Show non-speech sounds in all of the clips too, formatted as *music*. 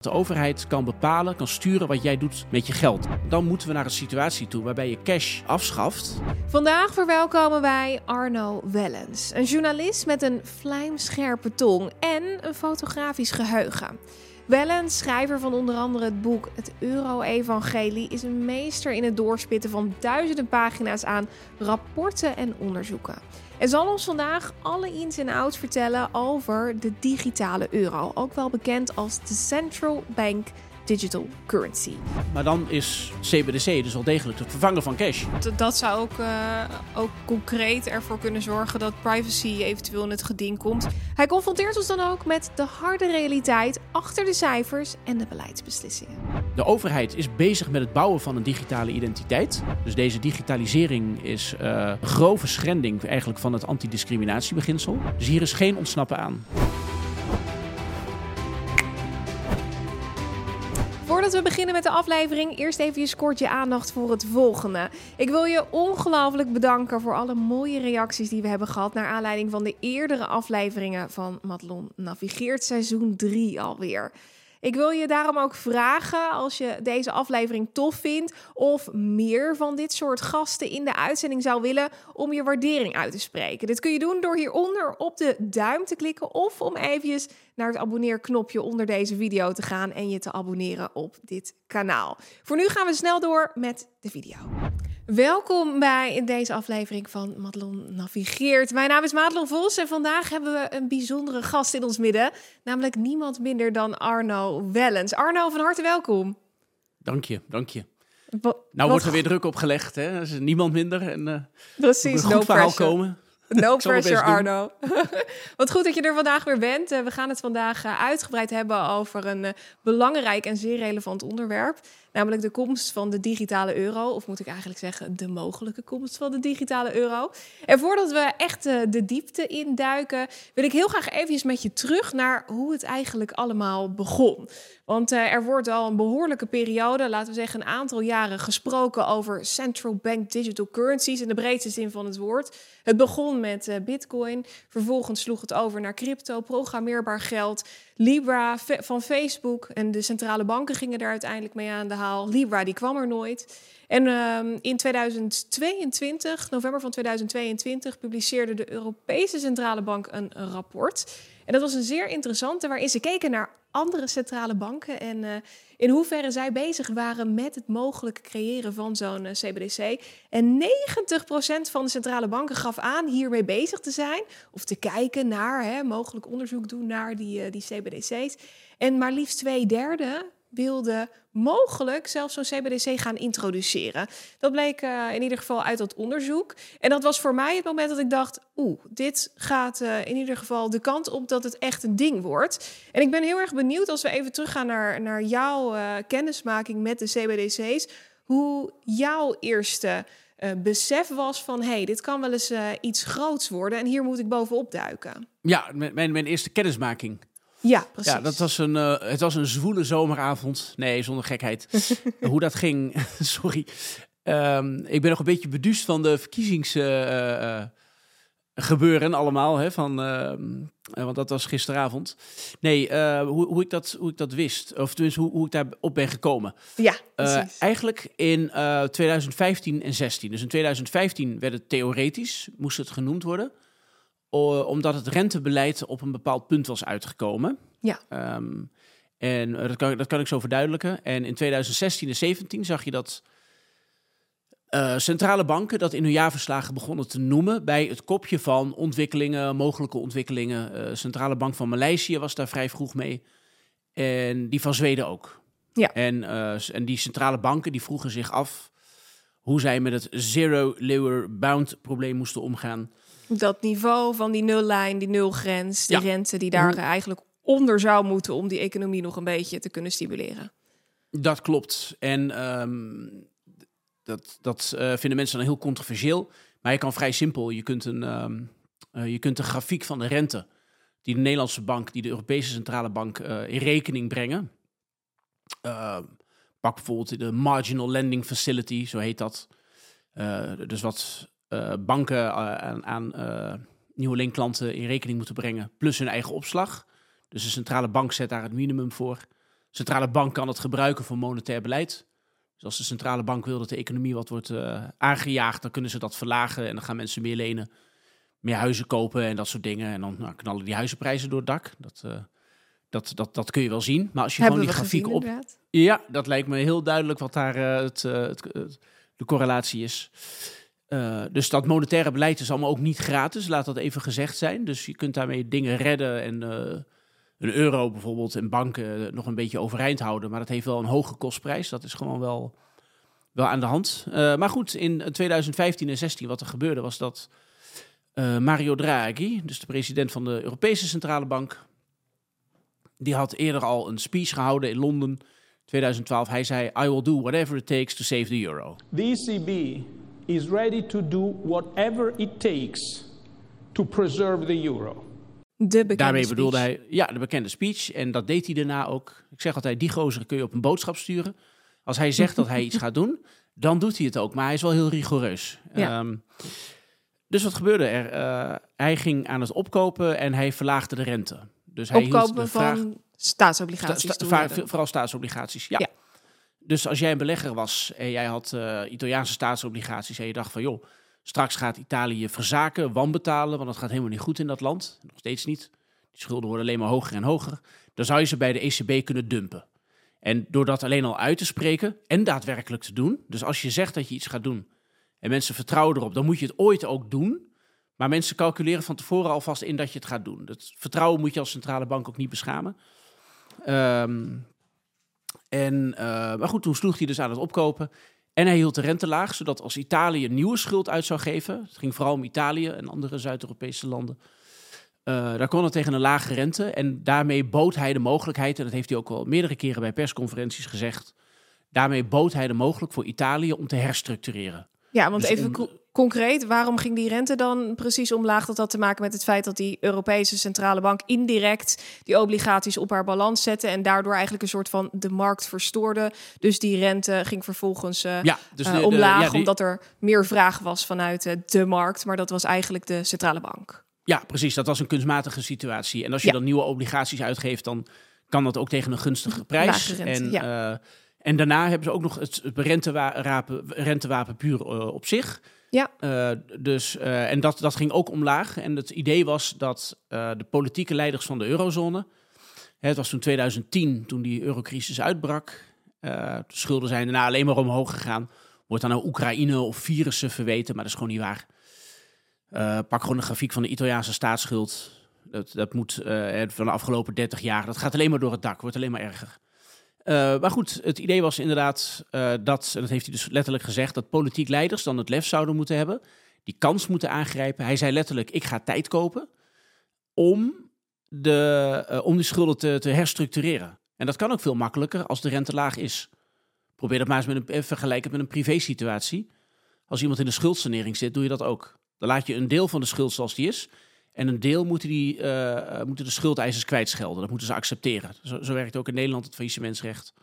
De overheid kan bepalen, kan sturen wat jij doet met je geld. Dan moeten we naar een situatie toe waarbij je cash afschaft. Vandaag verwelkomen wij Arno Wellens, een journalist met een vlijmscherpe tong en een fotografisch geheugen. Wellens, schrijver van onder andere het boek Het Euro-Evangelie, is een meester in het doorspitten van duizenden pagina's aan rapporten en onderzoeken. En zal ons vandaag alle ins en outs vertellen over de digitale euro, ook wel bekend als de Central Bank digital currency. Maar dan is CBDC dus wel degelijk het vervangen van cash. Dat zou ook, uh, ook concreet ervoor kunnen zorgen dat privacy eventueel in het geding komt. Hij confronteert ons dan ook met de harde realiteit achter de cijfers en de beleidsbeslissingen. De overheid is bezig met het bouwen van een digitale identiteit. Dus deze digitalisering is uh, een grove schending eigenlijk van het antidiscriminatiebeginsel. Dus hier is geen ontsnappen aan. Voordat we beginnen met de aflevering, eerst even kort je aandacht voor het volgende. Ik wil je ongelooflijk bedanken voor alle mooie reacties die we hebben gehad naar aanleiding van de eerdere afleveringen van Madelon Navigeert seizoen 3 alweer. Ik wil je daarom ook vragen, als je deze aflevering tof vindt of meer van dit soort gasten in de uitzending zou willen, om je waardering uit te spreken. Dit kun je doen door hieronder op de duim te klikken of om eventjes naar het abonneerknopje onder deze video te gaan en je te abonneren op dit kanaal. Voor nu gaan we snel door met de video. Welkom bij deze aflevering van Madelon Navigeert. Mijn naam is Madelon Vos en vandaag hebben we een bijzondere gast in ons midden. Namelijk niemand minder dan Arno Wellens. Arno, van harte welkom. Dank je, dank je. nou wordt er weer druk opgelegd, hè? is niemand minder. En, uh, Precies, no verhaal komen. No *laughs* pressure, Arno. *laughs* Wat goed dat je er vandaag weer bent. Uh, we gaan het vandaag uh, uitgebreid hebben over een belangrijk en zeer relevant onderwerp. Namelijk de komst van de digitale euro. Of moet ik eigenlijk zeggen, de mogelijke komst van de digitale euro. En voordat we echt de diepte induiken, wil ik heel graag even met je terug naar hoe het eigenlijk allemaal begon. Want er wordt al een behoorlijke periode, laten we zeggen een aantal jaren, gesproken over central bank digital currencies in de breedste zin van het woord. Het begon met Bitcoin, vervolgens sloeg het over naar crypto, programmeerbaar geld. Libra van Facebook en de centrale banken gingen daar uiteindelijk mee aan de haal. Libra die kwam er nooit. En um, in 2022, november van 2022, publiceerde de Europese Centrale Bank een, rapport. En dat was een zeer interessante, waarin ze keken naar andere centrale banken en uh, in hoeverre zij bezig waren met het mogelijk creëren van zo'n CBDC. En 90% van de centrale banken gaf aan hiermee bezig te zijn of te kijken naar, hè, mogelijk onderzoek doen naar die, uh, die CBDC's. En maar liefst twee derde wilde mogelijk zelfs zo'n CBDC gaan introduceren. Dat bleek uh, in ieder geval uit dat onderzoek. En dat was voor mij het moment dat ik dacht: oeh, dit gaat uh, in ieder geval de kant op dat het echt een ding wordt. En ik ben heel erg benieuwd als we even teruggaan naar, naar jouw uh, kennismaking met de CBDC's. Hoe jouw eerste besef was van: hey, dit kan wel eens iets groots worden en hier moet ik bovenop duiken. Ja, mijn, mijn eerste kennismaking. Ja, precies. Ja, dat was een, uh, het was een zwoele zomeravond. Nee, zonder gekheid. *laughs* Hoe dat ging, *laughs* sorry. Um, ik ben nog een beetje beduust van de verkiezingsgebeuren uh, uh, allemaal. Hè, van, want dat was gisteravond. Nee, hoe, hoe, ik dat, hoe ik dat wist. Of tenminste, hoe, hoe ik daarop ben gekomen. Ja, precies. eigenlijk in 2015 en 16. Dus in 2015 werd het theoretisch, moest het genoemd worden omdat het rentebeleid op een bepaald punt was uitgekomen. Ja. Um, en dat kan, dat kan ik zo verduidelijken. En in 2016 en 17 zag je dat uh, centrale banken dat in hun jaarverslagen begonnen te noemen bij het kopje van ontwikkelingen, mogelijke ontwikkelingen. Uh, centrale bank van Maleisië was daar vrij vroeg mee. En die van Zweden ook. Ja. En, uh, en die centrale banken die vroegen zich af hoe zij met het zero lower bound probleem moesten omgaan. Dat niveau van die nullijn, die nulgrens, die ja. rente die daar eigenlijk onder zou moeten om die economie nog een beetje te kunnen stimuleren. Dat klopt. En um, dat, dat uh, vinden mensen dan heel controversieel. Maar je kan vrij simpel, je kunt een, um, uh, je kunt een grafiek van de rente die de Nederlandse bank, die de Europese Centrale Bank uh, in rekening brengen. pak bijvoorbeeld de Marginal Lending Facility, zo heet dat. dus wat uh, banken uh, aan, aan uh, nieuwe leenklanten in rekening moeten brengen, plus hun eigen opslag. Dus de centrale bank zet daar het minimum voor. centrale bank kan het gebruiken voor monetair beleid. Dus als de centrale bank wil dat de economie wat wordt aangejaagd, dan kunnen ze dat verlagen en dan gaan mensen meer lenen, meer huizen kopen en dat soort dingen. En dan nou, knallen die huizenprijzen door het dak. Dat, dat, dat, dat kun je wel zien. Maar als je Hebben gewoon die grafiek op. Inderdaad. Ja, dat lijkt me heel duidelijk wat daar uh, het, het, het, de correlatie is. Dus dat monetaire beleid is allemaal ook niet gratis, laat dat even gezegd zijn. Dus je kunt daarmee dingen redden en een euro bijvoorbeeld en banken nog een beetje overeind houden. Maar dat heeft wel een hoge kostprijs. Dat is gewoon wel, wel aan de hand. Uh, maar goed, in 2015 en 16 wat er gebeurde was dat uh, Mario Draghi, dus de president van de Europese Centrale Bank, die had eerder al een speech gehouden in Londen. 2012. Hij zei: I will do whatever it takes to save the euro. The ECB is ready to do whatever it takes to preserve the euro. De Daarmee speech. bedoelde hij, ja, de bekende speech. En dat deed hij daarna ook. Ik zeg altijd, die gozer kun je op een boodschap sturen. Als hij zegt dat hij iets gaat doen, dan doet hij het ook. Maar hij is wel heel rigoureus. Ja. Um, dus wat gebeurde er? Uh, hij ging aan het opkopen en hij verlaagde de rente. Dus hij Opkopen hield de vraag, van staatsobligaties. sta, sta, sta, vooral staatsobligaties, ja. Ja. Dus als jij een belegger was en jij had uh, Italiaanse staatsobligaties en je dacht van joh, straks gaat Italië verzaken, wanbetalen, want dat gaat helemaal niet goed in dat land. Nog steeds niet. Die schulden worden alleen maar hoger en hoger. Dan zou je ze bij de ECB kunnen dumpen. En door dat alleen al uit te spreken en daadwerkelijk te doen. Dus als je zegt dat je iets gaat doen en mensen vertrouwen erop, dan moet je het ooit ook doen. Maar mensen calculeren van tevoren alvast in dat je het gaat doen. Dat vertrouwen moet je als centrale bank ook niet beschamen. Um, en, uh, maar goed, toen sloeg hij dus aan het opkopen. En hij hield de rente laag, zodat als Italië nieuwe schuld uit zou geven, het ging vooral om Italië en andere Zuid-Europese landen, uh, daar kon het tegen een lage rente. En daarmee bood hij de mogelijkheid, en dat heeft hij ook al meerdere keren bij persconferenties gezegd, daarmee bood hij de mogelijk voor Italië om te herstructureren. Ja, want Dus even om- concreet, waarom ging die rente dan precies omlaag? Dat had te maken met het feit dat die Europese Centrale Bank indirect die obligaties op haar balans zette en daardoor eigenlijk een soort van de markt verstoorde. Dus die rente ging vervolgens eh, Ja, dus eh, de- omlaag, ja, die- omdat er meer vraag was vanuit eh, de markt. Maar dat was eigenlijk de Centrale Bank. Ja, precies. Dat was een kunstmatige situatie. En als je Ja. dan nieuwe obligaties uitgeeft, dan kan dat ook tegen een gunstige prijs. Rente, en, ja. En daarna hebben ze ook nog het rentewapen, rentewapen puur eh, op zich. Ja. Eh, dus, eh, en dat, dat ging ook omlaag. En het idee was dat de politieke leiders van de eurozone... Hè, het was toen 2010, toen die eurocrisis uitbrak. de schulden zijn daarna alleen maar omhoog gegaan. Wordt dan nou Oekraïne of virussen verweten, maar dat is gewoon niet waar. Pak gewoon een grafiek van de Italiaanse staatsschuld. Dat, dat moet van de afgelopen 30 jaar. Dat gaat alleen maar door het dak, wordt alleen maar erger. Eh, maar goed, het idee was inderdaad eh, dat, en dat heeft hij dus letterlijk gezegd, dat politiek leiders dan het lef zouden moeten hebben, die kans moeten aangrijpen. Hij zei letterlijk: ik ga tijd kopen om, de, eh, om die schulden te, te herstructureren. En dat kan ook veel makkelijker als de rente laag is. Probeer dat maar eens met een, vergelijk het met een privésituatie. Als iemand in de schuldsanering zit, doe je dat ook. Dan laat je een deel van de schuld zoals die is. En een deel moeten, die, eh, moeten de schuldeisers kwijtschelden. Dat moeten ze accepteren. Zo, zo werkt ook in Nederland het faillissementsrecht.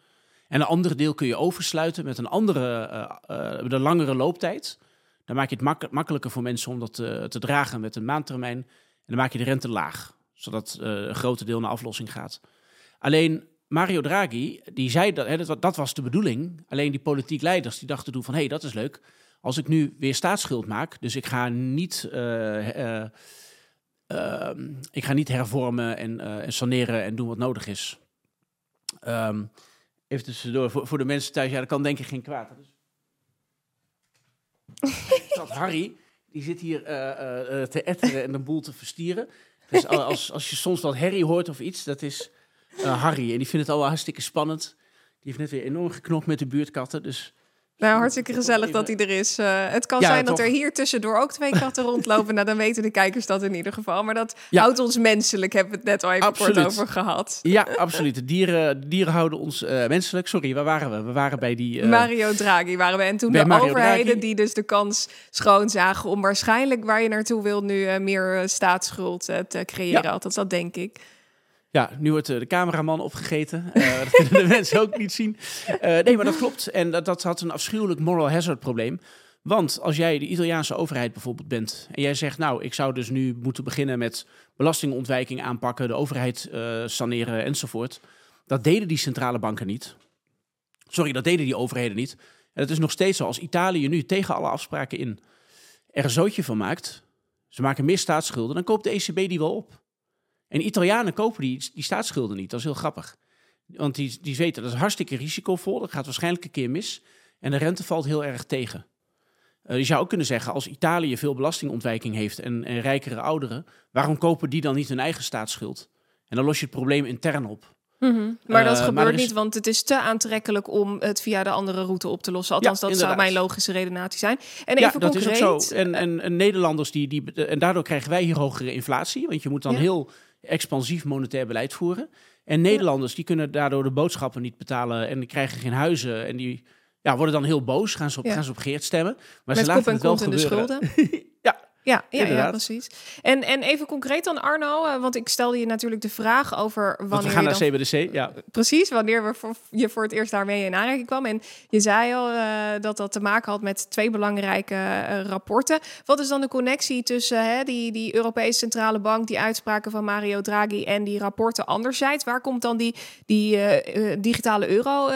En een andere deel kun je oversluiten met een andere, eh, met een langere looptijd. Dan maak je het mak- makkelijker voor mensen om dat eh, te dragen met een maandtermijn. En dan maak je de rente laag, zodat eh, een grote deel naar aflossing gaat. Alleen Mario Draghi, die zei dat, hè, dat was de bedoeling. Alleen die politiek leiders die dachten toen van, hé, hey, dat is leuk. Als ik nu weer staatsschuld maak, dus ik ga niet, eh, eh, ehm, ik ga niet hervormen en, eh, en saneren en doen wat nodig is. Ehm, even tussendoor, voor, voor de mensen thuis, ja, dat kan denk ik geen kwaad. Is... *laughs* dat Harry, die zit hier eh, eh, te etteren en de boel te verstieren. Dus al- als, als je soms wat herrie hoort of iets, dat is Harry. En die vindt het al wel hartstikke spannend. Die heeft net weer enorm geknokt met de buurtkatten, dus... Nou, hartstikke gezellig dat hij er is. Eh, het kan Ja, zijn dat toch. er hier tussendoor ook twee katten *laughs* rondlopen. Nou, dan weten de kijkers dat in ieder geval. Maar dat Ja. houdt ons menselijk, hebben we het net al even Absoluut. kort over gehad. Ja, absoluut. De dieren, dieren houden ons eh, menselijk. Sorry, waar waren we? We waren bij die... eh, Mario Draghi waren we. En toen de Mario overheden Draghi. die dus de kans schoon zagen... om waarschijnlijk waar je naartoe wil nu meer staatsschuld te creëren. Ja. Althans, dat denk ik. Ja, nu wordt eh, de cameraman opgegeten. Eh, *laughs* dat kunnen de mensen ook niet zien. Eh, nee, maar dat klopt. En dat, dat had een afschuwelijk moral hazard probleem. Want als jij de Italiaanse overheid bijvoorbeeld bent... en jij zegt, nou, ik zou dus nu moeten beginnen met belastingontwijking aanpakken... de overheid saneren enzovoort... Dat deden die centrale banken niet. Sorry, dat deden die overheden niet. En het is nog steeds zo, als Italië nu tegen alle afspraken in er een zootje van maakt, ze maken meer staatsschulden, dan koopt de ECB die wel op. En Italianen kopen die, die staatsschulden niet. Dat is heel grappig. Want die, die weten, dat is hartstikke risicovol. Dat gaat waarschijnlijk een keer mis. En de rente valt heel erg tegen. Uh, je zou ook kunnen zeggen, als Italië veel belastingontwijking heeft en, en rijkere ouderen, waarom kopen die dan niet hun eigen staatsschuld? En dan los je het probleem intern op. Mm -hmm. Maar dat uh, gebeurt maar is... niet, want het is te aantrekkelijk om het via de andere route op te lossen. Althans, ja, dat zou mijn logische redenatie zijn. En ja, even dat concreet, is ook zo. En, en, en, Nederlanders die, die. En daardoor krijgen wij hier hogere inflatie. Want je moet dan ja. heel expansief monetair beleid voeren. En Nederlanders die kunnen daardoor de boodschappen niet betalen en die krijgen geen huizen en die ja, worden dan heel boos, gaan ze op, gaan ze op Geert stemmen. Maar Met ze laten en het wel in de gebeuren. schulden. *laughs* ja, Ja, ja, precies. En, en even concreet dan Arno, eh, want ik stelde je natuurlijk de vraag over want wanneer we gaan naar dan CBDC. Ja. Precies, wanneer we voor, je voor het eerst daarmee in aanraking kwam. En je zei al eh, dat dat te maken had met twee belangrijke eh, rapporten. Wat is dan de connectie tussen die, die Europese Centrale Bank, die uitspraken van Mario Draghi en die rapporten anderzijds? Waar komt dan die, die digitale euro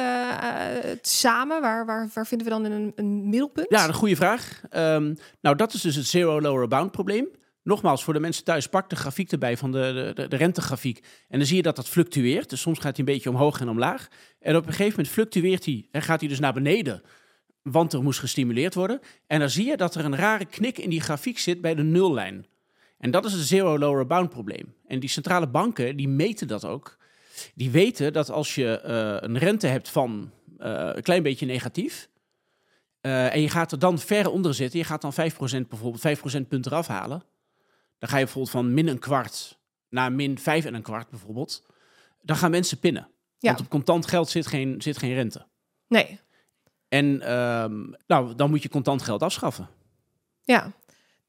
samen? Waar, waar, waar vinden we dan een, een middelpunt? Ja, een goede vraag. Ehm, nou, dat is dus het zero lower bound probleem. Nogmaals, voor de mensen thuis, pak de grafiek erbij van de, de, de rentegrafiek. En dan zie je dat dat fluctueert. Dus soms gaat hij een beetje omhoog en omlaag. En op een gegeven moment fluctueert hij en gaat hij dus naar beneden. Want er moest gestimuleerd worden. En dan zie je dat er een rare knik in die grafiek zit bij de nullijn. En dat is het zero lower bound probleem. En die centrale banken, die meten dat ook. Die weten dat als je eh, een rente hebt van eh, een klein beetje negatief... eh, en je gaat er dan ver onder zitten, je gaat dan 5% bijvoorbeeld 5% punt eraf halen... dan ga je bijvoorbeeld van min een kwart naar min 5 en een kwart bijvoorbeeld... dan gaan mensen pinnen. Ja. Want op contant geld zit geen, zit geen rente. Nee, En ehm, nou, dan moet je contant geld afschaffen. Ja.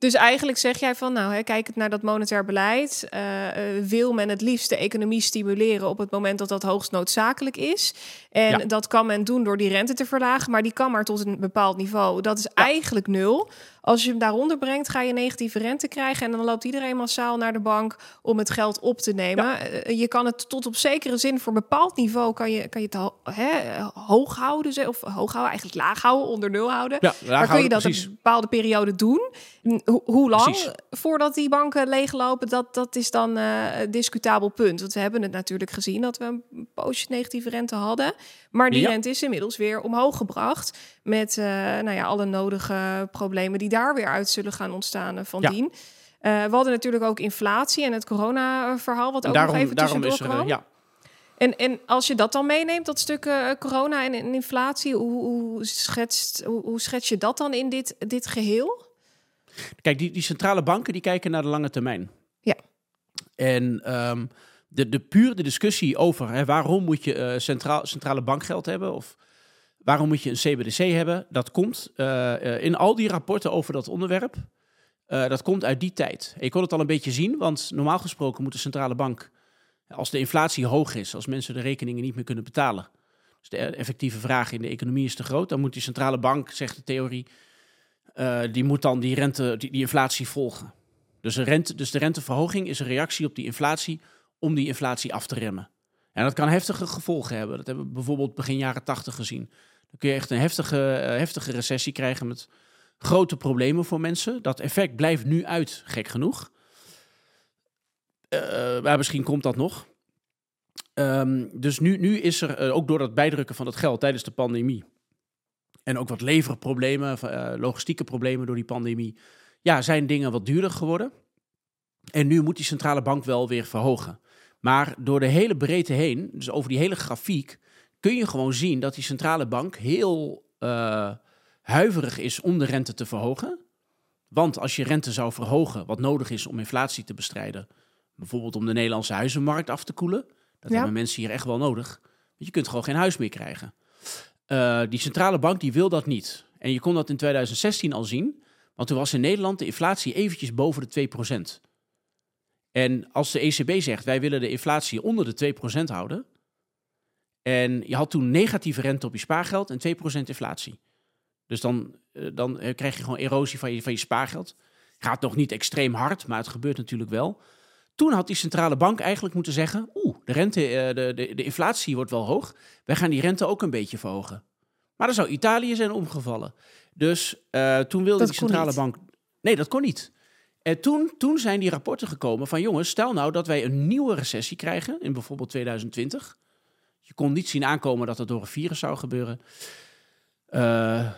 Dus eigenlijk zeg jij van, nou, hè, kijkend naar dat monetair beleid, eh, eh, wil men het liefst de economie stimuleren op het moment dat dat hoogst noodzakelijk is. En Ja. dat kan men doen door die rente te verlagen, maar die kan maar tot een bepaald niveau. Dat is eigenlijk nul. Als je hem daaronder brengt, ga je negatieve rente krijgen en dan loopt iedereen massaal naar de bank om het geld op te nemen. Eh, je kan het tot op zekere zin voor een bepaald niveau kan je, kan je het ho- hè, hoog houden, of hoog houden, eigenlijk laag houden, onder nul houden. Ja, Maar kun je dat precies. een bepaalde periode doen? Ho- hoe lang Precies. voordat die banken leeglopen? Dat, dat is dan eh, een discutabel punt. Want we hebben het natuurlijk gezien dat we een poosje negatieve rente hadden. Maar die Ja. rente is inmiddels weer omhoog gebracht. Met eh, nou ja, alle nodige problemen die daar weer uit zullen gaan ontstaan eh, van Ja. dien. Eh, we hadden natuurlijk ook inflatie en het corona-verhaal, wat ook nog daarom, even daarom is er, kwam. ja, En, en als je dat dan meeneemt, dat stuk eh, corona en, en inflatie, hoe, hoe, schetst, hoe, hoe schets je dat dan in dit, dit geheel? Kijk, die, die centrale banken die kijken naar de lange termijn. Ja. En ehm, de, de puur de discussie over hè, waarom moet je centraal, centrale bankgeld hebben of waarom moet je een CBDC hebben, dat komt eh, eh, in al die rapporten over dat onderwerp. eh, dat komt uit die tijd. En je kon het al een beetje zien, want normaal gesproken moet de centrale bank, als de inflatie hoog is, als mensen de rekeningen niet meer kunnen betalen, dus de effectieve vraag in de economie is te groot, dan moet die centrale bank, zegt de theorie, die moet dan die, rente, die, die inflatie volgen. Dus, een rente, dus de renteverhoging is een reactie op die inflatie om die inflatie af te remmen. En dat kan heftige gevolgen hebben. Dat hebben we bijvoorbeeld begin jaren tachtig gezien. Dan kun je echt een heftige, eh, heftige recessie krijgen met grote problemen voor mensen. Dat effect blijft nu uit, gek genoeg. Eh, maar misschien komt dat nog. Ehm, dus nu, nu is er, eh, ook door dat bijdrukken van het geld tijdens de pandemie... en ook wat leverproblemen, eh, logistieke problemen door die pandemie... ja, zijn dingen wat duurder geworden. En nu moet die centrale bank wel weer verhogen. Maar door de hele breedte heen, dus over die hele grafiek... kun je gewoon zien dat die centrale bank heel eh, huiverig is om de rente te verhogen. Want als je rente zou verhogen, wat nodig is om inflatie te bestrijden... bijvoorbeeld om de Nederlandse huizenmarkt af te koelen... dat Ja. hebben mensen hier echt wel nodig. Want je kunt gewoon geen huis meer krijgen. Eh, die centrale bank die wil dat niet. En je kon dat in 2016 al zien... want toen was in Nederland de inflatie eventjes boven de 2%. En als de ECB zegt, wij willen de inflatie onder de 2% houden... en je had toen negatieve rente op je spaargeld en 2% inflatie... Dus dan, eh, dan eh, krijg je gewoon erosie van je, van je spaargeld. Gaat nog niet extreem hard, maar het gebeurt natuurlijk wel. toen had die centrale bank eigenlijk moeten zeggen: Oeh, de rente, de, de, de inflatie wordt wel hoog. Wij gaan die rente ook een beetje verhogen. Maar dan zou Italië zijn omgevallen. Dus toen wilde die centrale bank. Nee, dat kon niet. En toen, toen zijn die rapporten gekomen van jongens, stel nou dat wij een nieuwe recessie krijgen in bijvoorbeeld 2020. Je kon niet zien aankomen dat het door een virus zou gebeuren. Uh,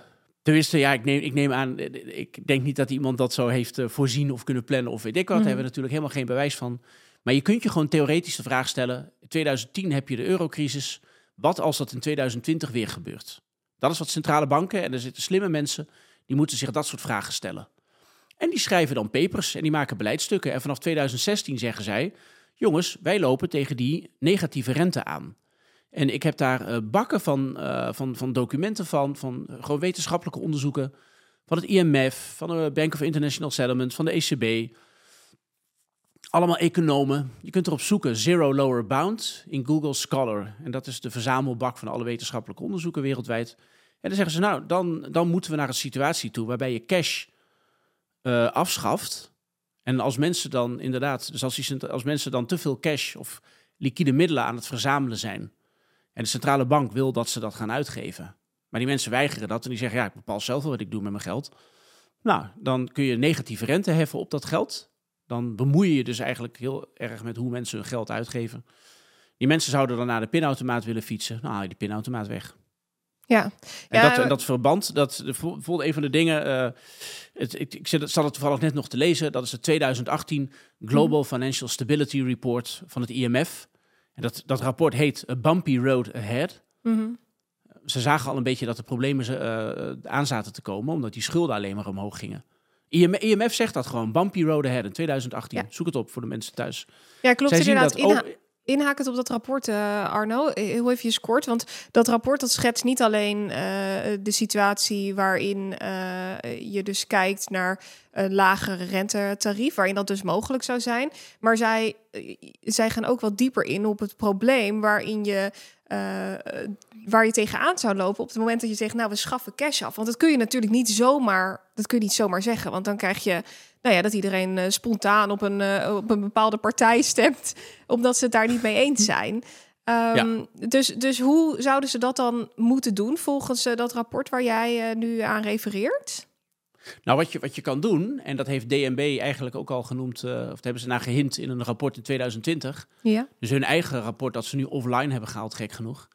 tenminste, ja, ik neem, ik neem aan, ik denk niet dat iemand dat zo heeft voorzien of kunnen plannen of weet ik wat. Daar hebben we natuurlijk helemaal geen bewijs van. Maar je kunt je gewoon theoretisch de vraag stellen. In 2010 heb je de eurocrisis. Wat als dat in 2020 weer gebeurt? Dat is wat centrale banken en er zitten slimme mensen die moeten zich dat soort vragen stellen. En die schrijven dan papers en die maken beleidstukken. En vanaf 2016 zeggen zij: jongens, wij lopen tegen die negatieve rente aan. En ik heb daar uh, bakken van, uh, van, van documenten van, van gewoon wetenschappelijke onderzoeken. Van het IMF, van de Bank of International Settlement, van de ECB. Allemaal economen. Je kunt erop zoeken, Zero Lower Bound in Google Scholar. En dat is de verzamelbak van alle wetenschappelijke onderzoeken wereldwijd. En dan zeggen ze, nou, dan, dan moeten we naar een situatie toe waarbij je cash uh, afschaft. En als mensen dan inderdaad, dus als, als mensen dan te veel cash of liquide middelen aan het verzamelen zijn. En de centrale bank wil dat ze dat gaan uitgeven. Maar die mensen weigeren dat en die zeggen, ja, ik bepaal zelf wel wat ik doe met mijn geld. Nou, dan kun je negatieve rente heffen op dat geld. Dan bemoei je je dus eigenlijk heel erg met hoe mensen hun geld uitgeven. Die mensen zouden dan naar de pinautomaat willen fietsen. Nou, haal je die pinautomaat weg. Ja. En, ja, dat, en dat verband, dat bijvoorbeeld een van de dingen, uh, het, ik, ik zat het toevallig net nog te lezen, dat is het 2018 Global mm. Financial Stability Report van het IMF. En dat, dat rapport heet A Bumpy Road Ahead. Mm -hmm. Ze zagen al een beetje dat de problemen ze, uh, aan zaten te komen, omdat die schulden alleen maar omhoog gingen. IMF, IMF zegt dat gewoon, Bumpy Road Ahead in 2018. Ja. Zoek het op voor de mensen thuis. Ja, klopt Zij inderdaad. Zien dat, inhakend op dat rapport, uh, Arno, heel even kort. Want dat rapport dat schetst niet alleen uh, de situatie waarin uh, je dus kijkt naar een lagere rentetarief, waarin dat dus mogelijk zou zijn. Maar zij, zij gaan ook wat dieper in op het probleem waarin je waar je tegenaan zou lopen op het moment dat je zegt, nou we schaffen cash af. Want dat kun je natuurlijk niet zomaar, dat kun je niet zomaar zeggen. Want dan krijg je nou ja, dat iedereen uh, spontaan op een, uh, op een bepaalde partij stemt, *laughs* omdat ze het daar niet mee eens zijn. Um, ja. dus, dus hoe zouden ze dat dan moeten doen volgens dat rapport waar jij nu aan refereert? Nou, wat je, wat je kan doen, en dat heeft DNB eigenlijk ook al genoemd, of hebben ze naar gehint in een rapport in 2020. Ja. Dus hun eigen rapport dat ze nu offline hebben gehaald, gek genoeg.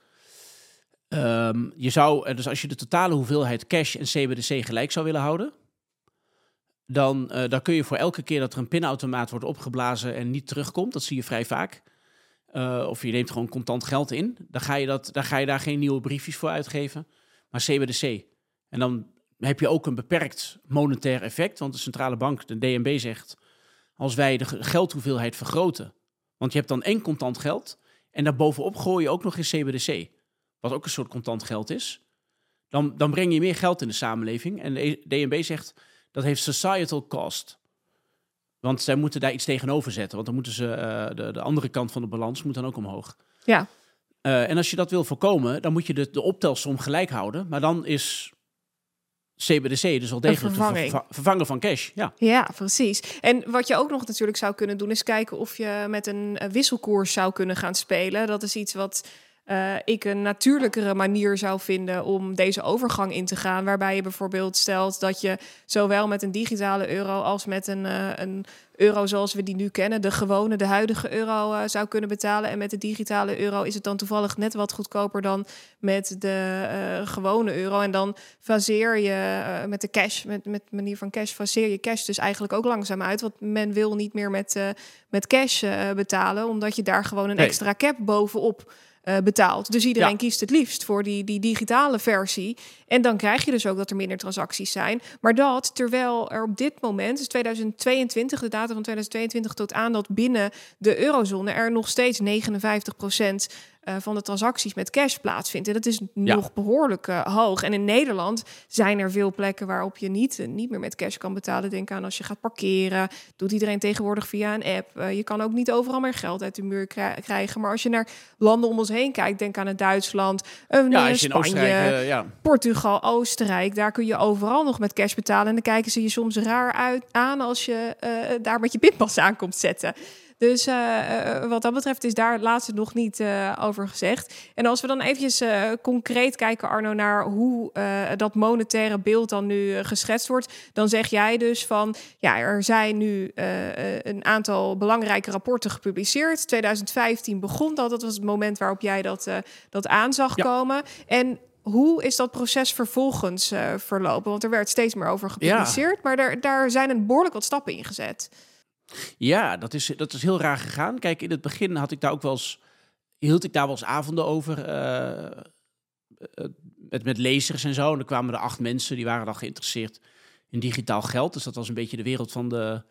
Um, je zou, dus als je de totale hoeveelheid cash en CBDC gelijk zou willen houden, dan, uh, dan kun je voor elke keer dat er een pinautomaat wordt opgeblazen en niet terugkomt, dat zie je vrij vaak. Uh, of je neemt gewoon contant geld in, dan ga, je dat, dan ga je daar geen nieuwe briefjes voor uitgeven, maar CBDC. En dan heb je ook een beperkt monetair effect, want de centrale bank, de DNB, zegt: als wij de geldhoeveelheid vergroten, want je hebt dan één contant geld en daarbovenop gooi je ook nog eens CBDC, wat ook een soort contant geld is, dan, dan breng je meer geld in de samenleving. En de DNB zegt dat heeft societal cost. Want zij moeten daar iets tegenover zetten. Want dan moeten ze uh, de, de andere kant van de balans moet dan ook omhoog. Ja. Uh, en als je dat wil voorkomen, dan moet je de, de optelsom gelijk houden. Maar dan is CBDC dus wel degelijk vervangen van cash. Ja. ja, precies. En wat je ook nog natuurlijk zou kunnen doen, is kijken of je met een wisselkoers zou kunnen gaan spelen. Dat is iets wat uh, ik een natuurlijkere manier zou vinden om deze overgang in te gaan. Waarbij je bijvoorbeeld stelt dat je zowel met een digitale euro als met een, uh, een euro zoals we die nu kennen, de gewone, de huidige euro uh, zou kunnen betalen. En met de digitale euro is het dan toevallig net wat goedkoper dan met de gewone euro. En dan faseer je met de cash, met, met manier van cash, faseer je cash dus eigenlijk ook langzaam uit. Want men wil niet meer met, met cash betalen, omdat je daar gewoon een nee. extra cap bovenop uh, betaalt. Dus iedereen kiest het liefst voor die, die digitale versie. En dan krijg je dus ook dat er minder transacties zijn. Maar dat terwijl er op dit moment, dus 2022, de data van 2022 tot aan dat binnen de eurozone er nog steeds 59 procent uh, van de transacties met cash plaatsvindt. En dat is ja. nog behoorlijk uh, hoog. En in Nederland zijn er veel plekken waarop je niet, uh, niet meer met cash kan betalen. Denk aan als je gaat parkeren. Doet iedereen tegenwoordig via een app. je kan ook niet overal meer geld uit de muur krijgen. Maar als je naar landen om ons heen kijkt, denk aan het Duitsland, ja, Spanje, ja. Portugal, Oostenrijk. Daar kun je overal nog met cash betalen. En dan kijken ze je soms raar uit aan als je daar met je pinpas aan komt zetten. Dus uh, wat dat betreft is daar het laatste nog niet uh, over gezegd. En als we dan eventjes concreet kijken, Arno, naar hoe dat monetaire beeld dan nu geschetst wordt, dan zeg jij dus van ja, er zijn nu een aantal belangrijke rapporten gepubliceerd. 2015 begon dat, dat was het moment waarop jij dat, dat aan zag komen. En hoe is dat proces vervolgens uh, verlopen? Want er werd steeds meer over gepubliceerd, maar daar, daar zijn een behoorlijk wat stappen in gezet. Ja, dat is, dat is heel raar gegaan. Kijk, in het begin had ik daar ook wel eens, hield ik daar wel eens avonden over. Uh, met, met lezers en zo. En er kwamen er acht mensen, die waren dan geïnteresseerd in digitaal geld. Dus dat was een beetje de wereld van de,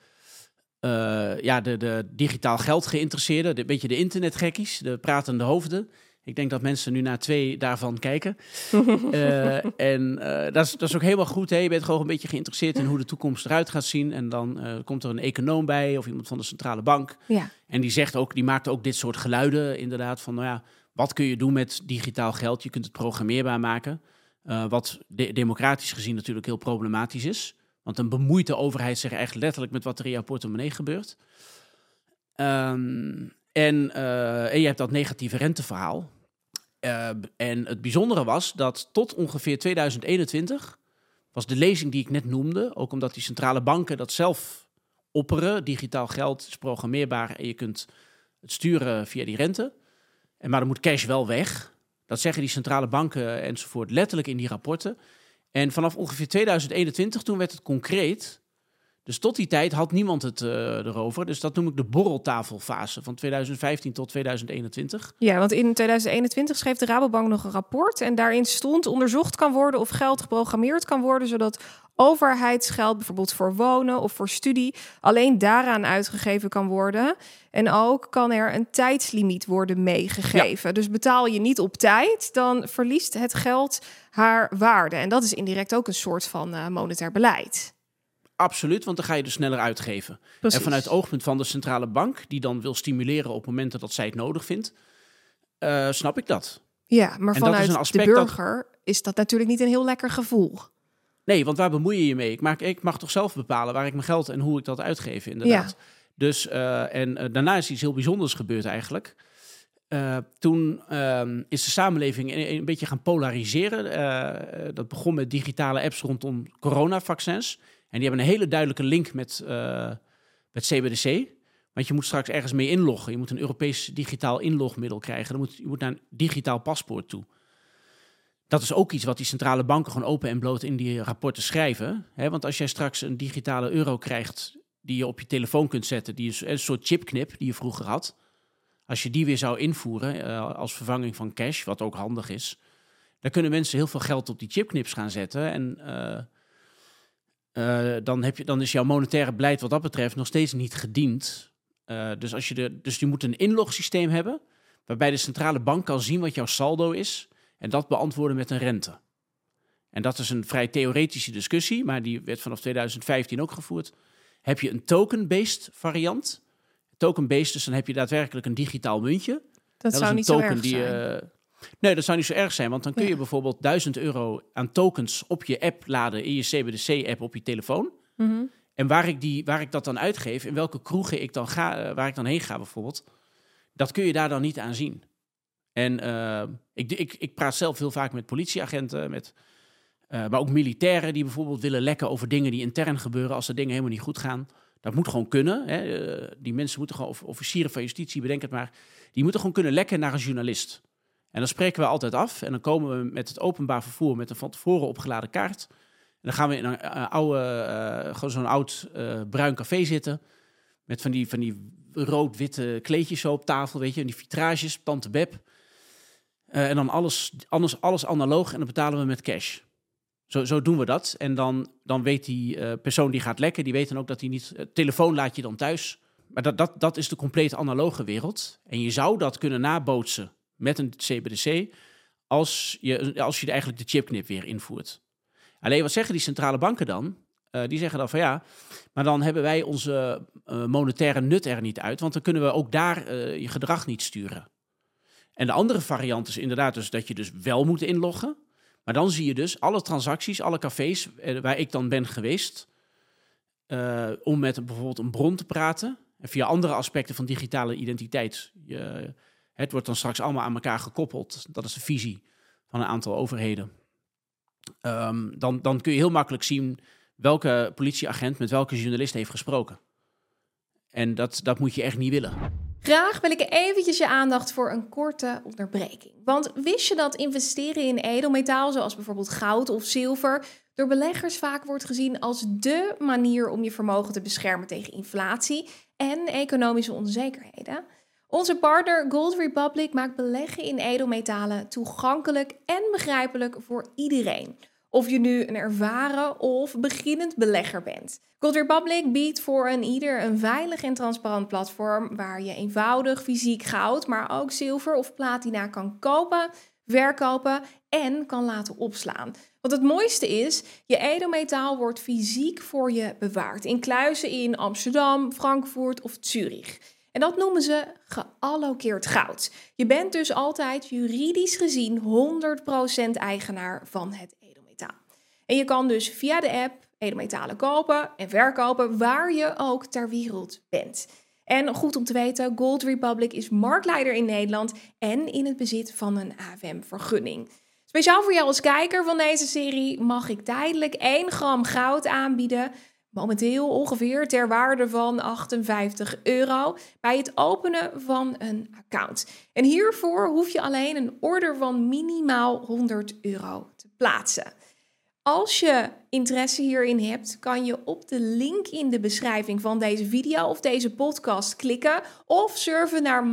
uh, ja, de, de digitaal geld geïnteresseerden. Een beetje de internetgekkies, de pratende hoofden. Ik denk dat mensen nu naar twee daarvan kijken. uh, *laughs* en uh, dat, is, dat is ook helemaal goed. Hè? Je bent gewoon een beetje geïnteresseerd in hoe de toekomst eruit gaat zien. En dan uh, komt er een econoom bij of iemand van de centrale bank. Ja. En die zegt ook, die maakt ook dit soort geluiden inderdaad van, nou ja, wat kun je doen met digitaal geld? Je kunt het programmeerbaar maken. wat de democratisch gezien natuurlijk heel problematisch is. Want dan bemoeit de overheid zich echt letterlijk met wat er in jouw portemonnee gebeurt. Um, en, en je hebt dat negatieve renteverhaal. Uh, en het bijzondere was dat tot ongeveer 2021 was de lezing die ik net noemde, ook omdat die centrale banken dat zelf opperen. Digitaal geld is programmeerbaar en je kunt het sturen via die rente. En, maar dan moet cash wel weg. Dat zeggen die centrale banken enzovoort letterlijk in die rapporten. En vanaf ongeveer 2021, toen werd het concreet dus tot die tijd had niemand het uh, erover. Dus dat noem ik de borreltafelfase van 2015 tot 2021. Ja, want in 2021 schreef de Rabobank nog een rapport. En daarin stond onderzocht kan worden of geld geprogrammeerd kan worden. Zodat overheidsgeld, bijvoorbeeld voor wonen of voor studie, alleen daaraan uitgegeven kan worden. En ook kan er een tijdslimiet worden meegegeven. Dus betaal je niet op tijd, dan verliest het geld haar waarde. En dat is indirect ook een soort van uh, monetair beleid. Absoluut, want dan ga je er sneller uitgeven. En vanuit het oogpunt van de centrale bank, die dan wil stimuleren op momenten dat zij het nodig vindt, uh, snap ik dat. Ja, maar vanuit de burger is dat natuurlijk niet een heel lekker gevoel. Nee, want waar bemoei je je mee? Ik, maak, ik mag toch zelf bepalen waar ik mijn geld en hoe ik dat uitgeef, inderdaad. Ja. Dus, uh, en uh, daarna is iets heel bijzonders gebeurd eigenlijk. toen ehm, is de samenleving een, een beetje gaan polariseren. dat begon met digitale apps rondom coronavaccins. En die hebben een hele duidelijke link met, uh, met CBDC. Want je moet straks ergens mee inloggen. Je moet een Europees digitaal inlogmiddel krijgen. Dan moet, je moet naar een digitaal paspoort toe. Dat is ook iets wat die centrale banken gewoon open en bloot in die rapporten schrijven. Want als jij straks een digitale euro krijgt die je op je telefoon kunt zetten, die is een soort chipknip die je vroeger had. Als je die weer zou invoeren uh, als vervanging van cash, wat ook handig is, dan kunnen mensen heel veel geld op die chipknips gaan zetten. En uh, uh, dan, heb je, dan is jouw monetaire beleid wat dat betreft nog steeds niet gediend. Uh, dus, als je de, dus je moet een inlogsysteem hebben waarbij de centrale bank kan zien wat jouw saldo is en dat beantwoorden met een rente. En dat is een vrij theoretische discussie, maar die werd vanaf 2015 ook gevoerd. Heb je een token-based variant? Token-based, dus dan heb je daadwerkelijk een digitaal muntje. Dat, dat zou niet zo erg die, zijn. Uh, Nee, dat zou niet zo erg zijn, want dan kun je bijvoorbeeld 1000 euro aan tokens op je app laden in je CBDC-app op je telefoon. Mhm. En waar ik, die, waar ik dat dan uitgeef, in welke kroegen ik dan ga, eh, waar ik dan heen ga bijvoorbeeld, dat kun je daar dan niet aan zien. En uh, ik, ik, ik praat zelf heel vaak met politieagenten, met, uh, maar ook militairen die bijvoorbeeld willen lekken over dingen die intern gebeuren als de dingen helemaal niet goed gaan. Dat moet gewoon kunnen. Hè. die mensen moeten gewoon, of officieren van justitie, bedenk het maar, die moeten gewoon kunnen lekken naar een journalist. En dan spreken we altijd af en dan komen we met het openbaar vervoer met een van tevoren opgeladen kaart. En dan gaan we in een uh, oude, uh, gewoon zo'n oud bruin café zitten. Met van die, van die rood-witte kleedjes zo op tafel, weet je. En die vitrages, tante Beb. en dan alles, anders, alles analoog en dan betalen we met cash. Zo, zo doen we dat. En dan, dan weet die persoon die gaat lekken, die weet dan ook dat hij niet... telefoon laat je dan thuis. Maar dat, dat, dat is de complete analoge wereld. En je zou dat kunnen nabootsen met een CBDC als je, als je eigenlijk de chipknip weer invoert. Alleen wat zeggen die centrale banken dan? Uh, die zeggen dan van ja, maar dan hebben wij onze uh, monetaire nut er niet uit, want dan kunnen we ook daar uh, je gedrag niet sturen. En de andere variant is inderdaad dus dat je dus wel moet inloggen, maar dan zie je dus alle transacties, alle cafés waar ik dan ben geweest, om met bijvoorbeeld een bron te praten, En via andere aspecten van digitale identiteit. Je, het wordt dan straks allemaal aan elkaar gekoppeld. Dat is de visie van een aantal overheden. Ehm, dan, dan kun je heel makkelijk zien welke politieagent met welke journalist heeft gesproken. En dat, dat moet je echt niet willen. Graag wil ik eventjes je aandacht voor een korte onderbreking. Want wist je dat investeren in edelmetaal, zoals bijvoorbeeld goud of zilver, door beleggers vaak wordt gezien als dé manier om je vermogen te beschermen tegen inflatie en economische onzekerheden? Onze partner Gold Republic maakt beleggen in edelmetalen toegankelijk en begrijpelijk voor iedereen. Of je nu een ervaren of beginnend belegger bent. Gold Republic biedt voor een ieder een veilig en transparant platform waar je eenvoudig fysiek goud, maar ook zilver of platina kan kopen, verkopen en kan laten opslaan. Wat het mooiste is, je edelmetaal wordt fysiek voor je bewaard in kluizen in Amsterdam, Frankfurt of Zurich. En dat noemen ze geallokeerd goud. Je bent dus altijd juridisch gezien 100% eigenaar van het edelmetaal. En je kan dus via de app edelmetalen kopen en verkopen waar je ook ter wereld bent. En goed om te weten, Gold Republic is marktleider in Nederland en in het bezit van een AFM-vergunning. Speciaal voor jou als kijker van deze serie mag ik tijdelijk 1 gram goud aanbieden. Momenteel ongeveer ter waarde van 58 euro bij het openen van een account. En hiervoor hoef je alleen een order van minimaal 100 euro te plaatsen. Als je interesse hierin hebt, kan je op de link in de beschrijving van deze video of deze podcast klikken of surfen naar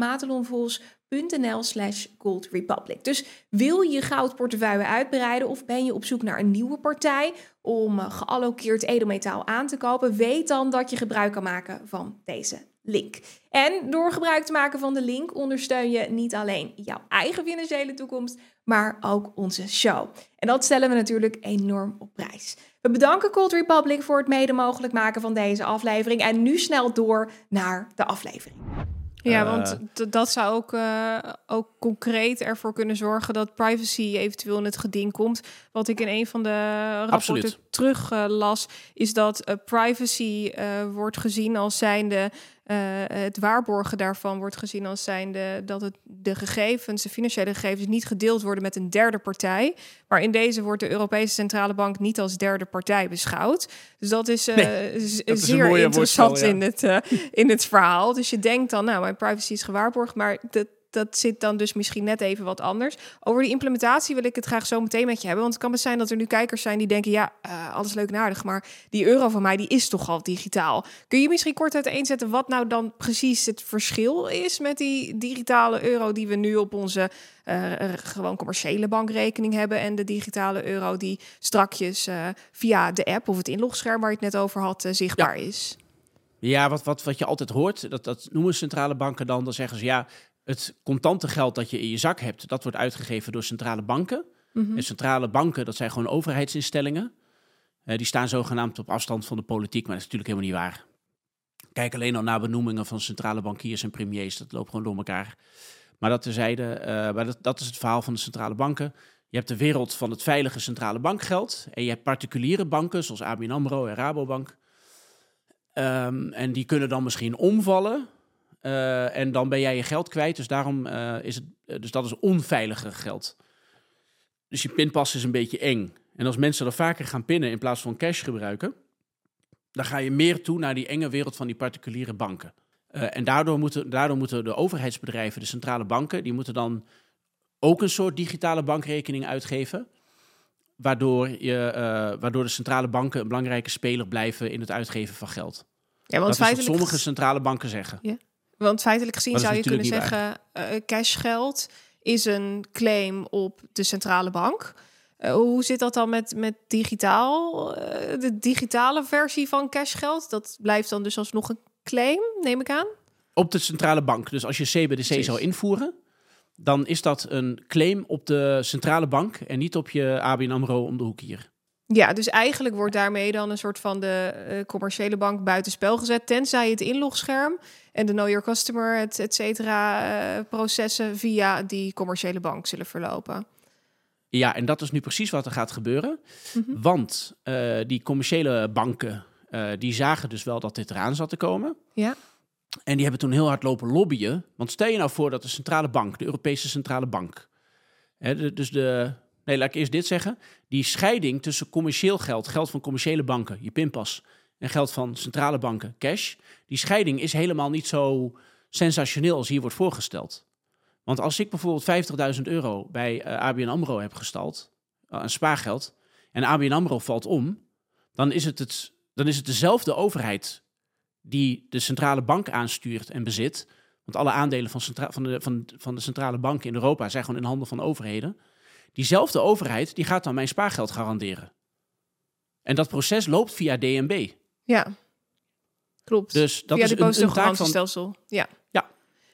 matelonvols.nl slash goldrepublic. Dus wil je goudportefeuille uitbreiden of ben je op zoek naar een nieuwe partij om eh, geallokeerd edelmetaal aan te kopen, weet dan dat je gebruik kan maken van deze link. En door gebruik te maken van de link ondersteun je niet alleen jouw eigen financiële toekomst, maar ook onze show. En dat stellen we natuurlijk enorm op prijs. We bedanken Cold Republic voor het mede mogelijk maken van deze aflevering. En nu snel door naar de aflevering. Ja, eh, want dat zou ook, uh, ook concreet ervoor kunnen zorgen dat privacy eventueel in het geding komt. Wat ik in een van de rapporten terug uh, las, is dat privacy wordt gezien als zijnde uh, het waarborgen daarvan wordt gezien als zijnde dat het de gegevens, de financiële gegevens, niet gedeeld worden met een derde partij. Maar in deze wordt de Europese Centrale Bank niet als derde partij beschouwd. Dus dat is, uh, dat zeer interessant in, het, uh, in het verhaal. Dus je denkt dan, nou, mijn privacy is gewaarborgd, maar dat dat zit dan dus misschien net even wat anders. Over die implementatie wil ik het graag zo meteen met je hebben. Want het kan best zijn dat er nu kijkers zijn die denken... ja, uh, alles leuk en aardig, maar die euro van mij die is toch al digitaal. Kun je misschien kort uiteenzetten wat nou dan precies het verschil is... met die digitale euro die we nu op onze uh, gewoon commerciële bankrekening hebben... en de digitale euro die strakjes uh, via de app of het inlogscherm... waar je het net over had, zichtbaar is? Ja, wat, wat, wat je altijd hoort, dat, dat noemen centrale banken dan. Dan zeggen ze ja, het contante geld dat je in je zak hebt, dat wordt uitgegeven door centrale banken. Mhm. En centrale banken, dat zijn gewoon overheidsinstellingen. Uh, die staan zogenaamd op afstand van de politiek, maar dat is natuurlijk helemaal niet waar. Kijk alleen al naar benoemingen van centrale bankiers en premiers, dat loopt gewoon door elkaar. Maar dat terzijde, uh, maar dat, dat is het verhaal van de centrale banken. Je hebt de wereld van het veilige centrale bankgeld en je hebt particuliere banken zoals ABN AMRO en Rabobank. Um, en die kunnen dan misschien omvallen uh, en dan ben jij je geld kwijt. Dus daarom uh, is het. Uh, dus dat is onveiliger geld. Dus je pinpas is een beetje eng. En als mensen er vaker gaan pinnen in plaats van cash gebruiken, dan ga je meer toe naar die enge wereld van die particuliere banken. en daardoor moeten, daardoor moeten de overheidsbedrijven, de centrale banken, die moeten dan ook een soort digitale bankrekening uitgeven. Waardoor, je, waardoor de centrale banken een belangrijke speler blijven in het uitgeven van geld. Ja, want dat is wat sommige centrale banken zeggen. Ja. Want feitelijk gezien zou je kunnen zeggen, uh, cashgeld is een claim op de centrale bank. Uh, hoe zit dat dan met, met digitaal? Uh, de digitale versie van cashgeld, dat blijft dan dus alsnog een claim, neem ik aan? Op de centrale bank. Dus als je CBDC Precies. zou invoeren, dan is dat een claim op de centrale bank en niet op je ABN AMRO om de hoek hier. Ja, dus eigenlijk wordt daarmee dan een soort van de uh, commerciële bank buitenspel gezet, tenzij het inlogscherm en de know your customer, et cetera, uh, processen via die commerciële bank zullen verlopen. Ja, en dat is nu precies wat er gaat gebeuren. Mm -hmm. Want uh, die commerciële banken, die zagen dus wel dat dit eraan zat te komen. Ja. En die hebben toen heel hard lopen lobbyen. Want stel je nou voor dat de centrale bank, de Europese centrale bank, hè, dus de, nee, laat ik eerst dit zeggen, die scheiding tussen commercieel geld, geld van commerciële banken, je pinpas, en geld van centrale banken, cash, die scheiding is helemaal niet zo sensationeel als hier wordt voorgesteld. Want als ik bijvoorbeeld 50.000 euro bij eh, ABN AMRO heb gestald, een spaargeld, en ABN AMRO valt om, dan is het, het, dan is het dezelfde overheid die de centrale bank aanstuurt en bezit. Want alle aandelen van, van, de, van de centrale banken in Europa zijn gewoon in handen van overheden. Diezelfde overheid die gaat dan mijn spaargeld garanderen. En dat proces loopt via DNB. Ja, klopt. Dus dat via is de een, Ja. Ja,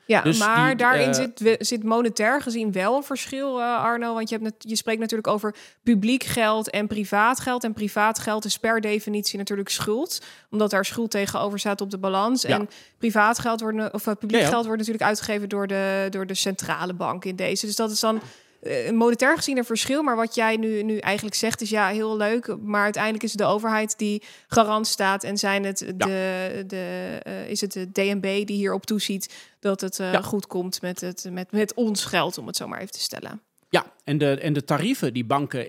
ja, dus maar daarin uh, zit, zit monetair gezien wel een verschil, uh, Arno. Want je, hebt net, je spreekt natuurlijk over publiek geld en privaat geld. En privaat geld is per definitie natuurlijk schuld. Omdat daar schuld tegenover staat op de balans. En privaat geld wordt, of uh, publiek geld wordt natuurlijk uitgegeven door de, door de centrale bank in deze. Dus dat is dan monetair gezien een verschil. Maar wat jij nu, nu eigenlijk zegt is ja, heel leuk. Maar uiteindelijk is het de overheid die garant staat. En zijn het de, de, uh, is het de DNB die hierop toeziet dat het uh, goed komt met, het, met, met ons geld, om het zo maar even te stellen. Ja, en de, en de tarieven die banken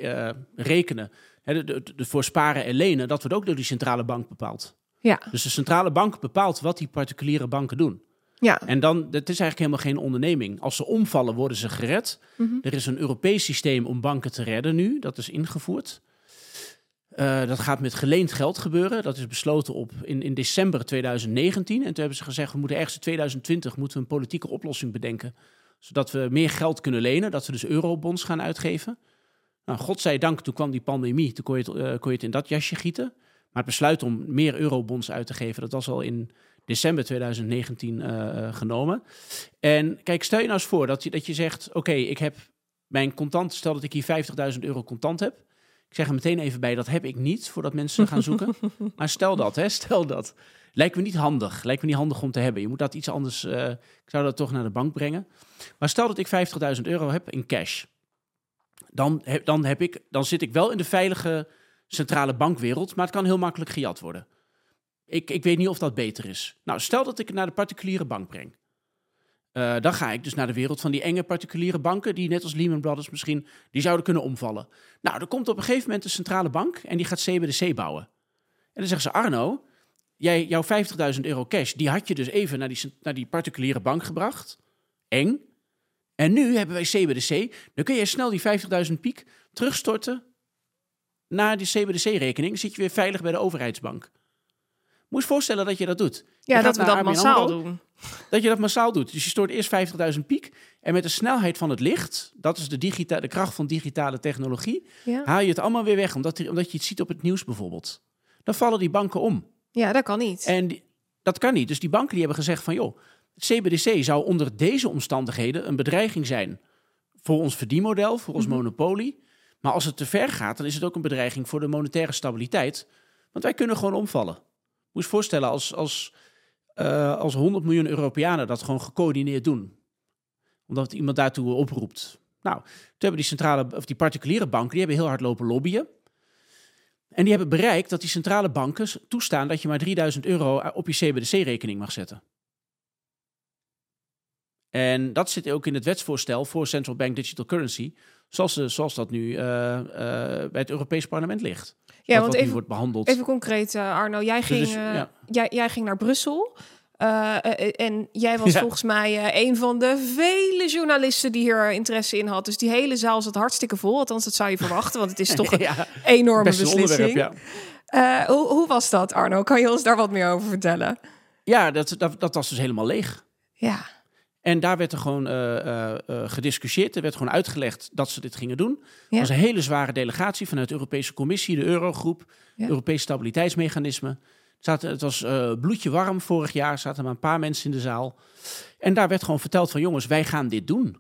rekenen, hè, de, de, voor sparen en lenen, dat wordt ook door die centrale bank bepaald. Ja. Dus de centrale bank bepaalt wat die particuliere banken doen. Ja. En dan, het is eigenlijk helemaal geen onderneming. Als ze omvallen, worden ze gered. Mhm. Er is een Europees systeem om banken te redden nu. Dat is ingevoerd. Uh, dat gaat met geleend geld gebeuren. Dat is besloten op in, in december 2019. En toen hebben ze gezegd, we moeten ergens in 2020 moeten we een politieke oplossing bedenken. Zodat we meer geld kunnen lenen. Dat we dus eurobonds gaan uitgeven. Nou, godzijdank, toen kwam die pandemie. Toen kon je, het, uh, kon je het in dat jasje gieten. Maar het besluit om meer eurobonds uit te geven, dat was al in december 2019 uh, eh, genomen. En kijk, stel je nou eens voor dat je, dat je zegt: Oké, ik heb mijn contant, stel dat ik hier 50.000 euro contant heb. Ik zeg er meteen even bij, dat heb ik niet voordat mensen gaan zoeken. *laughs* maar stel dat, hè, stel dat. Lijkt me niet handig. Lijkt me niet handig om te hebben. Je moet dat iets anders. Uh, ik zou dat toch naar de bank brengen. Maar stel dat ik 50.000 euro heb in cash. Dan, heb, dan, heb ik, dan zit ik wel in de veilige centrale bankwereld, maar het kan heel makkelijk gejat worden. Ik, ik weet niet of dat beter is. Nou, stel dat ik het naar de particuliere bank breng. Uh, dan ga ik dus naar de wereld van die enge particuliere banken, die net als Lehman Brothers misschien, die zouden kunnen omvallen. Nou, er komt op een gegeven moment een centrale bank en die gaat CBDC bouwen. En dan zeggen ze, Arno, jij, jouw 50.000 euro cash, die had je dus even naar die, naar die particuliere bank gebracht. Eng. En nu hebben wij CBDC. Dan kun je snel die 50.000 piek terugstorten naar die CBDC-rekening. zit je weer veilig bij de overheidsbank. Moet je voorstellen dat je dat doet. Ja, dat we dat massaal doen. Dat je dat massaal doet. Dus je stort eerst 50.000 piek. En met de snelheid van het licht, dat is de, digita de kracht van digitale technologie, haal je het allemaal weer weg. Omdat, omdat je het ziet op het nieuws bijvoorbeeld. Dan vallen die banken om. Ja, dat kan niet. En dat kan niet. Dus die banken die hebben gezegd van joh, CBDC zou onder deze omstandigheden een bedreiging zijn voor ons verdienmodel, voor ons mhm. monopolie. Maar als het te ver gaat, dan is het ook een bedreiging voor de monetaire stabiliteit. Want wij kunnen gewoon omvallen. Moet je voorstellen als, als, uh, als 100 miljoen Europeanen dat gewoon gecoördineerd doen. Omdat iemand daartoe oproept. Nou, toen hebben die centrale, of die particuliere banken, die hebben heel hard lopen lobbyen. En die hebben bereikt dat die centrale banken toestaan dat je maar 3000 euro op je CBDC-rekening mag zetten. En dat zit ook in het wetsvoorstel voor Central Bank Digital Currency, zoals, zoals dat nu uh, uh, bij het Europees Parlement ligt. Ja, want even, wordt behandeld. Even concreet, uh, Arno. Jij ging, dus, ja. jij, jij ging naar Brussel. en jij was *laughs* volgens mij een van de vele journalisten die hier interesse in had. Dus die hele zaal zat hartstikke vol. Althans, dat zou je verwachten, want het is *laughs* toch een enorme beslissing. Ja. hoe, hoe was dat, Arno? Kan je ons daar wat meer over vertellen? Ja, dat, dat, dat was dus helemaal leeg. Ja. En daar werd er gewoon uh, gediscussieerd. Er werd gewoon uitgelegd dat ze dit gingen doen. Ja. was een hele zware delegatie vanuit de Europese Commissie, de Eurogroep, ja. Europees Stabiliteitsmechanisme. Het, het was bloedje warm vorig jaar, zaten maar een paar mensen in de zaal. En daar werd gewoon verteld van jongens, wij gaan dit doen.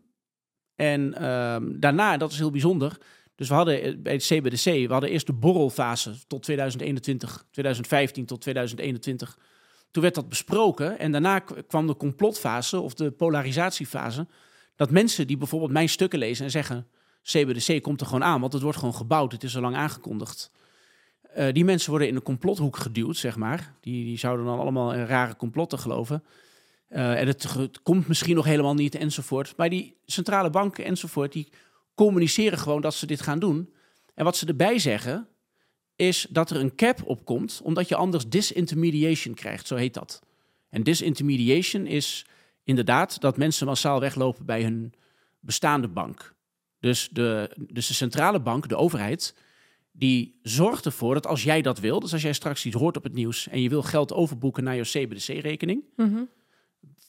En ehm, daarna, dat is heel bijzonder, dus we hadden bij het CBDC, we hadden eerst de borrelfase tot 2021, 2015 tot 2021 toen werd dat besproken en daarna kwam de complotfase of de polarisatiefase. Dat mensen die bijvoorbeeld mijn stukken lezen en zeggen: CBDC komt er gewoon aan, want het wordt gewoon gebouwd, het is al lang aangekondigd. Uh, die mensen worden in een complothoek geduwd, zeg maar. Die, die zouden dan allemaal in rare complotten geloven. Uh, en het, komt misschien nog helemaal niet enzovoort. Maar die centrale banken enzovoort, die communiceren gewoon dat ze dit gaan doen. En wat ze erbij zeggen, is dat er een cap op komt, omdat je anders disintermediation krijgt, zo heet dat. En disintermediation is inderdaad dat mensen massaal weglopen bij hun bestaande bank. Dus de, dus de centrale bank, de overheid, die zorgt ervoor dat als jij dat wil, dus als jij straks iets hoort op het nieuws en je wil geld overboeken naar je CBDC-rekening, mhm.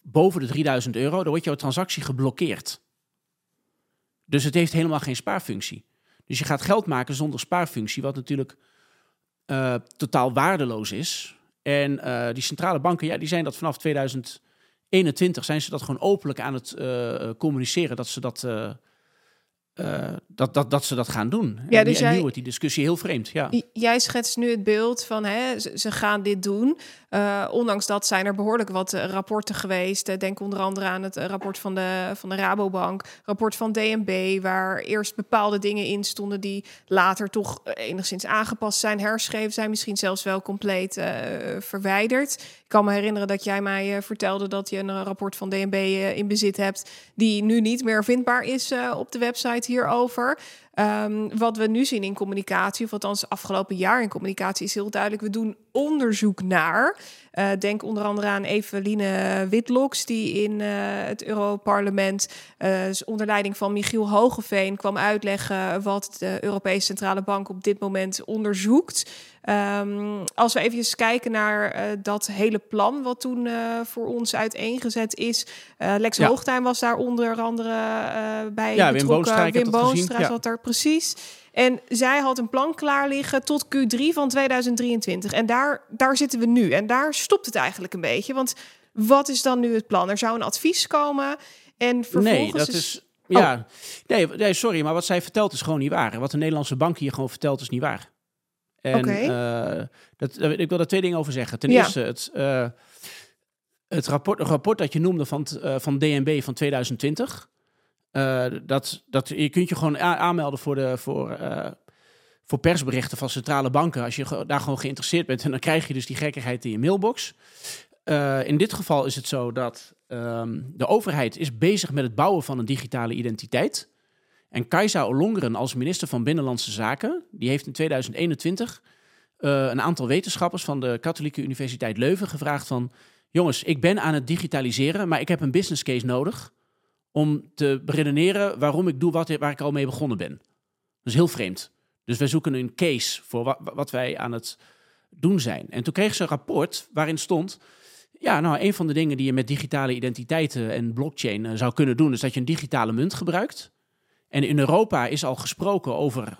boven de 3000 euro, dan wordt jouw transactie geblokkeerd. Dus het heeft helemaal geen spaarfunctie. Dus je gaat geld maken zonder spaarfunctie, wat natuurlijk uh, totaal waardeloos is. En uh, die centrale banken, ja, die zijn dat vanaf 2021 zijn ze dat gewoon openlijk aan het uh, communiceren dat ze dat uh, dat, dat, dat ze dat gaan doen. Ja, dus en nu wordt die discussie heel vreemd. Ja. Jij schetst nu het beeld van hè, ze, gaan dit doen. Uh, ondanks dat zijn er behoorlijk wat uh, rapporten geweest. Denk onder andere aan het rapport van de, van de Rabobank, rapport van DNB, waar eerst bepaalde dingen in stonden die later toch enigszins aangepast zijn, herschreven zijn, misschien zelfs wel compleet verwijderd. Ik kan me herinneren dat jij mij vertelde dat je een rapport van DNB in bezit hebt, die nu niet meer vindbaar is op de website hierover. Um, wat we nu zien in communicatie, of althans afgelopen jaar in communicatie, is heel duidelijk. We doen onderzoek naar. Uh, denk onder andere aan Eveline Witloks, die in uh, het Europarlement uh, onder leiding van Michiel Hogeveen kwam uitleggen wat de Europese Centrale Bank op dit moment onderzoekt. Um, als we even kijken naar dat hele plan wat toen voor ons uiteengezet is. Lex ja. Hoogtuin was daar onder andere bij ja, betrokken. Wim Boonstra ja. zat er precies. En zij had een plan klaar liggen tot Q3 van 2023. En daar, daar zitten we nu. En daar stopt het eigenlijk een beetje. Want wat is dan nu het plan? Er zou een advies komen. En vervolgens nee, dat is... ja, oh. nee, nee, sorry, maar wat zij vertelt is gewoon niet waar. Wat de Nederlandse bank hier gewoon vertelt is niet waar. En okay. uh, dat, ik wil daar twee dingen over zeggen. Ten ja. eerste, het, uh, het rapport, rapport dat je noemde van, uh, van DNB van 2020. Uh, dat, dat, je kunt je gewoon aanmelden voor, de, voor, uh, voor persberichten van centrale banken. Als je daar gewoon geïnteresseerd bent. En *laughs* dan krijg je dus die gekkigheid in je mailbox. Uh, in dit geval is het zo dat um, de overheid is bezig met het bouwen van een digitale identiteit. En Kajsa Olongeren als minister van Binnenlandse Zaken, die heeft in 2021 een aantal wetenschappers van de Katholieke Universiteit Leuven gevraagd van... Jongens, ik ben aan het digitaliseren, maar ik heb een business case nodig om te beredeneren waarom ik doe wat, waar ik al mee begonnen ben. Dat is heel vreemd. Dus wij zoeken een case voor wat, wij aan het doen zijn. En toen kreeg ze een rapport waarin stond... Ja, nou, een van de dingen die je met digitale identiteiten en blockchain eh, zou kunnen doen... is dat je een digitale munt gebruikt. En in Europa is al gesproken over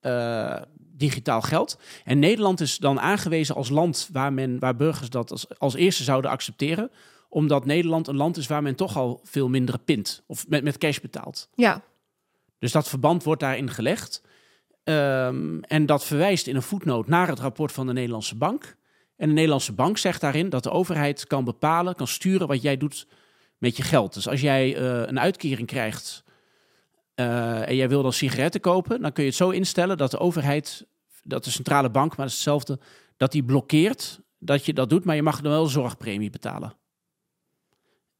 uh, digitaal geld. En Nederland is dan aangewezen als land waar, men, waar burgers dat als, als eerste zouden accepteren omdat Nederland een land is waar men toch al veel minder pint of met, met cash betaalt. Ja. Dus dat verband wordt daarin gelegd. Um, en dat verwijst in een voetnoot naar het rapport van de Nederlandse Bank. En de Nederlandse Bank zegt daarin dat de overheid kan bepalen, kan sturen wat jij doet met je geld. Dus als jij uh, een uitkering krijgt uh, en jij wil dan sigaretten kopen, dan kun je het zo instellen dat de overheid, dat de centrale bank, maar dat is hetzelfde, dat die blokkeert dat je dat doet, maar je mag dan wel zorgpremie betalen.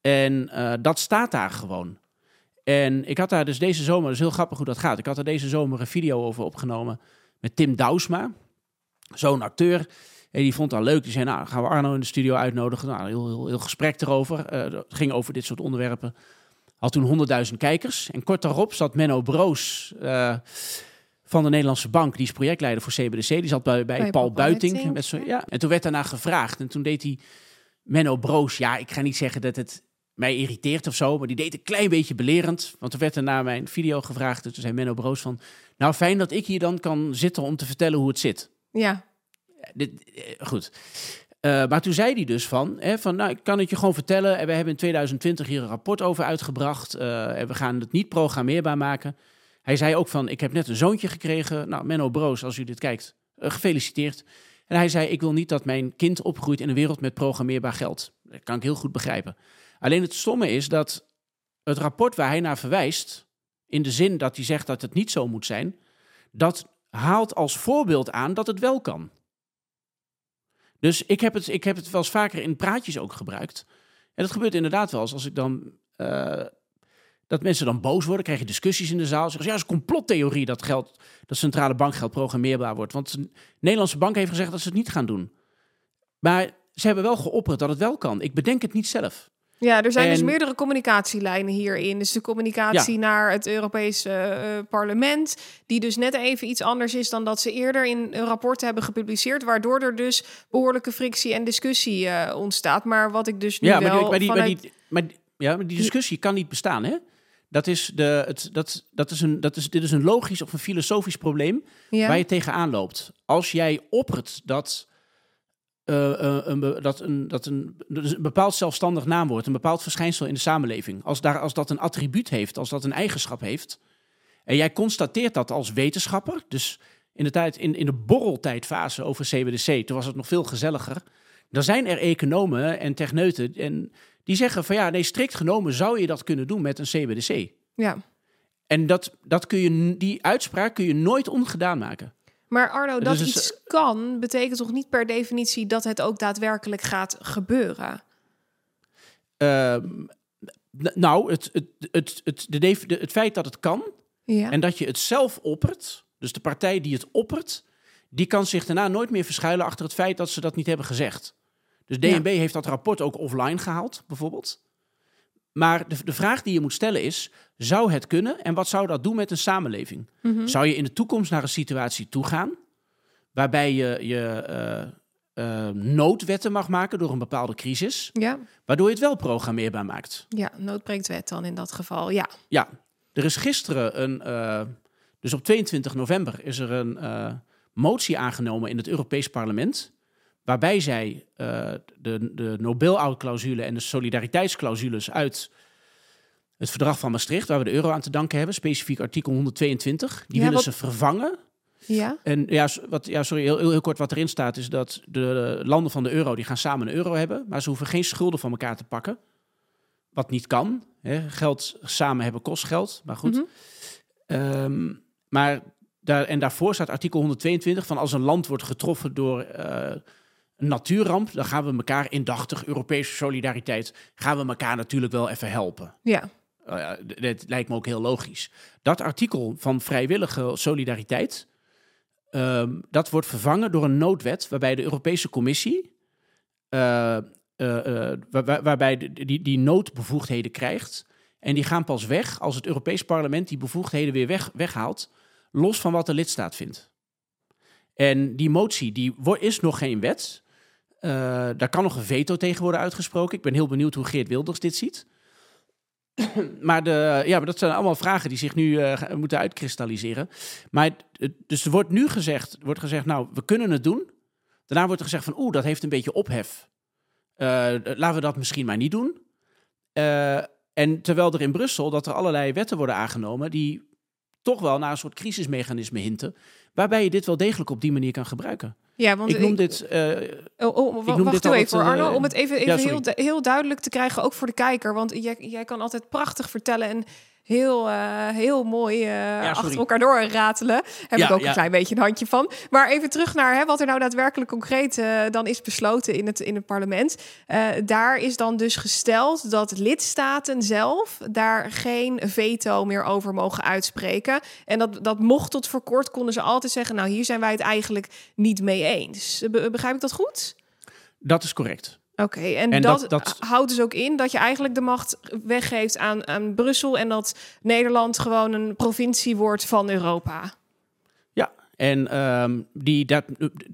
En uh, dat staat daar gewoon. En ik had daar dus deze zomer, dat is heel grappig hoe dat gaat. Ik had er deze zomer een video over opgenomen met Tim Douwsma, zo'n acteur. En die vond dat leuk. Die zei, nou, gaan we Arno in de studio uitnodigen. Nou, heel, heel, heel gesprek erover. Uh, het ging over dit soort onderwerpen. Had toen 100.000 kijkers. En kort daarop zat Menno Broos uh, van de Nederlandse Bank. Die is projectleider voor CBDC. Die zat bij, bij, bij Paul, Paul Buiting. Buiting. Met zo, ja. En toen werd daarna gevraagd. En toen deed hij Menno Broos. Ja, ik ga niet zeggen dat het mij irriteert of zo. Maar die deed een klein beetje belerend. Want er werd er naar mijn video gevraagd. En toen zei Menno Broos van... Nou, fijn dat ik hier dan kan zitten om te vertellen hoe het zit. Ja. Dit, eh, goed. Uh, maar toen zei hij dus van, hè, van, nou, ik kan het je gewoon vertellen. En we hebben in 2020 hier een rapport over uitgebracht. Uh, en we gaan het niet programmeerbaar maken. Hij zei ook van, ik heb net een zoontje gekregen. Nou, Menno Broos, als u dit kijkt, uh, gefeliciteerd. En hij zei, ik wil niet dat mijn kind opgroeit in een wereld met programmeerbaar geld. Dat kan ik heel goed begrijpen. Alleen het stomme is dat het rapport waar hij naar verwijst, in de zin dat hij zegt dat het niet zo moet zijn, dat haalt als voorbeeld aan dat het wel kan. Dus ik heb het, ik heb het wel eens vaker in praatjes ook gebruikt. En dat gebeurt inderdaad wel eens als ik dan. Uh, dat mensen dan boos worden, krijg je discussies in de zaal. Zeggen ja, het is een complottheorie dat geld, dat centrale bankgeld programmeerbaar wordt. Want de Nederlandse bank heeft gezegd dat ze het niet gaan doen. Maar ze hebben wel geopperd dat het wel kan. Ik bedenk het niet zelf. Ja, er zijn dus meerdere communicatielijnen hierin. Dus de communicatie naar het Europese uh, parlement, die dus net even iets anders is dan dat ze eerder in een rapport hebben gepubliceerd, waardoor er dus behoorlijke frictie en discussie uh, ontstaat. Maar wat ik dus nu ja, wel maar die, maar die, maar die, ja, maar die discussie kan niet bestaan, hè? Dat is, de, het, dat, dat is een, dat is, dit is een logisch of een filosofisch probleem ja. waar je tegenaan loopt. Als jij oppert dat een, dat, een, dat een, dus een bepaald zelfstandig naamwoord, een bepaald verschijnsel in de samenleving, als, daar, als dat een attribuut heeft, als dat een eigenschap heeft, en jij constateert dat als wetenschapper, dus in de, tijd, in, in de borreltijdfase over CBDC, toen was het nog veel gezelliger, dan zijn er economen en techneuten en die zeggen van ja, nee, strikt genomen zou je dat kunnen doen met een CBDC. Ja. En dat, dat kun je, die uitspraak kun je nooit ongedaan maken. Maar Arno, dat dus iets kan, betekent toch niet per definitie dat het ook daadwerkelijk gaat gebeuren? Uh, nou, het, het, het, het, de, het feit dat het kan ja. en dat je het zelf oppert, dus de partij die het oppert, die kan zich daarna nooit meer verschuilen achter het feit dat ze dat niet hebben gezegd. Dus DNB heeft dat rapport ook offline gehaald, bijvoorbeeld. Maar de, de vraag die je moet stellen is: zou het kunnen en wat zou dat doen met een samenleving? Mhm. Zou je in de toekomst naar een situatie toe gaan waarbij je, je uh, noodwetten mag maken door een bepaalde crisis, ja. waardoor je het wel programmeerbaar maakt? Ja, noodbreekt wet dan in dat geval, ja. Ja, er is gisteren een, uh, dus op 22 november is er een motie aangenomen in het Europees Parlement waarbij zij uh, de, de Nobel-clausule en de solidariteitsclausules uit het verdrag van Maastricht, waar we de euro aan te danken hebben, specifiek artikel 122, die willen ze vervangen. Ja. En ja, wat, ja sorry, heel, heel, kort wat erin staat is dat de landen van de euro, die gaan samen een euro hebben, maar ze hoeven geen schulden van elkaar te pakken. Wat niet kan. Hè. Geld samen hebben kost geld, maar goed. Mm maar daar, en daarvoor staat artikel 122 van als een land wordt getroffen door... Uh, een natuurramp, dan gaan we elkaar indachtig, Europese solidariteit, gaan we elkaar natuurlijk wel even helpen. Ja. Uh, dat lijkt me ook heel logisch. Dat artikel van vrijwillige solidariteit, um, dat wordt vervangen door een noodwet waarbij de Europese Commissie, uh, uh, waar, waarbij die, die noodbevoegdheden krijgt. En die gaan pas weg als het Europees Parlement die bevoegdheden weer weg, weghaalt, los van wat de lidstaat vindt. En die motie die is nog geen wet. Uh, daar kan nog een veto tegen worden uitgesproken. Ik ben heel benieuwd hoe Geert Wilders dit ziet. *clears throat* maar, de, ja, maar dat zijn allemaal vragen die zich nu uh, moeten uitkristalliseren. Maar dus er wordt nu gezegd, wordt gezegd, nou, we kunnen het doen. Daarna wordt er gezegd van, oeh, dat heeft een beetje ophef. Uh, laten we dat misschien maar niet doen. en terwijl er in Brussel dat er allerlei wetten worden aangenomen die toch wel naar een soort crisismechanisme hinten, waarbij je dit wel degelijk op die manier kan gebruiken. Ja, want ik noem dit. Uh, oh, oh, ik noem wacht dit even, voor Arno, om het even, even heel, heel duidelijk te krijgen, ook voor de kijker. Want jij, jij kan altijd prachtig vertellen en heel, uh, heel mooi uh, achter elkaar door ratelen. Heb ik ook een klein beetje een handje van. Maar even terug naar hè, wat er nou daadwerkelijk concreet uh, dan is besloten in het, in het parlement. daar is dan dus gesteld dat lidstaten zelf daar geen veto meer over mogen uitspreken. En dat, dat mocht tot voor kort konden ze altijd zeggen, nou hier zijn wij het eigenlijk niet mee eens. begrijp ik dat goed? Dat is correct. Oké, en, dat, houdt dus ook in dat je eigenlijk de macht weggeeft aan, aan Brussel en dat Nederland gewoon een provincie wordt van Europa. Ja, en um, die, dat,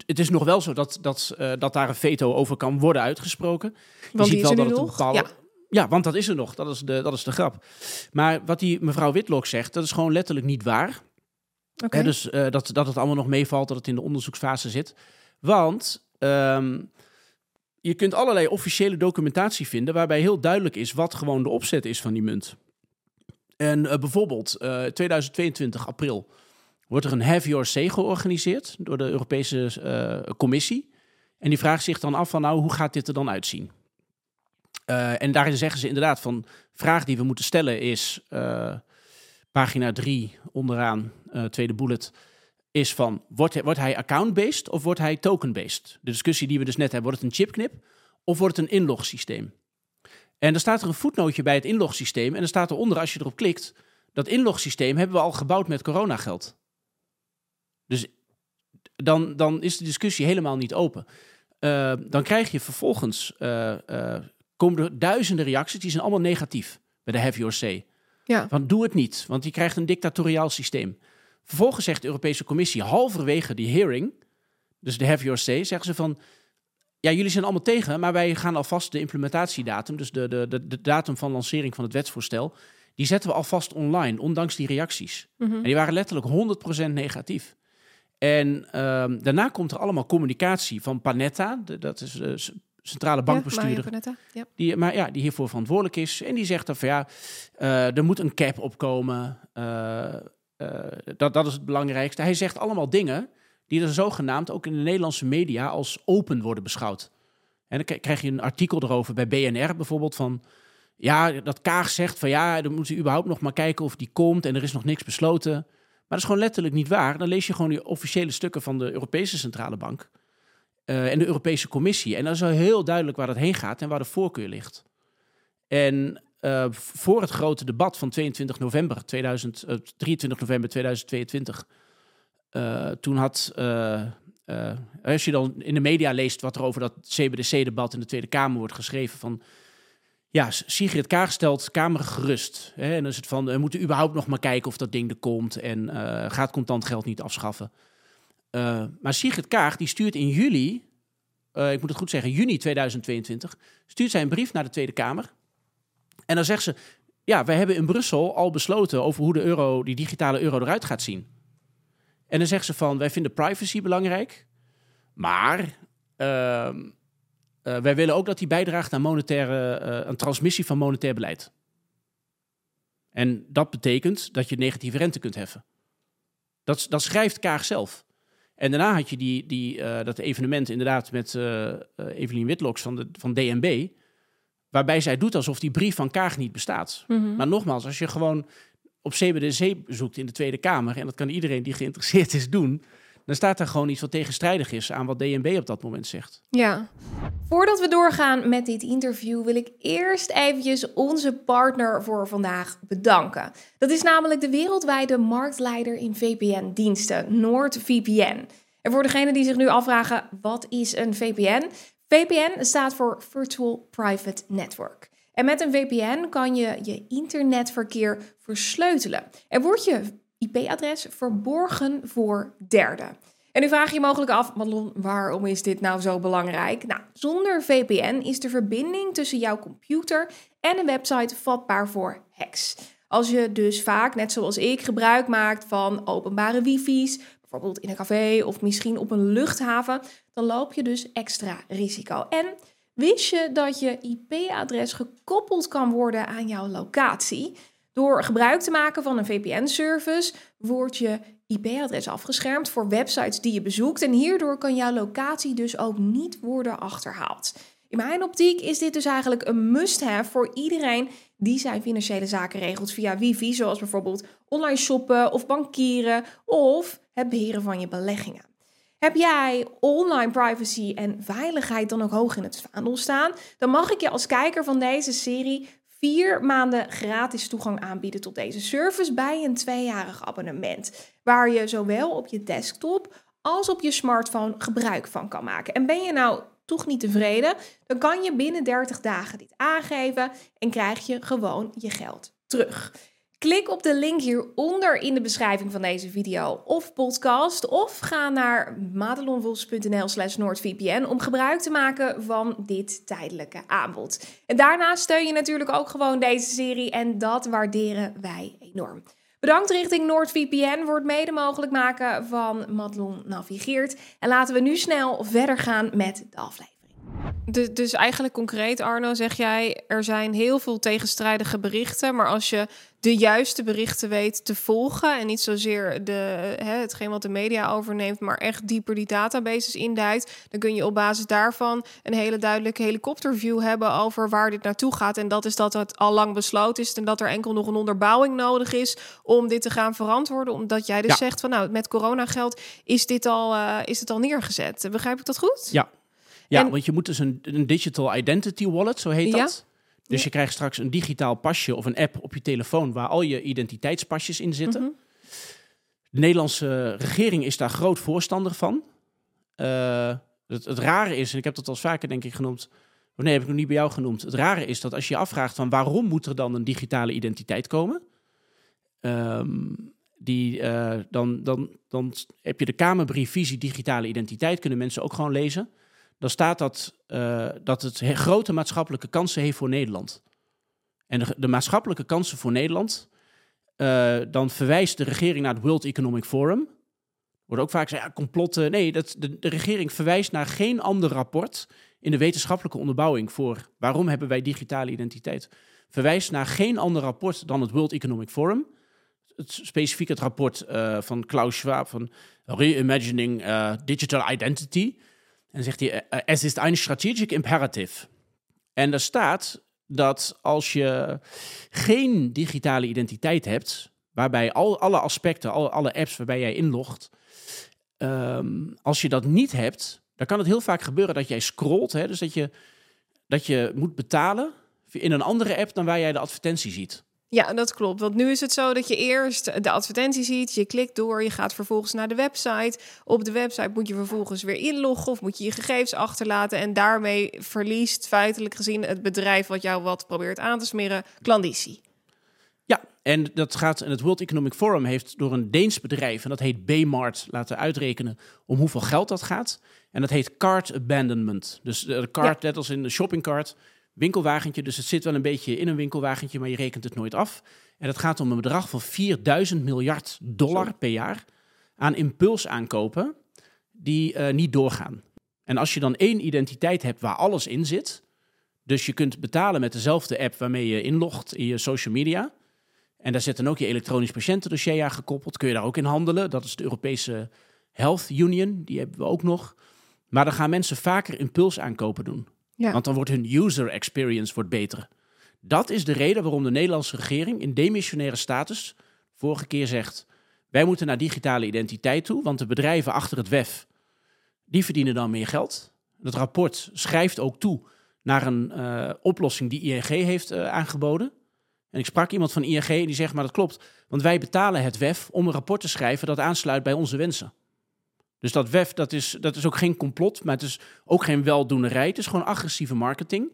het is nog wel zo dat, dat, uh, dat daar een veto over kan worden uitgesproken. Je want ziet wel dat het een bepaalde. Ja. ja. want dat is er nog. Dat is, de, dat is de grap. Maar wat die mevrouw Witlock zegt, dat is gewoon letterlijk niet waar. Oké. dus uh, dat, dat het allemaal nog meevalt, dat het in de onderzoeksfase zit. Want um, je kunt allerlei officiële documentatie vinden waarbij heel duidelijk is wat gewoon de opzet is van die munt. En uh, bijvoorbeeld uh, 2022 april wordt er een Have Your Say georganiseerd door de Europese uh, Commissie. En die vraagt zich dan af van nou, hoe gaat dit er dan uitzien? En daarin zeggen ze inderdaad van, vraag die we moeten stellen is, pagina 3 onderaan, tweede bullet is van, wordt, wordt hij account-based of wordt hij token-based? De discussie die we dus net hebben, wordt het een chipknip of wordt het een inlogsysteem? En dan staat er een voetnootje bij het inlogsysteem. En dan staat eronder, als je erop klikt, dat inlogsysteem hebben we al gebouwd met coronageld. Dus dan, dan is de discussie helemaal niet open. Uh, dan krijg je vervolgens, uh, uh, komen er duizenden reacties, die zijn allemaal negatief bij de Have Your Say. Ja. Van doe het niet, want je krijgt een dictatoriaal systeem. Vervolgens zegt de Europese Commissie halverwege die hearing, dus de Have Your Say, zeggen ze van, ja, jullie zijn allemaal tegen, maar wij gaan alvast de implementatiedatum, dus de, de, de, de datum van lancering van het wetsvoorstel, die zetten we alvast online, ondanks die reacties. Mhm. En die waren letterlijk 100% negatief. En ehm, daarna komt er allemaal communicatie van Panetta, dat is de centrale bankbestuurder, ja, Panetta, ja. Die, maar ja, die hiervoor verantwoordelijk is. En die zegt dan van ja, uh, er moet een cap opkomen. Uh, dat, dat is het belangrijkste. Hij zegt allemaal dingen die er zogenaamd ook in de Nederlandse media als open worden beschouwd. En dan krijg je een artikel erover bij BNR bijvoorbeeld van... Ja, dat Kaag zegt van ja, dan moeten ze überhaupt nog maar kijken of die komt en er is nog niks besloten. Maar dat is gewoon letterlijk niet waar. Dan lees je gewoon die officiële stukken van de Europese Centrale Bank uh, en de Europese Commissie. En dan is al heel duidelijk waar dat heen gaat en waar de voorkeur ligt. En uh, voor het grote debat van 22 november 2000, uh, 23 november 2022 uh, toen had, als je dan in de media leest wat er over dat CBDC-debat in de Tweede Kamer wordt geschreven van, ja, Sigrid Kaag stelt Kamer gerust. Hè, en dan is het van, we moeten überhaupt nog maar kijken of dat ding er komt en gaat contant geld niet afschaffen. maar Sigrid Kaag die stuurt in juli, ik moet het goed zeggen, juni 2022, stuurt zij een brief naar de Tweede Kamer. En dan zegt ze, ja, wij hebben in Brussel al besloten over hoe de euro, die digitale euro eruit gaat zien. En dan zeggen ze van, wij vinden privacy belangrijk, maar uh, uh, wij willen ook dat die bijdraagt aan, monetaire, uh, aan transmissie van monetair beleid. En dat betekent dat je negatieve rente kunt heffen. Dat, dat schrijft Kaag zelf. En daarna had je die, die, uh, dat evenement inderdaad met Evelien Witloks van, de, van DNB. Waarbij zij doet alsof die brief van Kaag niet bestaat. Mm -hmm. Maar nogmaals, als je gewoon op CBDC zoekt in de Tweede Kamer, en dat kan iedereen die geïnteresseerd is doen, dan staat er gewoon iets wat tegenstrijdig is aan wat DNB op dat moment zegt. Ja. Voordat we doorgaan met dit interview wil ik eerst eventjes onze partner voor vandaag bedanken. Dat is namelijk de wereldwijde marktleider in VPN-diensten, NordVPN. En voor degenen die zich nu afvragen, wat is een VPN? VPN staat voor Virtual Private Network. En met een VPN kan je je internetverkeer versleutelen. En wordt je IP-adres verborgen voor derden. En nu vraag je je mogelijk af, Madelon, waarom is dit nou zo belangrijk? Nou, zonder VPN is de verbinding tussen jouw computer en een website vatbaar voor hacks. Als je dus vaak, net zoals ik, gebruik maakt van openbare wifi's, bijvoorbeeld in een café of misschien op een luchthaven, dan loop je dus extra risico. En Wist je dat je IP-adres gekoppeld kan worden aan jouw locatie? Door gebruik te maken van een VPN-service wordt je IP-adres afgeschermd voor websites die je bezoekt en hierdoor kan jouw locatie dus ook niet worden achterhaald. In mijn optiek is dit dus eigenlijk een must-have voor iedereen die zijn financiële zaken regelt via wifi, zoals bijvoorbeeld online shoppen of bankieren of het beheren van je beleggingen. Heb jij online privacy en veiligheid dan ook hoog in het vaandel staan? Dan mag ik je als kijker van deze serie vier maanden gratis toegang aanbieden tot deze service bij een tweejarig abonnement. Waar je zowel op je desktop als op je smartphone gebruik van kan maken. En ben je nou toch niet tevreden, dan kan je binnen 30 dagen dit aangeven en krijg je gewoon je geld terug. Klik op de link hieronder in de beschrijving van deze video of podcast. Of ga naar madelonvos.nl slash noordvpn om gebruik te maken van dit tijdelijke aanbod. En daarnaast steun je natuurlijk ook gewoon deze serie en dat waarderen wij enorm. Bedankt richting NoordVPN voor het mede mogelijk maken van Madelon Navigeert. En laten we nu snel verder gaan met de aflevering. Dus, dus eigenlijk concreet, Arno, zeg jij, er zijn heel veel tegenstrijdige berichten. Maar als je de juiste berichten weet te volgen. En niet zozeer de, hè, hetgeen wat de media overneemt, maar echt dieper die databases induikt. Dan kun je op basis daarvan een hele duidelijke helikopterview hebben over waar dit naartoe gaat. En dat is dat het al lang besloten is en dat er enkel nog een onderbouwing nodig is om dit te gaan verantwoorden. Omdat jij dus zegt van nou, met coronageld is dit al, uh, is het al neergezet. Begrijp ik dat goed? Ja, ja, want je moet dus een, een digital identity wallet, zo heet dat. Dus je krijgt straks een digitaal pasje of een app op je telefoon waar al je identiteitspasjes in zitten. Mhm. De Nederlandse regering is daar groot voorstander van. Uh, het, het, rare is, en ik heb dat al vaker denk ik genoemd, of nee, heb ik nog niet bij jou genoemd. Het rare is dat als je je afvraagt van waarom moet er dan een digitale identiteit komen, um, die, uh, dan, dan, dan heb je de Kamerbrief Visie Digitale Identiteit, kunnen mensen ook gewoon lezen. Dan staat dat, uh, dat het grote maatschappelijke kansen heeft voor Nederland. En de, maatschappelijke kansen voor Nederland, uh, dan verwijst de regering naar het World Economic Forum. Wordt ook vaak gezegd, ja, complotten. Nee, dat, de, de regering verwijst naar geen ander rapport in de wetenschappelijke onderbouwing voor waarom hebben wij digitale identiteit. Verwijst naar geen ander rapport dan het World Economic Forum het, specifiek het rapport uh, van Klaus Schwab van Reimagining Digital Identity. En zegt hij, uh, es is een strategic imperative. En daar staat dat als je geen digitale identiteit hebt, waarbij al, alle aspecten, al, alle apps waarbij jij inlogt, um, als je dat niet hebt, dan kan het heel vaak gebeuren dat jij scrolt. Hè, dus dat je, dat je moet betalen in een andere app dan waar jij de advertentie ziet. Ja, dat klopt. Want nu is het zo dat je eerst de advertentie ziet, je klikt door, je gaat vervolgens naar de website. Op de website moet je vervolgens weer inloggen of moet je je gegevens achterlaten. En daarmee verliest feitelijk gezien het bedrijf wat jou wat probeert aan te smeren, klanditie. Ja, en dat gaat. En het World Economic Forum heeft door een Deens bedrijf, en dat heet Bmart, laten uitrekenen om hoeveel geld dat gaat. En dat heet cart abandonment. Dus de cart, net als in de shoppingcart winkelwagentje. Dus het zit wel een beetje in een winkelwagentje, maar je rekent het nooit af. En het gaat om een bedrag van 4000 miljard dollar per jaar aan impulsaankopen die uh, niet doorgaan. En als je dan één identiteit hebt waar alles in zit, dus je kunt betalen met dezelfde app waarmee je inlogt in je social media. En daar zit dan ook je elektronisch patiëntendossier aan gekoppeld. Kun je daar ook in handelen. Dat is de Europese Health Union, die hebben we ook nog. Maar dan gaan mensen vaker impulsaankopen doen. Want dan wordt hun user experience wordt beter. Dat is de reden waarom de Nederlandse regering in demissionaire status vorige keer zegt: wij moeten naar digitale identiteit toe, want de bedrijven achter het WEF die verdienen dan meer geld. Het rapport schrijft ook toe naar een uh, oplossing die ING heeft uh, aangeboden. En ik sprak iemand van ING die zegt: maar dat klopt, want wij betalen het WEF om een rapport te schrijven dat aansluit bij onze wensen. Dus dat WEF, dat is, dat is ook geen complot, maar het is ook geen weldoenerij. Het is gewoon agressieve marketing.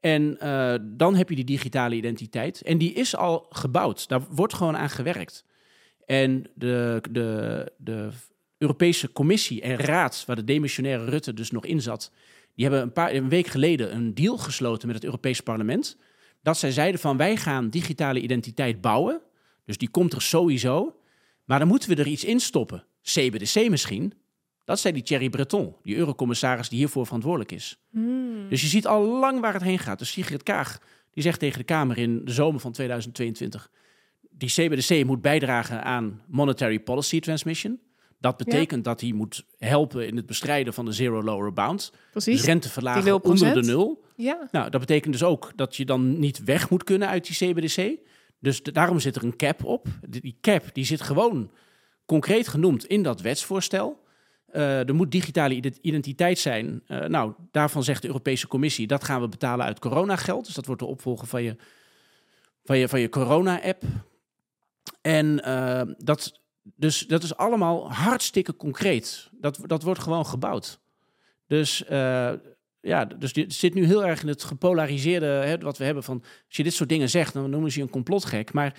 En uh, dan heb je die digitale identiteit. En die is al gebouwd. Daar wordt gewoon aan gewerkt. En de, de, de Europese Commissie en Raad, waar de demissionaire Rutte dus nog in zat, die hebben een, paar, een week geleden een deal gesloten met het Europese parlement. Dat zij zeiden van wij gaan digitale identiteit bouwen. Dus die komt er sowieso. Maar dan moeten we er iets in stoppen. CBDC misschien. Dat zei die Thierry Breton, die eurocommissaris die hiervoor verantwoordelijk is. Hmm. Dus je ziet al lang waar het heen gaat. Dus Sigrid Kaag, die zegt tegen de Kamer in de zomer van 2022... die CBDC moet bijdragen aan monetary policy transmission. Dat betekent dat hij moet helpen in het bestrijden van de zero lower bound. Precies. Dus rente verlagen onder de nul. Ja. Nou, dat betekent dus ook dat je dan niet weg moet kunnen uit die CBDC. Dus daarom zit er een cap op. Die cap die zit gewoon concreet genoemd in dat wetsvoorstel. Uh, er moet digitale identiteit zijn. Uh, nou, daarvan zegt de Europese Commissie dat gaan we betalen uit coronageld. Dus dat wordt de opvolger van je, van je, van je corona-app. En uh, dat, dus, dat is allemaal hartstikke concreet. Dat, dat wordt gewoon gebouwd. Dus ja, dus dit zit nu heel erg in het gepolariseerde hè, wat we hebben van als je dit soort dingen zegt, dan noemen ze je een complotgek. Maar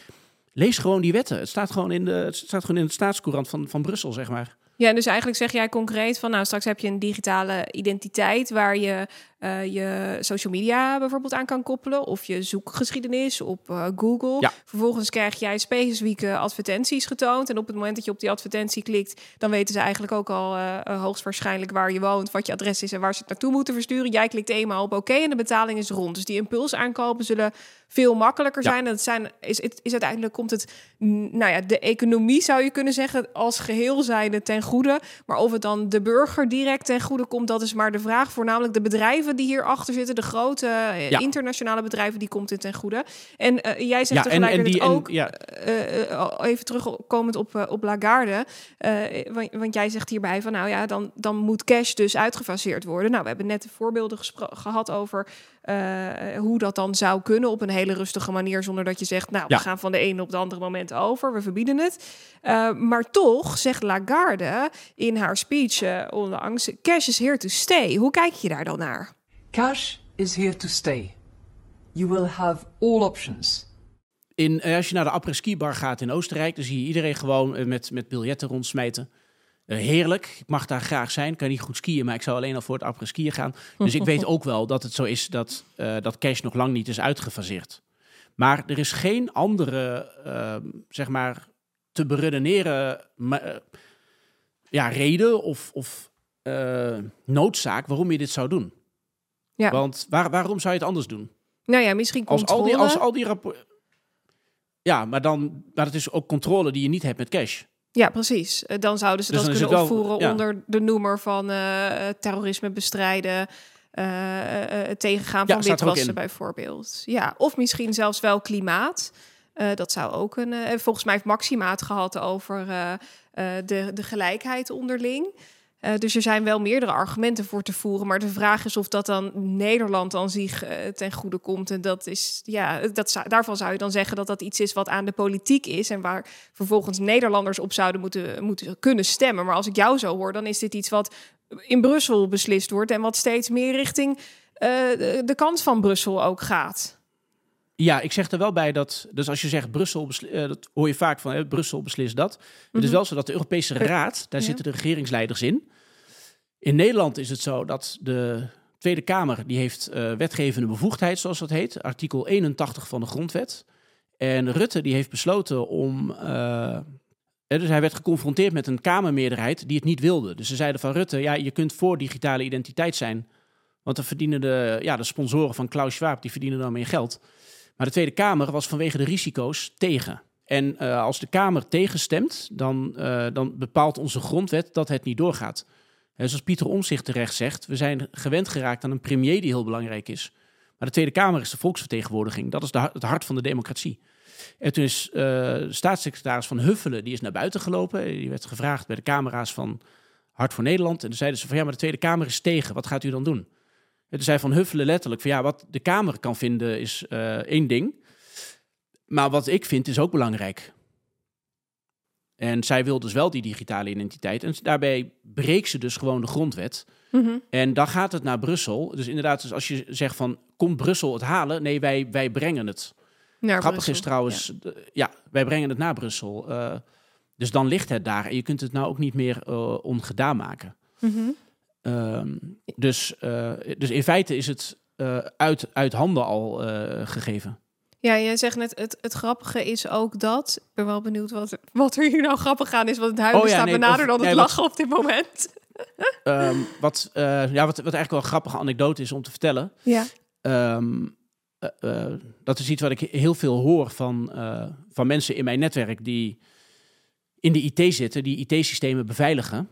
lees gewoon die wetten. Het staat gewoon in de, het staat gewoon in de staatscourant van, van Brussel, zeg maar. Ja, dus eigenlijk zeg jij concreet van, nou, straks heb je een digitale identiteit waar je uh, je social media bijvoorbeeld aan kan koppelen. Of je zoekgeschiedenis op uh, Google. Ja. Vervolgens krijg jij specifieke advertenties getoond. En op het moment dat je op die advertentie klikt, dan weten ze eigenlijk ook al uh, hoogstwaarschijnlijk waar je woont, wat je adres is en waar ze het naartoe moeten versturen. Jij klikt eenmaal op oké en de betaling is rond. Dus die impulsaankopen zullen veel makkelijker zijn. Ja. Dat zijn, is, is uiteindelijk komt het, nou ja, de economie zou je kunnen zeggen als geheel zijnde ten goede. Maar of het dan de burger direct ten goede komt, dat is maar de vraag. Voornamelijk de bedrijven die hierachter zitten, de grote eh, internationale bedrijven, die komt dit ten goede. En uh, jij zegt ja, tegelijkertijd en, en die, ook, ja. uh, even terugkomend op, op Lagarde, want, want, jij zegt hierbij van, nou ja, dan, dan moet cash dus uitgefaseerd worden. Nou, we hebben net de voorbeelden gehad over hoe dat dan zou kunnen op een hele rustige manier, zonder dat je zegt, nou, we gaan van de ene op de andere moment over, we verbieden het. Maar toch zegt Lagarde in haar speech uh, onlangs, cash is here to stay. Hoe kijk je daar dan naar? Cash is here to stay. You will have all options. In, als je naar de après-ski bar gaat in Oostenrijk, dan zie je iedereen gewoon met, met biljetten rondsmijten. Eh, heerlijk. Ik mag daar graag zijn. Ik kan niet goed skiën, maar ik zou alleen al voor het après skiën gaan. Dus ik weet *laughs* ook wel dat het zo is dat, uh, dat cash nog lang niet is uitgefaseerd. Maar er is geen andere, uh, zeg maar, te beredeneren ja, reden of, of noodzaak waarom je dit zou doen. Ja. Want waar, waarom zou je het anders doen? Nou ja, misschien controle. Als al die, als al die rapporten... Ja, maar dan, maar het is ook controle die je niet hebt met cash. Ja, precies. Eh, dan zouden ze dus dat kunnen opvoeren onder de noemer van uh, terrorisme bestrijden, uh, het tegengaan van witwassen bijvoorbeeld. Ja, of misschien zelfs wel klimaat. dat zou ook een. volgens mij heeft Maxima het gehad over de, de gelijkheid onderling. Uh, dus er zijn wel meerdere argumenten voor te voeren. Maar de vraag is of dat dan Nederland aan zich uh, ten goede komt. En dat is, ja, dat daarvan zou je dan zeggen dat dat iets is wat aan de politiek is. En waar vervolgens Nederlanders op zouden moeten, moeten kunnen stemmen. Maar als ik jou zo hoor, dan is dit iets wat in Brussel beslist wordt. En wat steeds meer richting uh, de, de kant van Brussel ook gaat. Ja, ik zeg er wel bij dat, dus als je zegt Brussel, uh, dat hoor je vaak van, hè, Brussel beslist dat. Het is mhm. wel zo dat de Europese Raad, daar zitten de regeringsleiders in. In Nederland is het zo dat de Tweede Kamer, die heeft uh, wetgevende bevoegdheid, zoals dat heet, artikel 81 van de Grondwet. En Rutte, die heeft besloten om, uh, dus hij werd geconfronteerd met een Kamermeerderheid die het niet wilde. Dus ze zeiden van Rutte, ja, je kunt voor digitale identiteit zijn, want dan verdienen de, ja, de sponsoren van Klaus Schwab, die verdienen dan meer geld. Maar de Tweede Kamer was vanwege de risico's tegen. En uh, als de Kamer tegenstemt, dan, uh, dan bepaalt onze grondwet dat het niet doorgaat. En zoals Pieter Omzicht terecht zegt, we zijn gewend geraakt aan een premier die heel belangrijk is. Maar de Tweede Kamer is de volksvertegenwoordiging. Dat is de, het hart van de democratie. En toen is uh, staatssecretaris van Huffelen, die is naar buiten gelopen. Die werd gevraagd bij de camera's van Hart voor Nederland. En toen zeiden ze van ja, maar de Tweede Kamer is tegen. Wat gaat u dan doen? Het zei Van Huffelen letterlijk van ja, wat de Kamer kan vinden is uh, één ding. Maar wat ik vind is ook belangrijk. En zij wil dus wel die digitale identiteit. En daarbij breekt ze dus gewoon de grondwet. Mm -hmm. En dan gaat het naar Brussel. Dus inderdaad, dus als je zegt van, komt Brussel het halen? Nee, wij, wij brengen het. Naar Grappig Brussel. is trouwens, ja. ja. wij brengen het naar Brussel. Uh, dus dan ligt het daar. En je kunt het nou ook niet meer uh, ongedaan maken. Mm -hmm. Um, dus, uh, dus in feite is het uh, uit, uit handen al uh, gegeven. Ja, jij zegt net, het, het grappige is ook dat... Ik ben wel benieuwd wat, wat er hier nou grappig aan is. Want het huilen oh, ja, staat nee, benader dan het nee, lachen wat, op dit moment. Um, *laughs* wat, ja, wat, wat eigenlijk wel een grappige anekdote is om te vertellen. Ja. Um, dat is iets wat ik heel veel hoor van, van mensen in mijn netwerk... die in de IT zitten, die IT-systemen beveiligen...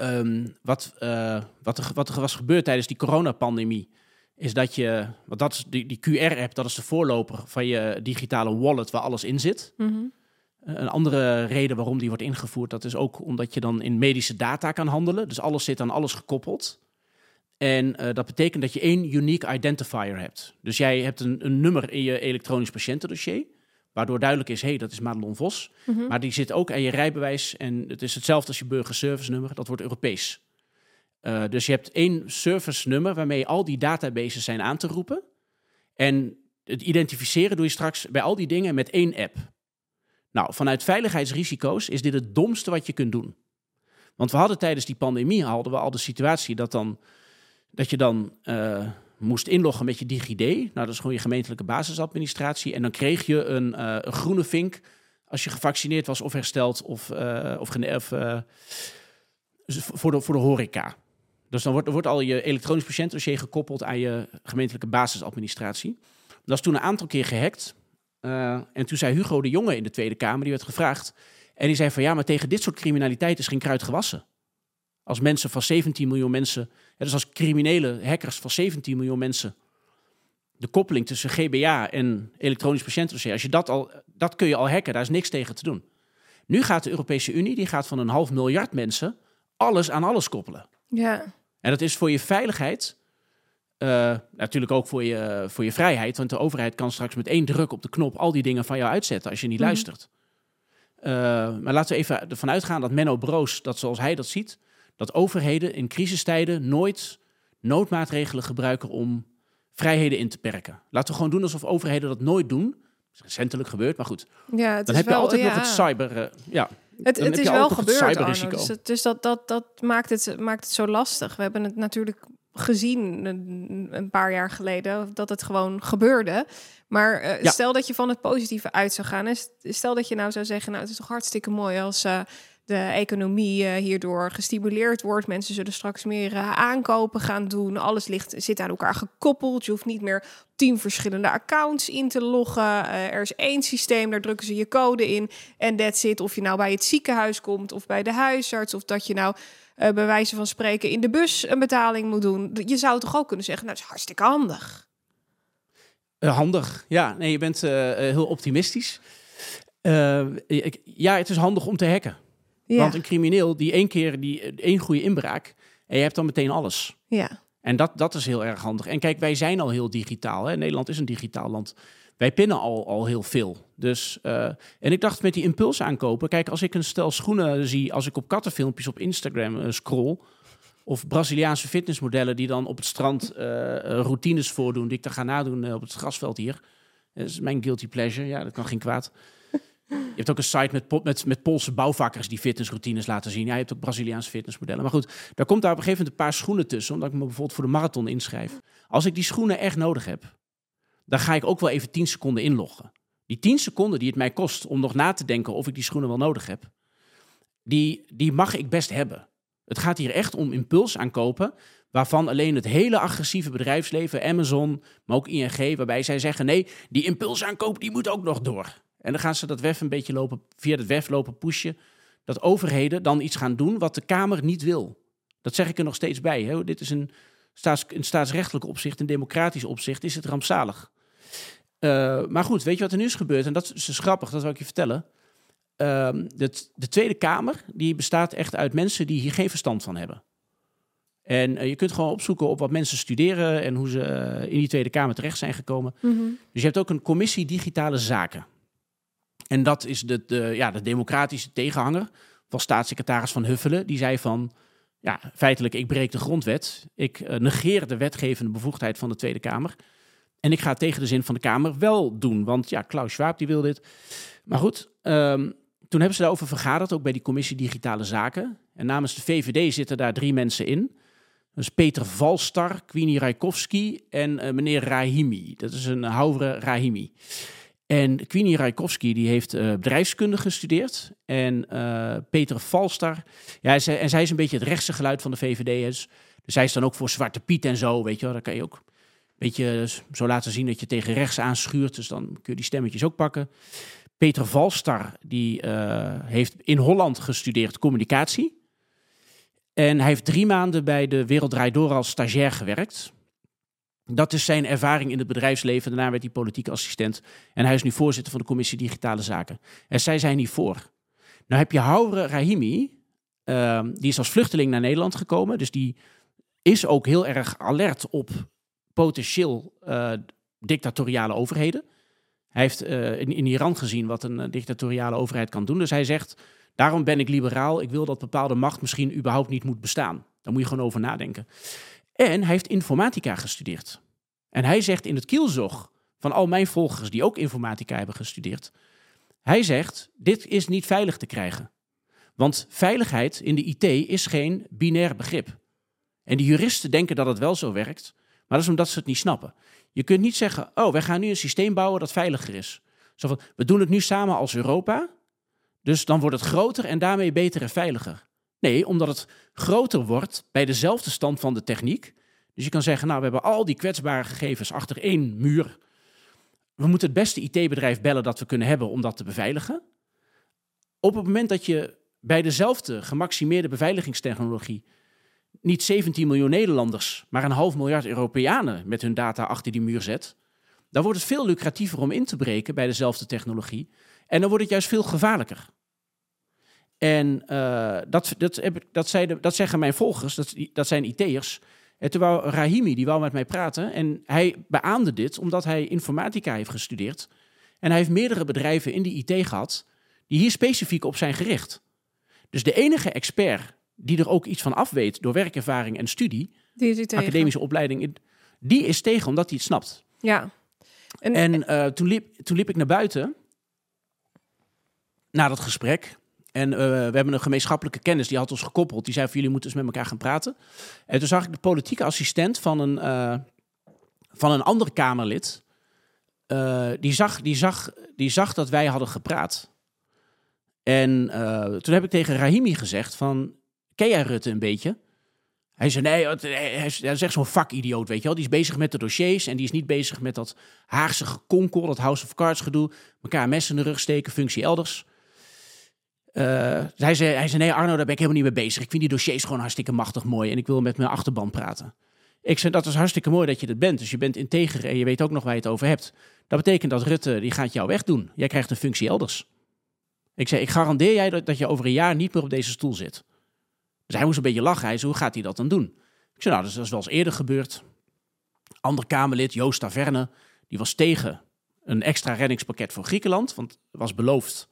Um, wat, uh, wat, er, wat er was gebeurd tijdens die coronapandemie, is dat je, want dat is die, die QR-app, dat is de voorloper van je digitale wallet waar alles in zit. Mm -hmm. Een andere reden waarom die wordt ingevoerd, dat is ook omdat je dan in medische data kan handelen. Dus alles zit aan alles gekoppeld. En uh, dat betekent dat je één unique identifier hebt. Dus jij hebt een, een nummer in je elektronisch patiëntendossier. Waardoor duidelijk is, hé, hey, dat is Madelon Vos. Mhm. Maar die zit ook aan je rijbewijs. En het is hetzelfde als je burgerservice nummer. Dat wordt Europees. Uh, dus je hebt één service nummer waarmee al die databases zijn aan te roepen. En het identificeren doe je straks bij al die dingen met één app. Nou, vanuit veiligheidsrisico's is dit het domste wat je kunt doen. Want we hadden tijdens die pandemie hadden we al de situatie dat, dan, dat je dan... Uh, moest inloggen met je DigiD. Nou, dat is gewoon je gemeentelijke basisadministratie. En dan kreeg je een, een groene vink als je gevaccineerd was of hersteld of, uh, of, uh, voor, de, voor de horeca. Dus dan wordt, wordt al je elektronisch patiëntdossier gekoppeld aan je gemeentelijke basisadministratie. Dat is toen een aantal keer gehackt. en toen zei Hugo de Jonge in de Tweede Kamer, die werd gevraagd. En die zei van ja, maar tegen dit soort criminaliteit is geen kruid gewassen. Als mensen van 17 miljoen mensen, dus als criminele hackers van 17 miljoen mensen, de koppeling tussen GBA en elektronisch patiëntendossier, als je dat al, dat kun je al hacken, daar is niks tegen te doen. Nu gaat de Europese Unie, die gaat van een half miljard mensen alles aan alles koppelen. Ja. En dat is voor je veiligheid Uh, natuurlijk ook voor je, voor je vrijheid, want de overheid kan straks met één druk op de knop al die dingen van jou uitzetten als je niet mhm. luistert. Uh, maar laten we even ervan uitgaan dat Menno Broos, dat zoals hij dat ziet, dat overheden in crisistijden nooit noodmaatregelen gebruiken om vrijheden in te perken. Laten we gewoon doen alsof overheden dat nooit doen. Dat is recentelijk gebeurd, maar goed. Ja, het dan is heb je altijd nog het cyber. Uh, ja, het, het is wel gebeurd, Dus, dus, dat, dat, dat maakt, het, maakt het zo lastig. We hebben het natuurlijk gezien een, paar jaar geleden dat het gewoon gebeurde. Maar uh, stel dat je van het positieve uit zou gaan. Stel dat je nou zou zeggen, nou het is toch hartstikke mooi als uh, de economie uh, hierdoor gestimuleerd wordt. Mensen zullen straks meer aankopen gaan doen. Alles ligt, zit aan elkaar gekoppeld. Je hoeft niet meer tien verschillende accounts in te loggen. er is één systeem, daar drukken ze je code in. En that's it. Of je nou bij het ziekenhuis komt of bij de huisarts. Of dat je nou bij wijze van spreken in de bus een betaling moet doen. Je zou toch ook kunnen zeggen, nou, dat is hartstikke handig. Handig, ja. Nee, je bent heel optimistisch. Ja, het is handig om te hacken. Ja. Want een crimineel die één keer die één goede inbraak en je hebt dan meteen alles. Ja. En dat, dat is heel erg handig. En kijk, wij zijn al heel digitaal. Hè? Nederland is een digitaal land wij pinnen al, al heel veel. Dus, uh, en ik dacht met die impuls aankopen, kijk, als ik een stel schoenen zie, als ik op kattenfilmpjes op Instagram uh, scroll, of Braziliaanse fitnessmodellen die dan op het strand uh, routines voordoen, die ik dan ga nadoen op het grasveld hier. Dat is mijn guilty pleasure, ja, dat kan geen kwaad. Je hebt ook een site met, met, met Poolse bouwvakkers die fitnessroutines laten zien. Ja, je hebt ook Braziliaanse fitnessmodellen. Maar goed, daar komt daar op een gegeven moment een paar schoenen tussen, omdat ik me bijvoorbeeld voor de marathon inschrijf. Als ik die schoenen echt nodig heb, dan ga ik ook wel even 10 seconden inloggen. Die 10 seconden die het mij kost om nog na te denken of ik die schoenen wel nodig heb, die, die mag ik best hebben. Het gaat hier echt om impuls aankopen, waarvan alleen het hele agressieve bedrijfsleven, Amazon, maar ook ING, waarbij zij zeggen: nee, die impulsaankoop die moet ook nog door. En dan gaan ze dat web een beetje lopen, via het web lopen pushen, dat overheden dan iets gaan doen wat de Kamer niet wil. Dat zeg ik er nog steeds bij. Hè? Dit is een, staats, in staatsrechtelijk opzicht, in democratisch opzicht, is het rampzalig. Uh, maar goed, weet je wat er nu is gebeurd? En dat is dus grappig, dat wil ik je vertellen. Uh, de, de, Tweede Kamer die bestaat echt uit mensen die hier geen verstand van hebben. En uh, je kunt gewoon opzoeken op wat mensen studeren en hoe ze uh, in die Tweede Kamer terecht zijn gekomen. Mm -hmm. Dus je hebt ook een commissie digitale zaken. En dat is de, de, ja, de democratische tegenhanger van staatssecretaris Van Huffelen. Die zei van, ja, feitelijk, ik breek de grondwet. Ik negeer de wetgevende bevoegdheid van de Tweede Kamer. En ik ga tegen de zin van de Kamer wel doen. Want ja, Klaus Schwab die wil dit. Maar goed, um, toen hebben ze daarover vergaderd, ook bij die commissie Digitale Zaken. En namens de VVD zitten daar drie mensen in. Dus Peter Valstar, Queenie Rijkowski en uh, meneer Rahimi. Dat is een Hauvre Rahimi. En Queenie Rijkowski die heeft uh, bedrijfskunde gestudeerd. En uh, Peter Valstar, ja, zij, en zij is een beetje het rechtse geluid van de VVD. Dus, dus zij is dan ook voor Zwarte Piet en zo, weet je wel. Daar kan je ook beetje zo laten zien dat je tegen rechts aanschuurt. Dus dan kun je die stemmetjes ook pakken. Peter Valstar, die uh, heeft in Holland gestudeerd communicatie. En hij heeft drie maanden bij de Wereld Draait Door als stagiair gewerkt. Dat is zijn ervaring in het bedrijfsleven. Daarna werd hij politiek assistent. En hij is nu voorzitter van de commissie Digitale Zaken. En zij zijn hier voor. Nou heb je Haure Rahimi. Uh, die is als vluchteling naar Nederland gekomen. Dus die is ook heel erg alert op potentieel uh, dictatoriale overheden. Hij heeft uh, in, in, Iran gezien wat een uh, dictatoriale overheid kan doen. Dus hij zegt, daarom ben ik liberaal. Ik wil dat bepaalde macht misschien überhaupt niet moet bestaan. Daar moet je gewoon over nadenken. En hij heeft informatica gestudeerd. En hij zegt in het kielzog van al mijn volgers die ook informatica hebben gestudeerd. Hij zegt, dit is niet veilig te krijgen. Want veiligheid in de IT is geen binair begrip. En de juristen denken dat het wel zo werkt. Maar dat is omdat ze het niet snappen. Je kunt niet zeggen, oh, wij gaan nu een systeem bouwen dat veiliger is. We doen het nu samen als Europa, dus dan wordt het groter en daarmee beter en veiliger. Nee, omdat het groter wordt bij dezelfde stand van de techniek. Dus je kan zeggen, nou, we hebben al die kwetsbare gegevens achter één muur. We moeten het beste IT-bedrijf bellen dat we kunnen hebben om dat te beveiligen. Op het moment dat je bij dezelfde gemaximeerde beveiligingstechnologie niet 17 miljoen Nederlanders, maar een half miljard Europeanen met hun data achter die muur zet, dan wordt het veel lucratiever om in te breken bij dezelfde technologie. En dan wordt het juist veel gevaarlijker. En uh, dat, dat, dat, zeiden, dat, zeggen mijn volgers, dat, dat zijn IT'ers. En toen wou Rahimi, die wou met mij praten. En hij beaamde dit omdat hij informatica heeft gestudeerd. En hij heeft meerdere bedrijven in die IT gehad die hier specifiek op zijn gericht. Dus de enige expert die er ook iets van af weet door werkervaring en studie, die academische opleiding, die is tegen omdat hij het snapt. Ja. En, en uh, toen, liep, toen liep ik naar buiten na dat gesprek. En uh, we hebben een gemeenschappelijke kennis, die had ons gekoppeld. Die zei van jullie moeten eens met elkaar gaan praten. En toen zag ik de politieke assistent van een, uh, van een andere Kamerlid. Uh, die, zag, die, zag, die zag dat wij hadden gepraat. En toen heb ik tegen Rahimi gezegd van, ken jij Rutte een beetje? Hij zei, nee, hij is, echt zo'n vakidioot, weet je wel. Die is bezig met de dossiers en die is niet bezig met dat Haagse gekonkel, dat House of Cards gedoe. Elkaar mes in de rug steken, functie elders. Uh, hij, zei, hij nee Arno, daar ben ik helemaal niet mee bezig. Ik vind die dossiers gewoon hartstikke machtig mooi en ik wil met mijn achterban praten. Ik zei, dat is hartstikke mooi dat je dat bent. Dus je bent integer en je weet ook nog waar je het over hebt. Dat betekent dat Rutte, die gaat jou wegdoen. Jij krijgt een functie elders. Ik zei, ik garandeer jij dat, dat je over een jaar niet meer op deze stoel zit. Dus hij moest een beetje lachen. Hij zei, hoe gaat hij dat dan doen? Ik zei, nou, dat is wel eens eerder gebeurd. Ander Kamerlid, Joost Taverne, die was tegen een extra reddingspakket voor Griekenland. Want was beloofd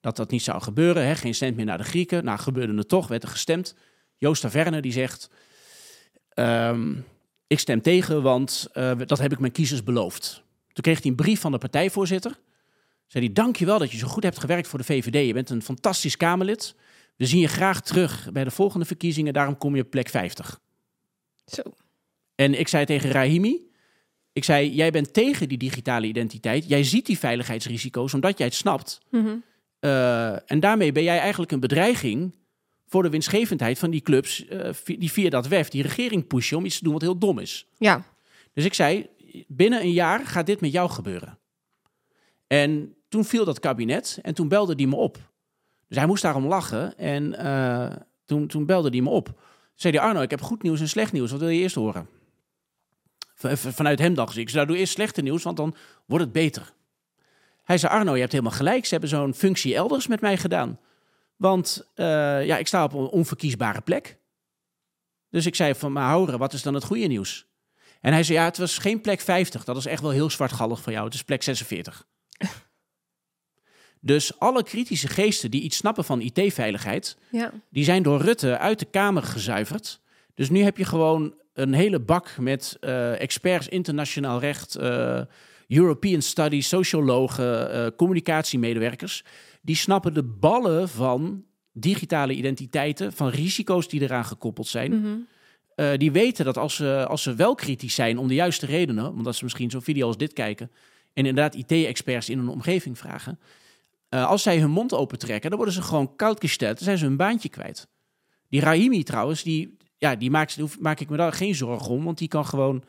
dat dat niet zou gebeuren. Hè? Geen cent meer naar de Grieken. Nou, gebeurde het toch, werd er gestemd. Joost Taverne die zegt, ehm, ik stem tegen, want uh, dat heb ik mijn kiezers beloofd. Toen kreeg hij een brief van de partijvoorzitter. Zei hij, dankjewel dat je zo goed hebt gewerkt voor de VVD. Je bent een fantastisch Kamerlid. We zien je graag terug bij de volgende verkiezingen. Daarom kom je op plek 50. Zo. En ik zei tegen Rahimi, ik zei, jij bent tegen die digitale identiteit. Jij ziet die veiligheidsrisico's omdat jij het snapt. Mm uh, en daarmee ben jij eigenlijk een bedreiging voor de winstgevendheid van die clubs uh, die via dat WEF die regering pushen om iets te doen wat heel dom is. Ja. Dus ik zei, binnen een jaar gaat dit met jou gebeuren. En toen viel dat kabinet en toen belde die me op. Dus hij moest daarom lachen en uh, toen, toen belde die me op. Zei hij, Arno, ik heb goed nieuws en slecht nieuws. Wat wil je eerst horen? Vanuit hem dacht ik, ik zou doe eerst slechte nieuws, want dan wordt het beter. Hij zei, Arno, je hebt helemaal gelijk. Ze hebben zo'n functie elders met mij gedaan. Want uh, ja, ik sta op een onverkiesbare plek. Dus ik zei van, maar horen, wat is dan het goede nieuws? En hij zei, ja, het was geen plek 50. Dat is echt wel heel zwartgallig van jou. Het is plek 46. *laughs* dus alle kritische geesten die iets snappen van IT-veiligheid... Ja. die zijn door Rutte uit de Kamer gezuiverd. Dus nu heb je gewoon een hele bak met uh, experts internationaal recht... Uh, European Studies, sociologen, uh, communicatiemedewerkers. Die snappen de ballen van digitale identiteiten, van risico's die eraan gekoppeld zijn. Mm -hmm. uh, die weten dat als ze, als ze wel kritisch zijn om de juiste redenen, omdat ze misschien zo'n video als dit kijken en inderdaad IT-experts in hun omgeving vragen, uh, als zij hun mond opentrekken, dan worden ze gewoon koud gesteld, dan zijn ze hun baantje kwijt. Die Raimi trouwens, die, ja, die maakt, maak ik me daar geen zorgen om, want die kan gewoon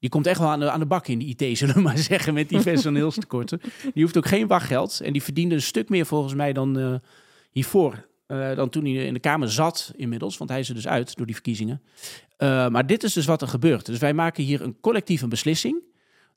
die komt echt wel aan de, aan de bak in de IT, *laughs* zullen we maar zeggen, met die personeelstekorten. die hoeft ook geen wachtgeld en die verdiende een stuk meer volgens mij dan uh, hiervoor. Uh, dan toen hij in de Kamer zat inmiddels, want hij is er dus uit door die verkiezingen. Uh, maar dit is dus wat er gebeurt. Dus wij maken hier een collectieve beslissing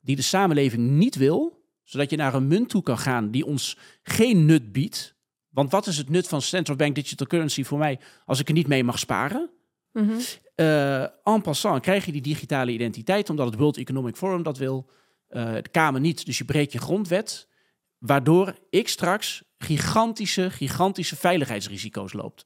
die de samenleving niet wil, zodat je naar een munt toe kan gaan die ons geen nut biedt. Want wat is het nut van central bank digital currency voor mij als ik er niet mee mag sparen? Mm -hmm. Uh, en passant krijg je die digitale identiteit, omdat het World Economic Forum dat wil, uh, de Kamer niet. Dus je breekt je grondwet, waardoor ik straks gigantische, gigantische veiligheidsrisico's loopt.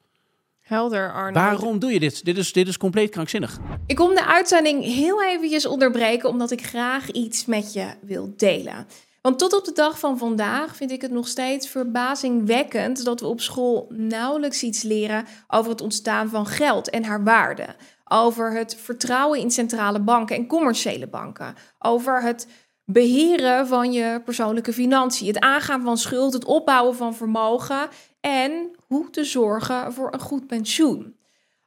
Helder, Arno. Waarom doe je dit? Dit is, dit is compleet krankzinnig. Ik kom de uitzending heel eventjes onderbreken, omdat ik graag iets met je wil delen. Want tot op de dag van vandaag vind ik het nog steeds verbazingwekkend dat we op school nauwelijks iets leren over het ontstaan van geld en haar waarde. Over het vertrouwen in centrale banken en commerciële banken. Over het beheren van je persoonlijke financiën. Het aangaan van schuld, het opbouwen van vermogen en hoe te zorgen voor een goed pensioen.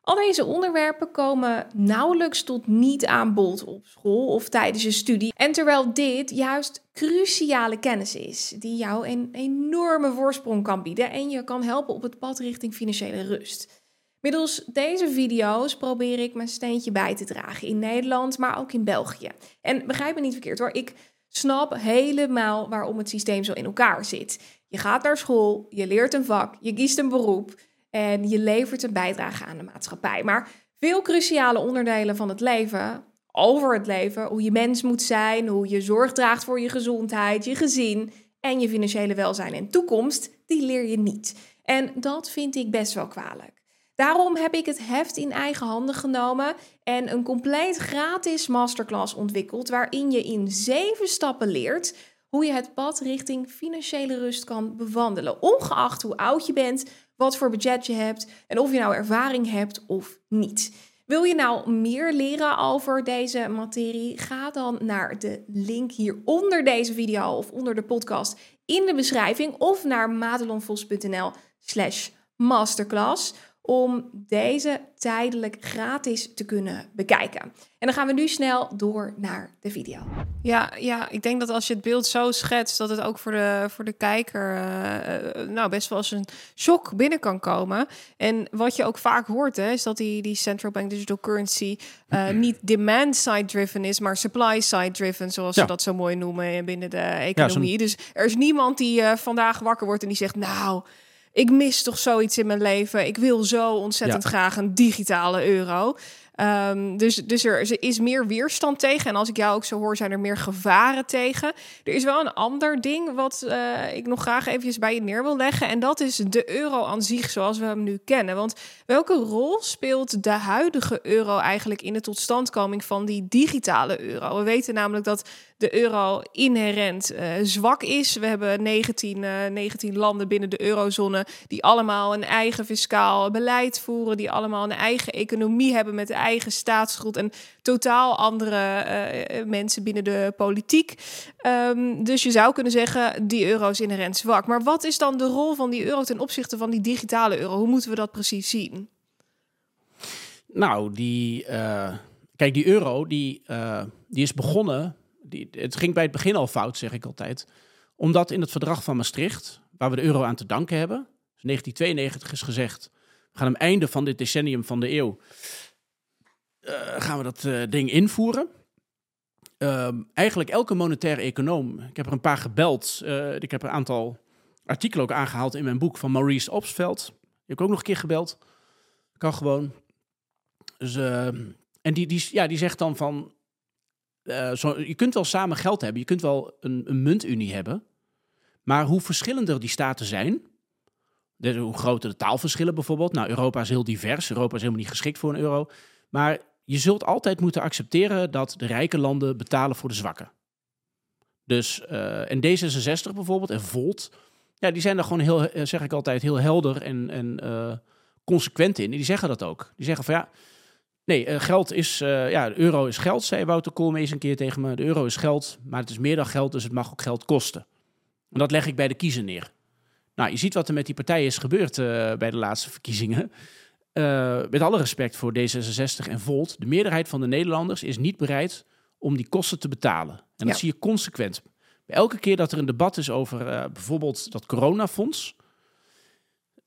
Al deze onderwerpen komen nauwelijks tot niet aan bod op school of tijdens je studie. En terwijl dit juist cruciale kennis is, die jou een enorme voorsprong kan bieden en je kan helpen op het pad richting financiële rust. Middels deze video's probeer ik mijn steentje bij te dragen in Nederland, maar ook in België. En begrijp me niet verkeerd hoor, ik snap helemaal waarom het systeem zo in elkaar zit. Je gaat naar school, je leert een vak, je kiest een beroep en je levert een bijdrage aan de maatschappij. Maar Veel cruciale onderdelen van het leven, over het leven, hoe je mens moet zijn, hoe je zorg draagt voor je gezondheid, je gezin en je financiële welzijn en toekomst, die leer je niet. En dat vind ik best wel kwalijk. Daarom heb ik het heft in eigen handen genomen en een compleet gratis masterclass ontwikkeld waarin je in zeven stappen leert hoe je het pad richting financiële rust kan bewandelen, ongeacht hoe oud je bent, wat voor budget je hebt en of je nou ervaring hebt of niet. Wil je nou meer leren over deze materie? Ga dan naar de link hier onder deze video of onder de podcast in de beschrijving of naar madelonvos.nl slash masterclass om deze tijdelijk gratis te kunnen bekijken. En dan gaan we nu snel door naar de video. Ja, ja ik denk dat als je het beeld zo schetst, dat het ook voor de, voor de kijker uh, nou best wel als een shock binnen kan komen. En wat je ook vaak hoort, hè, is dat die, die central bank digital currency uh, niet demand side driven is, maar supply side driven, zoals ze dat zo mooi noemen binnen de economie. dus er is niemand die uh, vandaag wakker wordt en die zegt, nou ik mis toch zoiets in mijn leven. Ik wil zo ontzettend graag een digitale euro. Um, dus dus er, is meer weerstand tegen. En als ik jou ook zo hoor, zijn er meer gevaren tegen. Er is wel een ander ding wat uh, ik nog graag eventjes bij je neer wil leggen. En dat is de euro aan zich zoals we hem nu kennen. Want welke rol speelt de huidige euro eigenlijk in de totstandkoming van die digitale euro? We weten namelijk dat de euro inherent uh, zwak is. We hebben 19, uh, 19 landen binnen de eurozone die allemaal een eigen fiscaal beleid voeren, die allemaal een eigen economie hebben met eigen staatsschuld en totaal andere uh, mensen binnen de politiek. Um, dus je zou kunnen zeggen, die euro is inherent zwak. Maar wat is dan de rol van die euro ten opzichte van die digitale euro? Hoe moeten we dat precies zien? Nou, die, uh, kijk, die euro die, die is begonnen die, het ging bij het begin al fout, zeg ik altijd. Omdat in het verdrag van Maastricht, waar we de euro aan te danken hebben, 1992 is gezegd, we gaan aan einde van dit decennium van de eeuw, gaan we dat uh, ding invoeren. Uh, eigenlijk elke monetaire econoom, ik heb er een paar gebeld, uh, ik heb een aantal artikelen ook aangehaald in mijn boek van Maurice Opsveld. Die heb ik ook nog een keer gebeld. Kan gewoon. Dus, en die, die, ja, die zegt dan van, zo, je kunt wel samen geld hebben, je kunt wel een, een muntunie hebben. Maar hoe verschillender die staten zijn, hoe groter de taalverschillen bijvoorbeeld. Nou, Europa is heel divers, Europa is helemaal niet geschikt voor een euro. Maar je zult altijd moeten accepteren dat de rijke landen betalen voor de zwakke. Dus, uh, en D66 bijvoorbeeld en Volt, ja, die zijn daar gewoon heel, eh, zeg ik altijd, heel helder en, en uh, consequent in. Die zeggen dat ook. Die zeggen van ja, Nee, geld is, ja, de euro is geld, zei Wouter Koolmees een keer tegen me. De euro is geld, maar het is meer dan geld, dus het mag ook geld kosten. En dat leg ik bij de kiezer neer. Nou, je ziet wat er met die partijen is gebeurd bij de laatste verkiezingen. Met alle respect voor D66 en Volt, de meerderheid van de Nederlanders is niet bereid om die kosten te betalen. En dat ja. zie je consequent. Elke keer dat er een debat is over bijvoorbeeld dat coronafonds,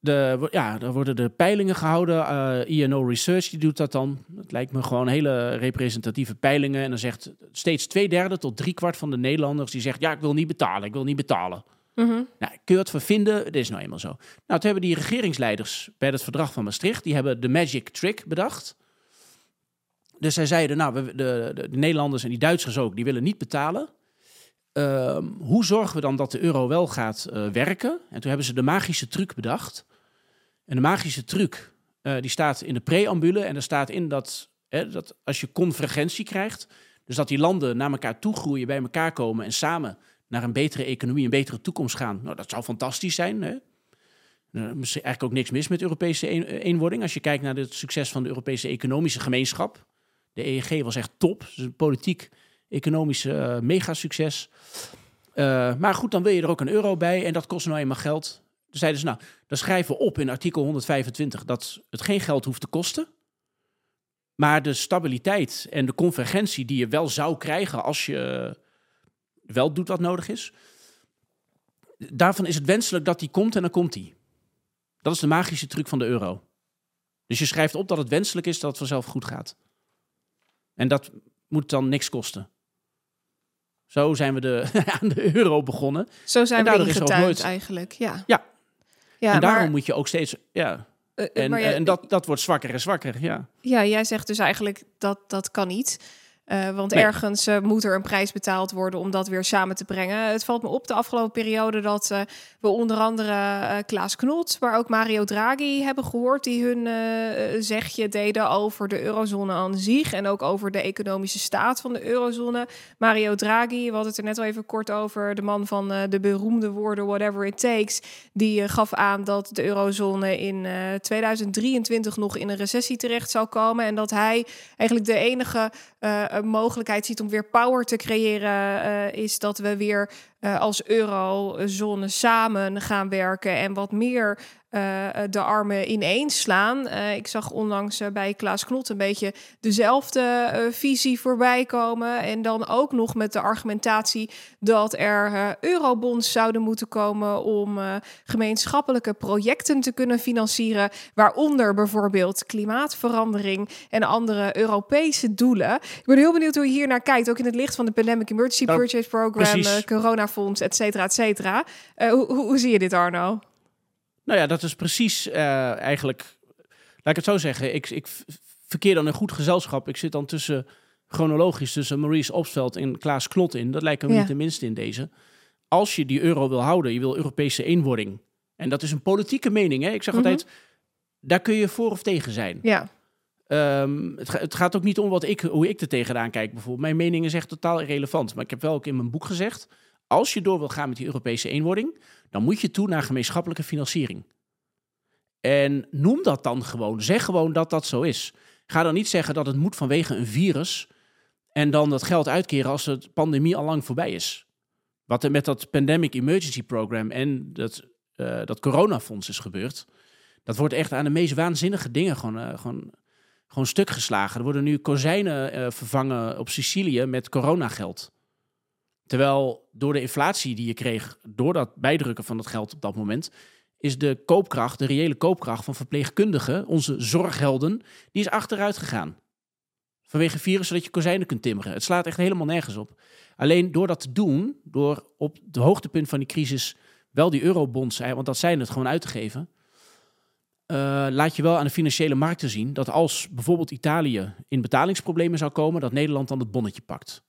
de, ja, er worden de peilingen gehouden. Uh, INO Research die doet dat dan. Het lijkt me gewoon hele representatieve peilingen. En dan zegt steeds twee derde tot drie kwart van de Nederlanders... die zegt, ja, ik wil niet betalen, ik wil niet betalen. Mm nou, kun je wat vervinden? Dat is nou eenmaal zo. Nou, toen hebben die regeringsleiders bij het verdrag van Maastricht... die hebben de magic trick bedacht. Dus zij zeiden, nou, we, de, de, de Nederlanders en die Duitsers ook... die willen niet betalen... Uh, hoe zorgen we dan dat de euro wel gaat uh, werken? En toen hebben ze de magische truc bedacht. En de magische truc, uh, die staat in de preambule. En er staat in dat, hè, dat als je convergentie krijgt, dus dat die landen naar elkaar toe groeien, bij elkaar komen en samen naar een betere economie, een betere toekomst gaan. Nou, dat zou fantastisch zijn. Hè? Er is eigenlijk ook niks mis met Europese een, eenwording. Als je kijkt naar het succes van de Europese economische gemeenschap. De EEG was echt top. Een politiek, economisch uh, megasucces. Uh, maar goed, dan wil je er ook een euro bij en dat kost nou eenmaal geld. Toen zeiden ze, nou, dan schrijven we op in artikel 125 dat het geen geld hoeft te kosten. Maar de stabiliteit en de convergentie die je wel zou krijgen als je wel doet wat nodig is, daarvan is het wenselijk dat die komt en dan komt die. Dat is de magische truc van de euro. Dus je schrijft op dat het wenselijk is dat het vanzelf goed gaat. En dat moet dan niks kosten. Zo zijn we de, *laughs* aan de euro begonnen. Zo zijn we ingetuind nooit... eigenlijk, ja. Ja, ja, en daarom moet je ook steeds, ja, en, en dat, dat wordt zwakker en zwakker, ja. Ja, jij zegt dus eigenlijk dat dat kan niet. Uh, want ergens uh, moet er een prijs betaald worden om dat weer samen te brengen. Het valt me op de afgelopen periode dat uh, we onder andere Klaas Knot, maar ook Mario Draghi hebben gehoord die hun zegje deden over de eurozone aan zich en ook over de economische staat van de eurozone. Mario Draghi, we hadden het er net al even kort over, de man van de beroemde woorden whatever it takes, die gaf aan dat de eurozone in 2023 nog in een recessie terecht zou komen en dat hij eigenlijk de enige mogelijkheid ziet om weer power te creëren, uh, is dat we weer uh, als eurozone samen gaan werken en wat meer uh, de armen ineens slaan. Uh, ik zag onlangs bij Klaas Knot een beetje dezelfde visie voorbij komen. En dan ook nog met de argumentatie dat er eurobonds zouden moeten komen om gemeenschappelijke projecten te kunnen financieren. Waaronder bijvoorbeeld klimaatverandering en andere Europese doelen. Ik ben heel benieuwd hoe je hier naar kijkt. Ook in het licht van de Pandemic Emergency nou, Purchase Program, coronafonds, et cetera, et cetera. Hoe, hoe, hoe zie je dit, Arno? Nou ja, dat is precies uh, eigenlijk. Laat ik het zo zeggen. Ik, ik verkeer dan een goed gezelschap. Ik zit dan tussen chronologisch tussen Maurice Opsveld en Klaas Klot in. Dat lijkt me niet de minste in deze. Als je die euro wil houden, je wil Europese eenwording. En dat is een politieke mening. Hè? Ik zeg mhm. altijd, daar kun je voor of tegen zijn. Ja. Um, het, het, gaat ook niet om wat ik, hoe ik er tegenaan kijk. Bijvoorbeeld, mijn mening is echt totaal irrelevant. Maar ik heb wel ook in mijn boek gezegd: als je door wil gaan met die Europese eenwording, dan moet je toe naar gemeenschappelijke financiering. En noem dat dan gewoon. Zeg gewoon dat dat zo is. Ga dan niet zeggen dat het moet vanwege een virus en dan dat geld uitkeren als de pandemie al lang voorbij is. Wat er met dat Pandemic Emergency Program en dat, uh, dat coronafonds is gebeurd, dat wordt echt aan de meest waanzinnige dingen gewoon, uh, gewoon, gewoon stuk geslagen. Er worden nu kozijnen uh, vervangen op Sicilië met coronageld. Terwijl door de inflatie die je kreeg door dat bijdrukken van dat geld op dat moment, is de koopkracht, de reële koopkracht van verpleegkundigen, onze zorghelden, die is achteruit gegaan. Vanwege virus, zodat je kozijnen kunt timmeren. Het slaat echt helemaal nergens op. Alleen door dat te doen, door op het hoogtepunt van die crisis wel die eurobonds, want dat zijn het, gewoon uit te geven, uh, laat je wel aan de financiële markten zien dat als bijvoorbeeld Italië in betalingsproblemen zou komen, dat Nederland dan het bonnetje pakt.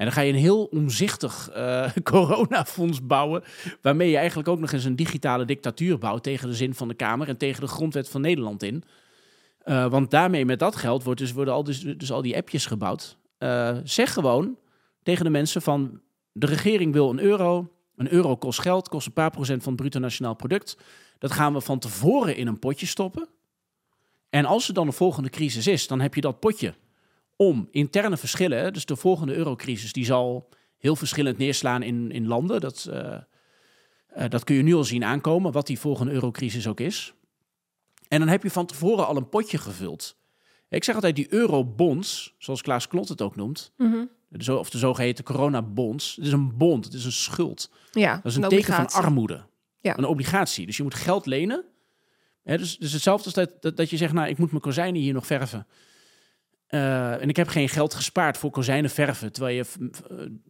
En dan ga je een heel omzichtig uh, *laughs* coronafonds bouwen. Waarmee je eigenlijk ook nog eens een digitale dictatuur bouwt. Tegen de zin van de Kamer en tegen de grondwet van Nederland in. Uh, want daarmee, met dat geld, wordt dus, worden al, dus, dus al die appjes gebouwd. Uh, zeg gewoon tegen de mensen van. De regering wil een euro. Een euro kost geld, kost een paar procent van het bruto nationaal product. Dat gaan we van tevoren in een potje stoppen. En als er dan een volgende crisis is, dan heb je dat potje om interne verschillen, dus de volgende eurocrisis, die zal heel verschillend neerslaan in, in landen. Dat, uh, uh, dat kun je nu al zien aankomen, wat die volgende eurocrisis ook is. En dan heb je van tevoren al een potje gevuld. Ik zeg altijd die eurobonds, zoals Klaas Klot het ook noemt, mm -hmm. de, of de zogeheten coronabonds. Het is een bond, het is een schuld. Ja, dat is een, een teken van armoede. Ja. Een obligatie. Dus je moet geld lenen. dus, dus hetzelfde als dat, dat, dat je zegt, nou, ik moet mijn kozijnen hier nog verven. Uh, en ik heb geen geld gespaard voor kozijnen verven. Terwijl je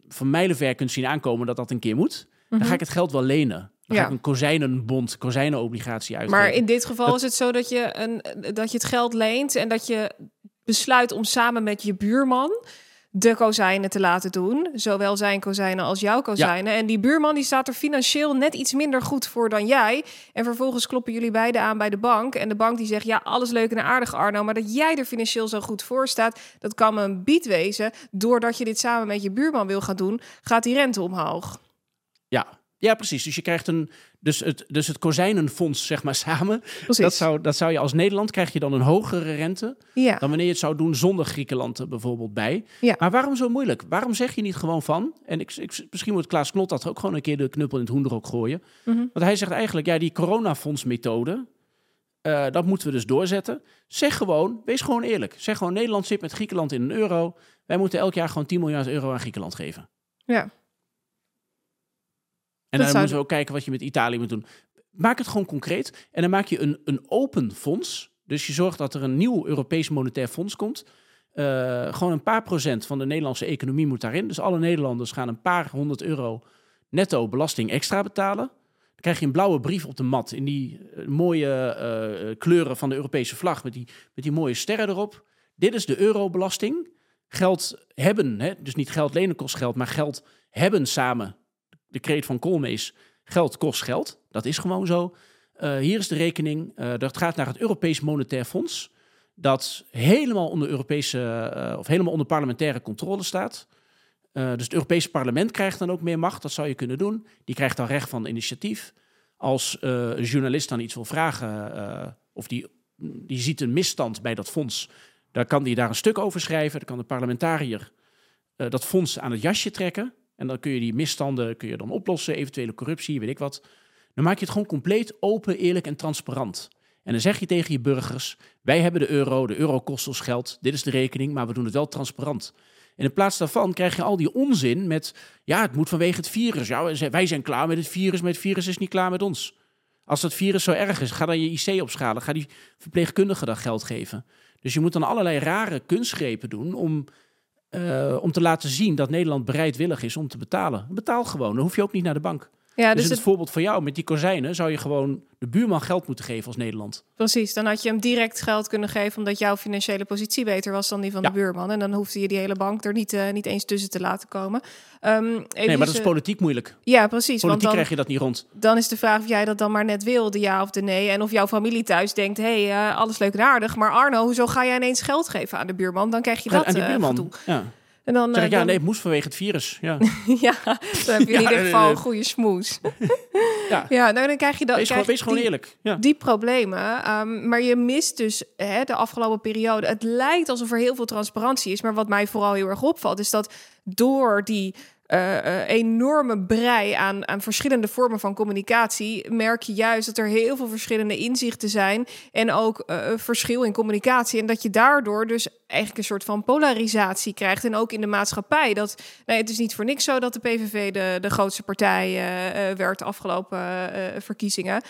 van mijlenver kunt zien aankomen dat dat een keer moet. Dan ga mhm. ik het geld wel lenen. Dan ja. ga ik een kozijnenbond, kozijnenobligatie uitgeven. Maar in dit geval is het zo dat je, een, dat je het geld leent en dat je besluit om samen met je buurman de kozijnen te laten doen. Zowel zijn kozijnen als jouw kozijnen. En die buurman die staat er financieel net iets minder goed voor dan jij. En vervolgens kloppen jullie beiden aan bij de bank. En de bank die zegt, ja, alles leuk en aardig Arno... maar dat jij er financieel zo goed voor staat... dat kan me een bied wezen. Doordat je dit samen met je buurman wil gaan doen... gaat die rente omhoog. Ja, ja, precies. Dus je krijgt een. Dus het, dus het kozijnenfonds, zeg maar, samen. Dat zou, dat zou je als Nederland krijg je dan een hogere rente. Ja. Dan wanneer je het zou doen zonder Griekenland er bijvoorbeeld bij. Ja. Maar waarom zo moeilijk? Waarom zeg je niet gewoon van. En ik, ik, misschien moet Klaas Knot dat ook gewoon een keer de knuppel in het hoenderok gooien. Mm Want hij zegt eigenlijk, ja, die coronafondsmethode. Uh, dat moeten we dus doorzetten. Zeg gewoon, wees gewoon eerlijk. Zeg gewoon, Nederland zit met Griekenland in een euro. Wij moeten elk jaar gewoon 10 miljard euro aan Griekenland geven. Ja. En dan moeten we ook kijken wat je met Italië moet doen. Maak het gewoon concreet. En dan maak je een, een open fonds. Dus je zorgt dat er een nieuw Europees Monetair Fonds komt. Uh, gewoon een paar procent van de Nederlandse economie moet daarin. Dus alle Nederlanders gaan een paar honderd euro netto belasting extra betalen. Dan krijg je een blauwe brief op de mat in die mooie kleuren van de Europese vlag met die, met die mooie sterren erop. Dit is de eurobelasting. Geld hebben, hè? dus niet geld lenen kost geld, maar geld hebben samen. De kreet van Koolmees, geld kost geld. Dat is gewoon zo. Uh, hier is de rekening. Uh, dat gaat naar het Europees Monetair Fonds. Dat helemaal onder Europese uh, of helemaal onder parlementaire controle staat. dus het Europese parlement krijgt dan ook meer macht. Dat zou je kunnen doen. Die krijgt dan recht van initiatief. Als een journalist dan iets wil vragen, of die, die ziet een misstand bij dat fonds, dan kan die daar een stuk over schrijven. Dan kan de parlementariër dat fonds aan het jasje trekken. En dan kun je die misstanden kun je dan oplossen, eventuele corruptie, weet ik wat. Dan maak je het gewoon compleet open, eerlijk en transparant. En dan zeg je tegen je burgers: wij hebben de euro, de euro kost ons geld, dit is de rekening, maar we doen het wel transparant. In plaats daarvan krijg je al die onzin met: ja, het moet vanwege het virus. Ja, wij zijn klaar met het virus, maar het virus is niet klaar met ons. Als dat virus zo erg is, ga dan je IC opschalen. Ga die verpleegkundigen dat geld geven. Dus je moet dan allerlei rare kunstgrepen doen om, uh, om te laten zien dat Nederland bereidwillig is om te betalen. Betaal gewoon, dan hoef je ook niet naar de bank. Ja, dus, dus het, voorbeeld van jou met die kozijnen zou je gewoon de buurman geld moeten geven als Nederland. Precies, dan had je hem direct geld kunnen geven omdat jouw financiële positie beter was dan die van de buurman. En dan hoefde je die hele bank er niet, uh, niet eens tussen te laten komen. Um, nee, maar dat is politiek moeilijk. Ja, precies. Politiek want dan, krijg je dat niet rond. Dan is de vraag of jij dat dan maar net wil, de ja of de nee. En of jouw familie thuis denkt, hé, hey, uh, alles leuk en aardig. Maar Arno, hoezo ga jij ineens geld geven aan de buurman? Dan krijg je dat aan die eh, buurman. ja. En dan, zeg ik, eh, ja, nee, het moest vanwege het virus. Ja, *laughs* ja dan heb je *laughs* in ieder geval een goede smoes. *laughs* ja, ja nou, dan krijg je dat. Wees, gewoon, wees gewoon eerlijk. Ja. Die problemen. Um, maar je mist dus hè, de afgelopen periode. Het lijkt alsof er heel veel transparantie is. Maar wat mij vooral heel erg opvalt, is dat door die uh, enorme brei aan, aan verschillende vormen van communicatie, merk je juist dat er heel veel verschillende inzichten zijn en ook uh, verschil in communicatie. En dat je daardoor dus eigenlijk een soort van polarisatie krijgt. En ook in de maatschappij. Dat, nee, het is niet voor niks zo dat de PVV de, de grootste partij uh, werd de afgelopen verkiezingen.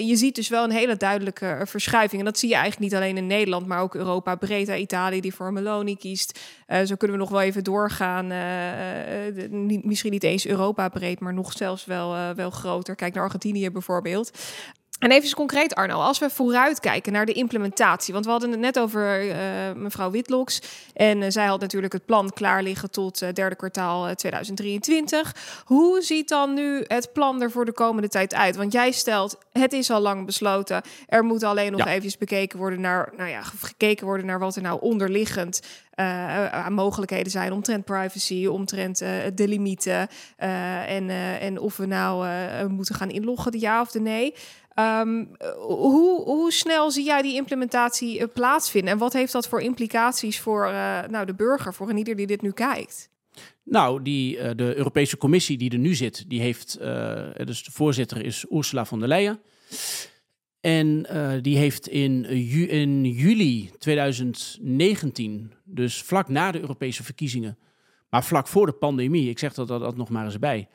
je ziet dus wel een hele duidelijke verschuiving. En dat zie je eigenlijk niet alleen in Nederland, maar ook Europa breed. Italië die voor Meloni kiest. zo kunnen we nog wel even doorgaan niet, misschien niet eens Europa breed, maar nog zelfs wel, uh, wel groter. Kijk naar Argentinië bijvoorbeeld. En even concreet, Arno, als we vooruitkijken naar de implementatie. Want we hadden het net over uh, mevrouw Witloks. En uh, zij had natuurlijk het plan klaar liggen tot uh, derde kwartaal 2023. Hoe ziet dan nu het plan er voor de komende tijd uit? Want jij stelt, het is al lang besloten. Er moet alleen nog ja. even bekeken worden naar, nou ja, gekeken worden naar wat er nou onderliggend aan mogelijkheden zijn omtrent privacy, omtrent de limieten. en, en of we nou moeten gaan inloggen, de ja of de nee. Um, hoe, hoe snel zie jij die implementatie uh, plaatsvinden? En wat heeft dat voor implicaties voor uh, nou, de burger, voor ieder die dit nu kijkt? Nou, die, uh, de Europese Commissie die er nu zit, die heeft, dus de voorzitter is Ursula von der Leyen. En die heeft in, in juli 2019, dus vlak na de Europese verkiezingen, maar vlak voor de pandemie, ik zeg dat, dat nog maar eens bij,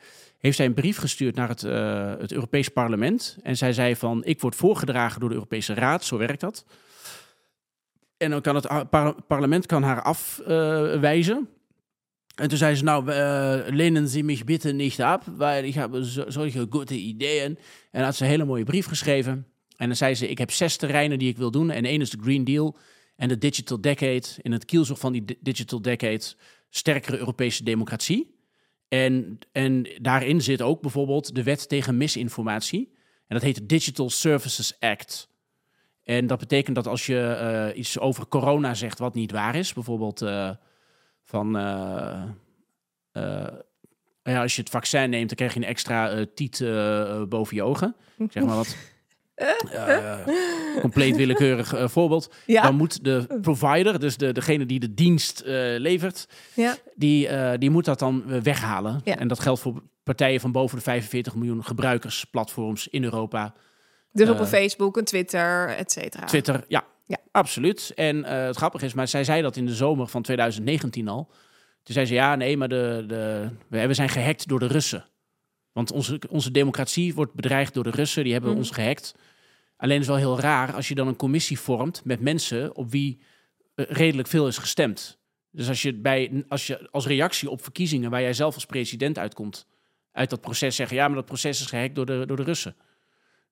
heeft zij een brief gestuurd naar het, uh, het Europees Parlement. En zij zei van, ik word voorgedragen door de Europese Raad, zo werkt dat. En dan kan het parlement kan haar afwijzen. En toen zei ze, nou, uh, lenen Sie mich bitte nicht ab, weil ich habe solche gute ideeën. En had ze een hele mooie brief geschreven. En dan zei ze, ik heb zes terreinen die ik wil doen. En één is de Green Deal en de Digital Decade. In het kielzog van die Digital Decade, sterkere Europese democratie. En, en daarin zit ook bijvoorbeeld de wet tegen misinformatie. En dat heet de Digital Services Act. En dat betekent dat als je uh, iets over corona zegt wat niet waar is, bijvoorbeeld uh, van. Uh, ja, als je het vaccin neemt, dan krijg je een extra tiet boven je ogen. Zeg maar wat. Uh, compleet willekeurig uh, voorbeeld. Ja. Dan moet de provider, dus de, degene die de dienst uh, levert, ja. die, die moet dat dan weghalen. Ja. En dat geldt voor partijen van boven de 45 miljoen gebruikersplatforms in Europa. Dus op een Facebook, een Twitter, et cetera. Twitter, ja, ja. absoluut. En het grappige is, maar zij zei dat in de zomer van 2019 al. Toen zei ze, ja, nee, maar de, de, we zijn gehackt door de Russen. Want onze, onze democratie wordt bedreigd door de Russen, die hebben mm. ons gehackt. Alleen is wel heel raar als je dan een commissie vormt met mensen op wie eh, redelijk veel is gestemd. Dus als je, bij, als je als reactie op verkiezingen waar jij zelf als president uitkomt, uit dat proces zeggen: ja, maar dat proces is gehackt door de, door de Russen.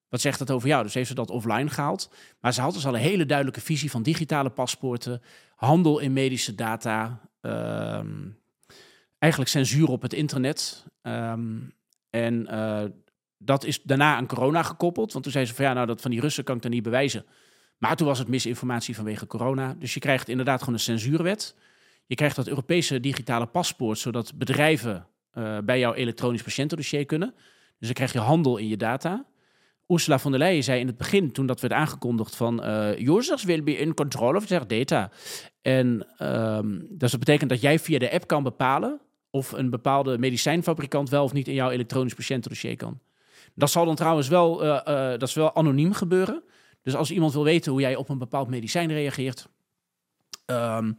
Wat zegt dat over jou? Dus heeft ze dat offline gehaald. Maar ze had dus al een hele duidelijke visie van digitale paspoorten, handel in medische data, ehm, eigenlijk censuur op het internet. Ehm, en uh, dat is daarna aan corona gekoppeld. Want toen zei ze van ja, nou dat van die Russen kan ik dan niet bewijzen. Maar toen was het misinformatie vanwege corona. Dus je krijgt inderdaad gewoon een censuurwet. Je krijgt dat Europese digitale paspoort, zodat bedrijven uh, bij jouw elektronisch patiëntendossier kunnen. Dus dan krijg je handel in je data. Ursula von der Leyen zei in het begin, toen dat werd aangekondigd, van uh, users will be in control of their data. En um, dus dat betekent dat jij via de app kan bepalen of een bepaalde medicijnfabrikant wel of niet in jouw elektronisch patiëntendossier kan. Dat zal dan trouwens wel, uh, uh, dat is wel anoniem gebeuren. Dus als iemand wil weten hoe jij op een bepaald medicijn reageert, um,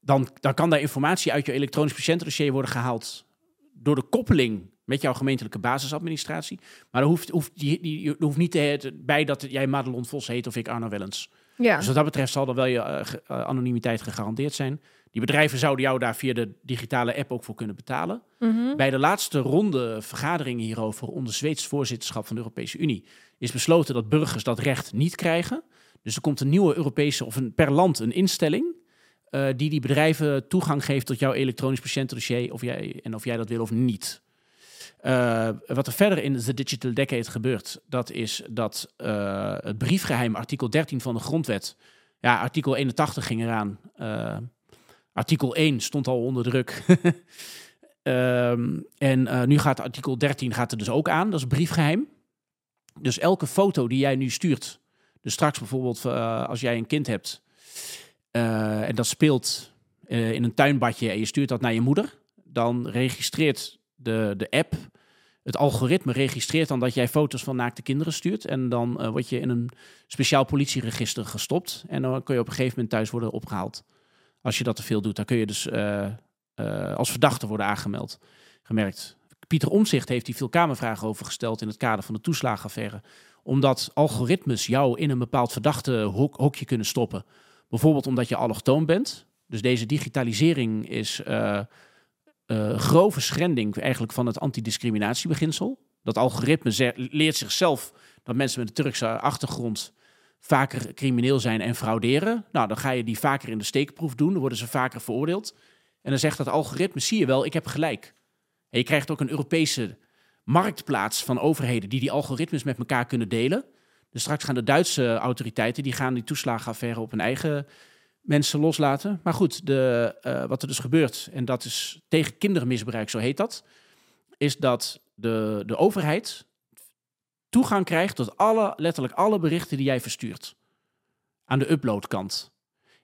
dan, dan kan daar informatie uit je elektronisch patiëntendossier worden gehaald door de koppeling met jouw gemeentelijke basisadministratie. Maar er hoeft, hoeft, die, die, hoeft niet te, bij dat jij Madelon Vos heet of ik Arno Wellens. Ja. Dus wat dat betreft zal er wel je uh, anonimiteit gegarandeerd zijn. Die bedrijven zouden jou daar via de digitale app ook voor kunnen betalen. Mm -hmm. Bij de laatste ronde vergaderingen hierover onder Zweeds voorzitterschap van de Europese Unie is besloten dat burgers dat recht niet krijgen. Dus er komt een nieuwe Europese of een per land een instelling uh, die die bedrijven toegang geeft tot jouw elektronisch patiëntendossier of jij, en of jij dat wil of niet. Uh, wat er verder in de Digital Decade gebeurt, dat is dat uh, het briefgeheim, artikel 13 van de grondwet, ja, artikel 81 ging eraan. artikel 1 stond al onder druk. um, *laughs* en nu gaat artikel 13 gaat er dus ook aan, dat is briefgeheim. Dus elke foto die jij nu stuurt, dus straks bijvoorbeeld als jij een kind hebt, en dat speelt in een tuinbadje en je stuurt dat naar je moeder, dan registreert de, de app, het algoritme registreert dan dat jij foto's van naakte kinderen stuurt. En dan uh, word je in een speciaal politieregister gestopt. En dan kun je op een gegeven moment thuis worden opgehaald. Als je dat te veel doet, dan kun je dus als verdachte worden aangemeld. Gemerkt. Pieter Omzicht heeft hier veel Kamervragen over gesteld in het kader van de toeslagenaffaire. Omdat algoritmes jou in een bepaald verdachte hok, hokje kunnen stoppen Bijvoorbeeld omdat je allochtoon bent. Dus deze digitalisering is uh, grove schending eigenlijk van het antidiscriminatiebeginsel. Dat algoritme leert zichzelf dat mensen met een Turkse achtergrond vaker crimineel zijn en frauderen. Nou, dan ga je die vaker in de steekproef doen, dan worden ze vaker veroordeeld. En dan zegt dat algoritme, zie je wel, ik heb gelijk. En je krijgt ook een Europese marktplaats van overheden die die algoritmes met elkaar kunnen delen. Dus straks gaan de Duitse autoriteiten die gaan die toeslagenaffaire op hun eigen mensen loslaten. Maar goed, de, uh, wat er dus gebeurt, en dat is tegen kindermisbruik, zo heet dat, is dat de, de overheid toegang krijgt tot alle, letterlijk alle berichten die jij verstuurt. Aan de uploadkant.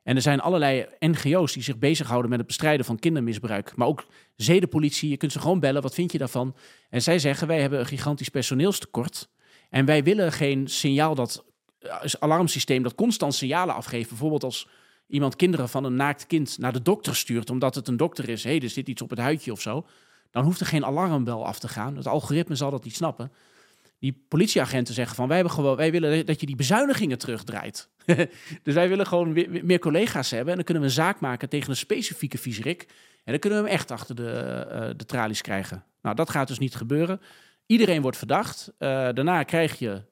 En er zijn allerlei NGO's die zich bezighouden met het bestrijden van kindermisbruik. Maar ook zedenpolitie, je kunt ze gewoon bellen, wat vind je daarvan? En zij zeggen, wij hebben een gigantisch personeelstekort. En wij willen geen signaal dat uh, alarmsysteem dat constant signalen afgeeft. Bijvoorbeeld als iemand kinderen van een naakt kind naar de dokter stuurt, omdat het een dokter is. Hé, hey, er zit iets op het huidje of zo. Dan hoeft er geen alarmbel af te gaan. Het algoritme zal dat niet snappen. Die politieagenten zeggen van wij, hebben gewoon, wij willen dat je die bezuinigingen terugdraait. *laughs* dus wij willen gewoon meer collega's hebben. En dan kunnen we een zaak maken tegen een specifieke viezerik. En dan kunnen we hem echt achter de, uh, de tralies krijgen. Nou, dat gaat dus niet gebeuren. Iedereen wordt verdacht. Uh, daarna krijg je,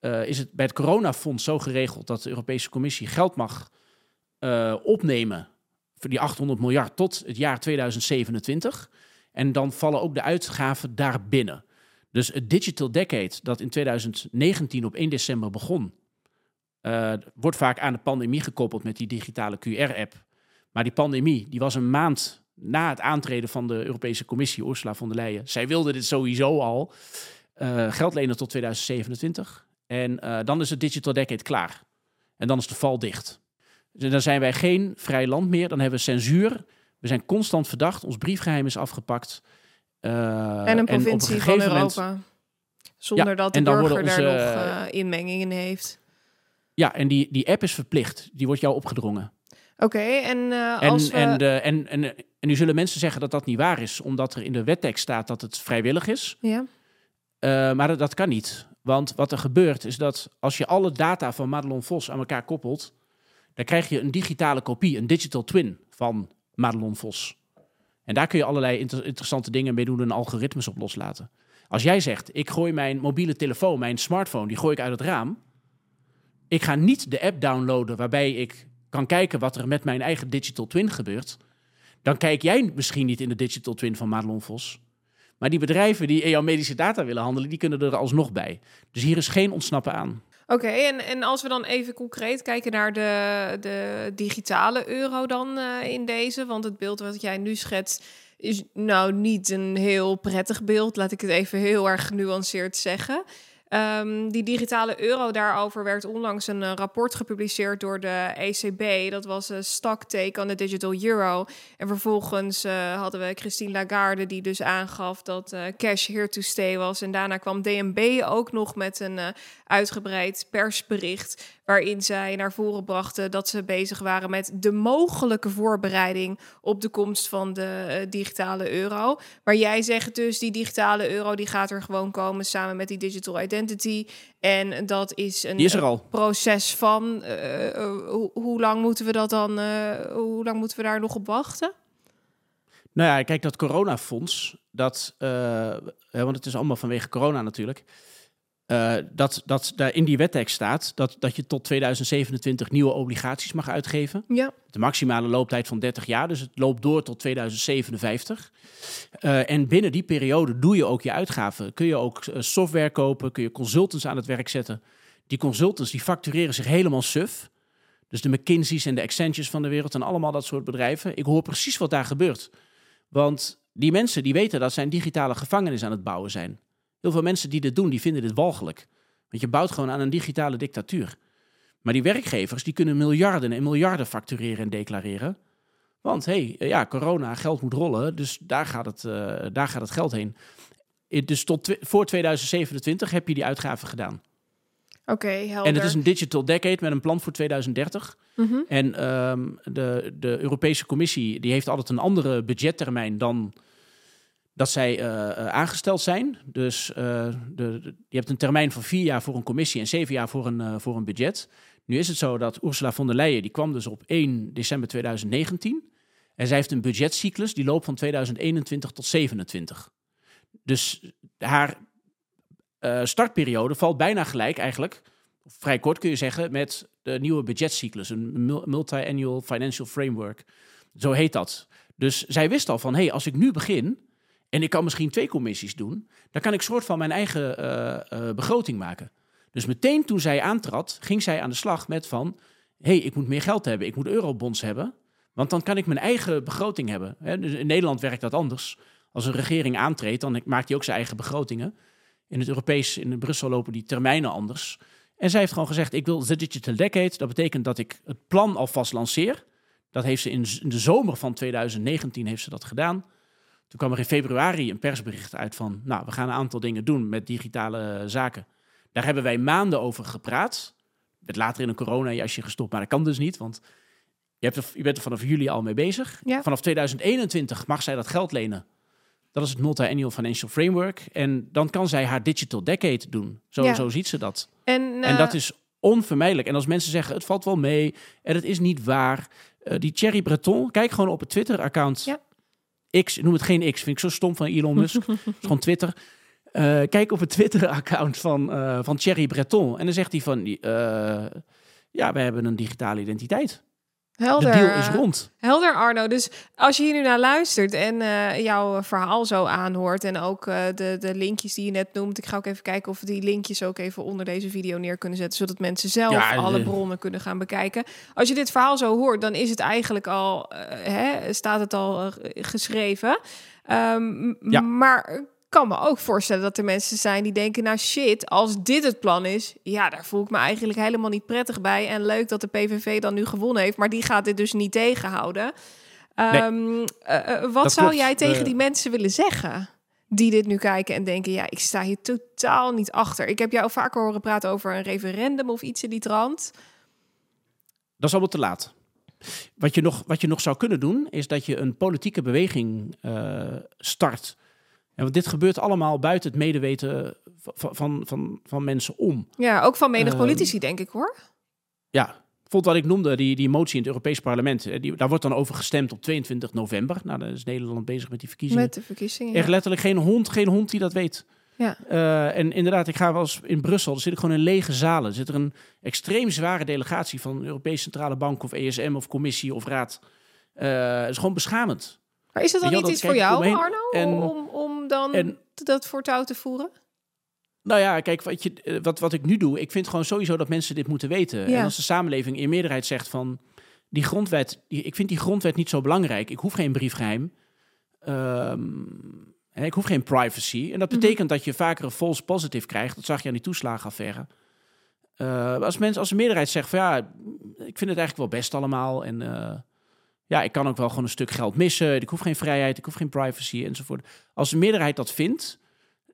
uh, is het bij het coronafonds zo geregeld dat de Europese Commissie geld mag uh, opnemen voor die 800 miljard tot het jaar 2027. En dan vallen ook de uitgaven daarbinnen. Dus het Digital Decade, dat in 2019 op 1 december begon, wordt vaak aan de pandemie gekoppeld met die digitale QR-app. Maar die pandemie, die was een maand na het aantreden van de Europese Commissie, Ursula von der Leyen, zij wilde dit sowieso al, uh, geld lenen tot 2027. En dan is het Digital Decade klaar. En dan is de val dicht. Dus dan zijn wij geen vrij land meer. Dan hebben we censuur. We zijn constant verdacht. Ons briefgeheim is afgepakt. Uh, en een provincie en van Europa. Moment, zonder ja, dat de burger onze, daar nog inmenging in heeft. Ja, en die, die app is verplicht. Die wordt jou opgedrongen. Oké, en uh, als en, we... en, en, en, en nu zullen mensen zeggen dat dat niet waar is, omdat er in de wettekst staat dat het vrijwillig is. Ja. Uh, maar dat, dat, kan niet. Want wat er gebeurt is dat als je alle data van Madelon Vos aan elkaar koppelt, dan krijg je een digitale kopie, een digital twin van Madelon Vos. En daar kun je allerlei interessante dingen mee doen en algoritmes op loslaten. Als jij zegt, ik gooi mijn mobiele telefoon, mijn smartphone, die gooi ik uit het raam. Ik ga niet de app downloaden waarbij ik kan kijken wat er met mijn eigen digital twin gebeurt. Dan kijk jij misschien niet in de digital twin van Madelon Vos. Maar die bedrijven die jouw medische data willen handelen, die kunnen er alsnog bij. Dus hier is geen ontsnappen aan. Oké, en, en als we dan even concreet kijken naar de, de digitale euro dan uh, in deze, want het beeld wat jij nu schetst is nou niet een heel prettig beeld, laat ik het even heel erg genuanceerd zeggen. Um, die digitale euro, daarover werd onlangs een uh, rapport gepubliceerd door de ECB. Dat was een stock take on the digital euro. En vervolgens uh, hadden we Christine Lagarde, die dus aangaf dat uh, cash here to stay was. En daarna kwam DNB ook nog met een uitgebreid persbericht waarin zij naar voren brachten dat ze bezig waren met de mogelijke voorbereiding op de komst van de uh, digitale euro. Maar jij zegt dus die digitale euro die gaat er gewoon komen samen met die digital identity. En dat is een is al. proces van uh, hoe lang moeten we dat dan? hoe lang moeten we daar nog op wachten? Nou ja, kijk, dat coronafonds, dat, want het is allemaal vanwege corona natuurlijk. Uh, dat, dat daar in die wettekst staat dat, dat je tot 2027 nieuwe obligaties mag uitgeven. Ja. De maximale looptijd van 30 jaar, dus het loopt door tot 2057. Uh, eh, en binnen die periode doe je ook je uitgaven. Kun je ook uh, software kopen, kun je consultants aan het werk zetten. Die consultants die factureren zich helemaal suf. Dus de McKinsey's en de Accentures van de wereld en allemaal dat soort bedrijven. Ik hoor precies wat daar gebeurt. Want die mensen die weten dat zij een digitale gevangenis aan het bouwen zijn. Heel veel mensen die dit doen, die vinden dit walgelijk. Want je bouwt gewoon aan een digitale dictatuur. Maar die werkgevers, die kunnen miljarden en miljarden factureren en declareren. Want hé, hey, ja, corona, geld moet rollen, dus daar gaat het, uh, daar gaat het geld heen. Dus tot voor 2027 heb je die uitgaven gedaan. Oké, okay, helder. En het is een digital decade met een plan voor 2030. Mm -hmm. En um, de, de Europese Commissie die heeft altijd een andere budgettermijn dan dat zij uh, aangesteld zijn. Dus uh, de, je hebt een termijn van vier jaar voor een commissie en zeven jaar voor een, voor een budget. Nu is het zo dat Ursula von der Leyen, die kwam dus op 1 december 2019. En zij heeft een budgetcyclus die loopt van 2021 tot 2027. Dus haar startperiode valt bijna gelijk eigenlijk, vrij kort kun je zeggen, met de nieuwe budgetcyclus. Een multi-annual financial framework. Zo heet dat. Dus zij wist al van, hé, hey, als ik nu begin en ik kan misschien twee commissies doen, dan kan ik soort van mijn eigen uh, uh, begroting maken. Dus meteen toen zij aantrad, ging zij aan de slag met van, hey, ik moet meer geld hebben, ik moet eurobonds hebben, want dan kan ik mijn eigen begroting hebben. Dus in Nederland werkt dat anders. Als een regering aantreedt, dan maakt hij ook zijn eigen begrotingen. In het Europees, in Brussel lopen die termijnen anders. En zij heeft gewoon gezegd, ik wil de Digital Decade. Dat betekent dat ik het plan alvast lanceer. Dat heeft ze in de zomer van 2019 heeft ze dat gedaan. Toen kwam er in februari een persbericht uit van, nou, we gaan een aantal dingen doen met digitale zaken. Daar hebben wij maanden over gepraat. Met later in een corona-jasje gestopt, maar dat kan dus niet, want je, hebt er, je bent er vanaf juli al mee bezig. Ja. Vanaf 2021 mag zij dat geld lenen. Dat is het Multi-Annual Financial Framework. En dan kan zij haar Digital Decade doen. Zo, ja. zo ziet ze dat. En, uh... en dat is onvermijdelijk. En als mensen zeggen, het valt wel mee en het is niet waar. Uh, die Thierry Breton, kijk gewoon op het Twitter-account. Ja. X, noem het geen X, vind ik zo stom van Elon Musk. *laughs* het is gewoon Twitter. Uh, kijk op het Twitter-account van, uh, van Thierry Breton. En dan zegt hij van, uh, ja, we hebben een digitale identiteit. Helder. De deal is rond. Helder, Arno. Dus als je hier nu naar luistert en uh, jouw verhaal zo aanhoort en ook uh, de, de linkjes die je net noemt. Ik ga ook even kijken of we die linkjes ook even onder deze video neer kunnen zetten, zodat mensen zelf ja, alle de... bronnen kunnen gaan bekijken. Als je dit verhaal zo hoort, dan is het eigenlijk al, uh, hè, staat het al geschreven. Um, ja. Maar kan me ook voorstellen dat er mensen zijn die denken: nou shit, als dit het plan is, ja, daar voel ik me eigenlijk helemaal niet prettig bij. En leuk dat de PVV dan nu gewonnen heeft, maar die gaat dit dus niet tegenhouden. Nee, um, uh, wat zou klopt. jij tegen uh, die mensen willen zeggen? Die dit nu kijken en denken: ja, ik sta hier totaal niet achter. Ik heb jou vaker horen praten over een referendum of iets in die trant. Dat is allemaal te laat. Wat je, nog, wat je nog zou kunnen doen, is dat je een politieke beweging uh, start en want dit gebeurt allemaal buiten het medeweten van, van, van, van mensen om. Ja, ook van menig politici, uh, denk ik hoor. Ja, Bijvoorbeeld wat ik noemde, die, die motie in het Europees Parlement. Eh, die, daar wordt dan over gestemd op 22 november. Nou, dan is Nederland bezig met die verkiezingen. Met de verkiezingen, Echt letterlijk geen hond, geen hond die dat weet. Ja. Uh, en inderdaad, ik ga wel eens in Brussel, er zit gewoon in lege zalen. Er zit er een extreem zware delegatie van de Europese Centrale Bank of ESM of Commissie of Raad. Uh, het is gewoon beschamend. Maar is dat dan niet iets voor jou, Arno, en, om, om dan en, dat voortouw te voeren? Nou ja, kijk, wat, je, eh, wat, wat ik nu doe, ik vind gewoon sowieso dat mensen dit moeten weten. En als de samenleving in meerderheid zegt van die grondwet, die, ik vind die grondwet niet zo belangrijk. Ik hoef geen briefgeheim. Um, ik hoef geen privacy. En dat mhm. betekent dat je vaker een false positive krijgt. Dat zag je aan die toeslagenaffaire. Uh, als mensen, als de meerderheid zegt van ja, ik vind het eigenlijk wel best allemaal. En uh, ja, ik kan ook wel gewoon een stuk geld missen. Ik hoef geen vrijheid, ik hoef geen privacy enzovoort. Als de meerderheid dat vindt,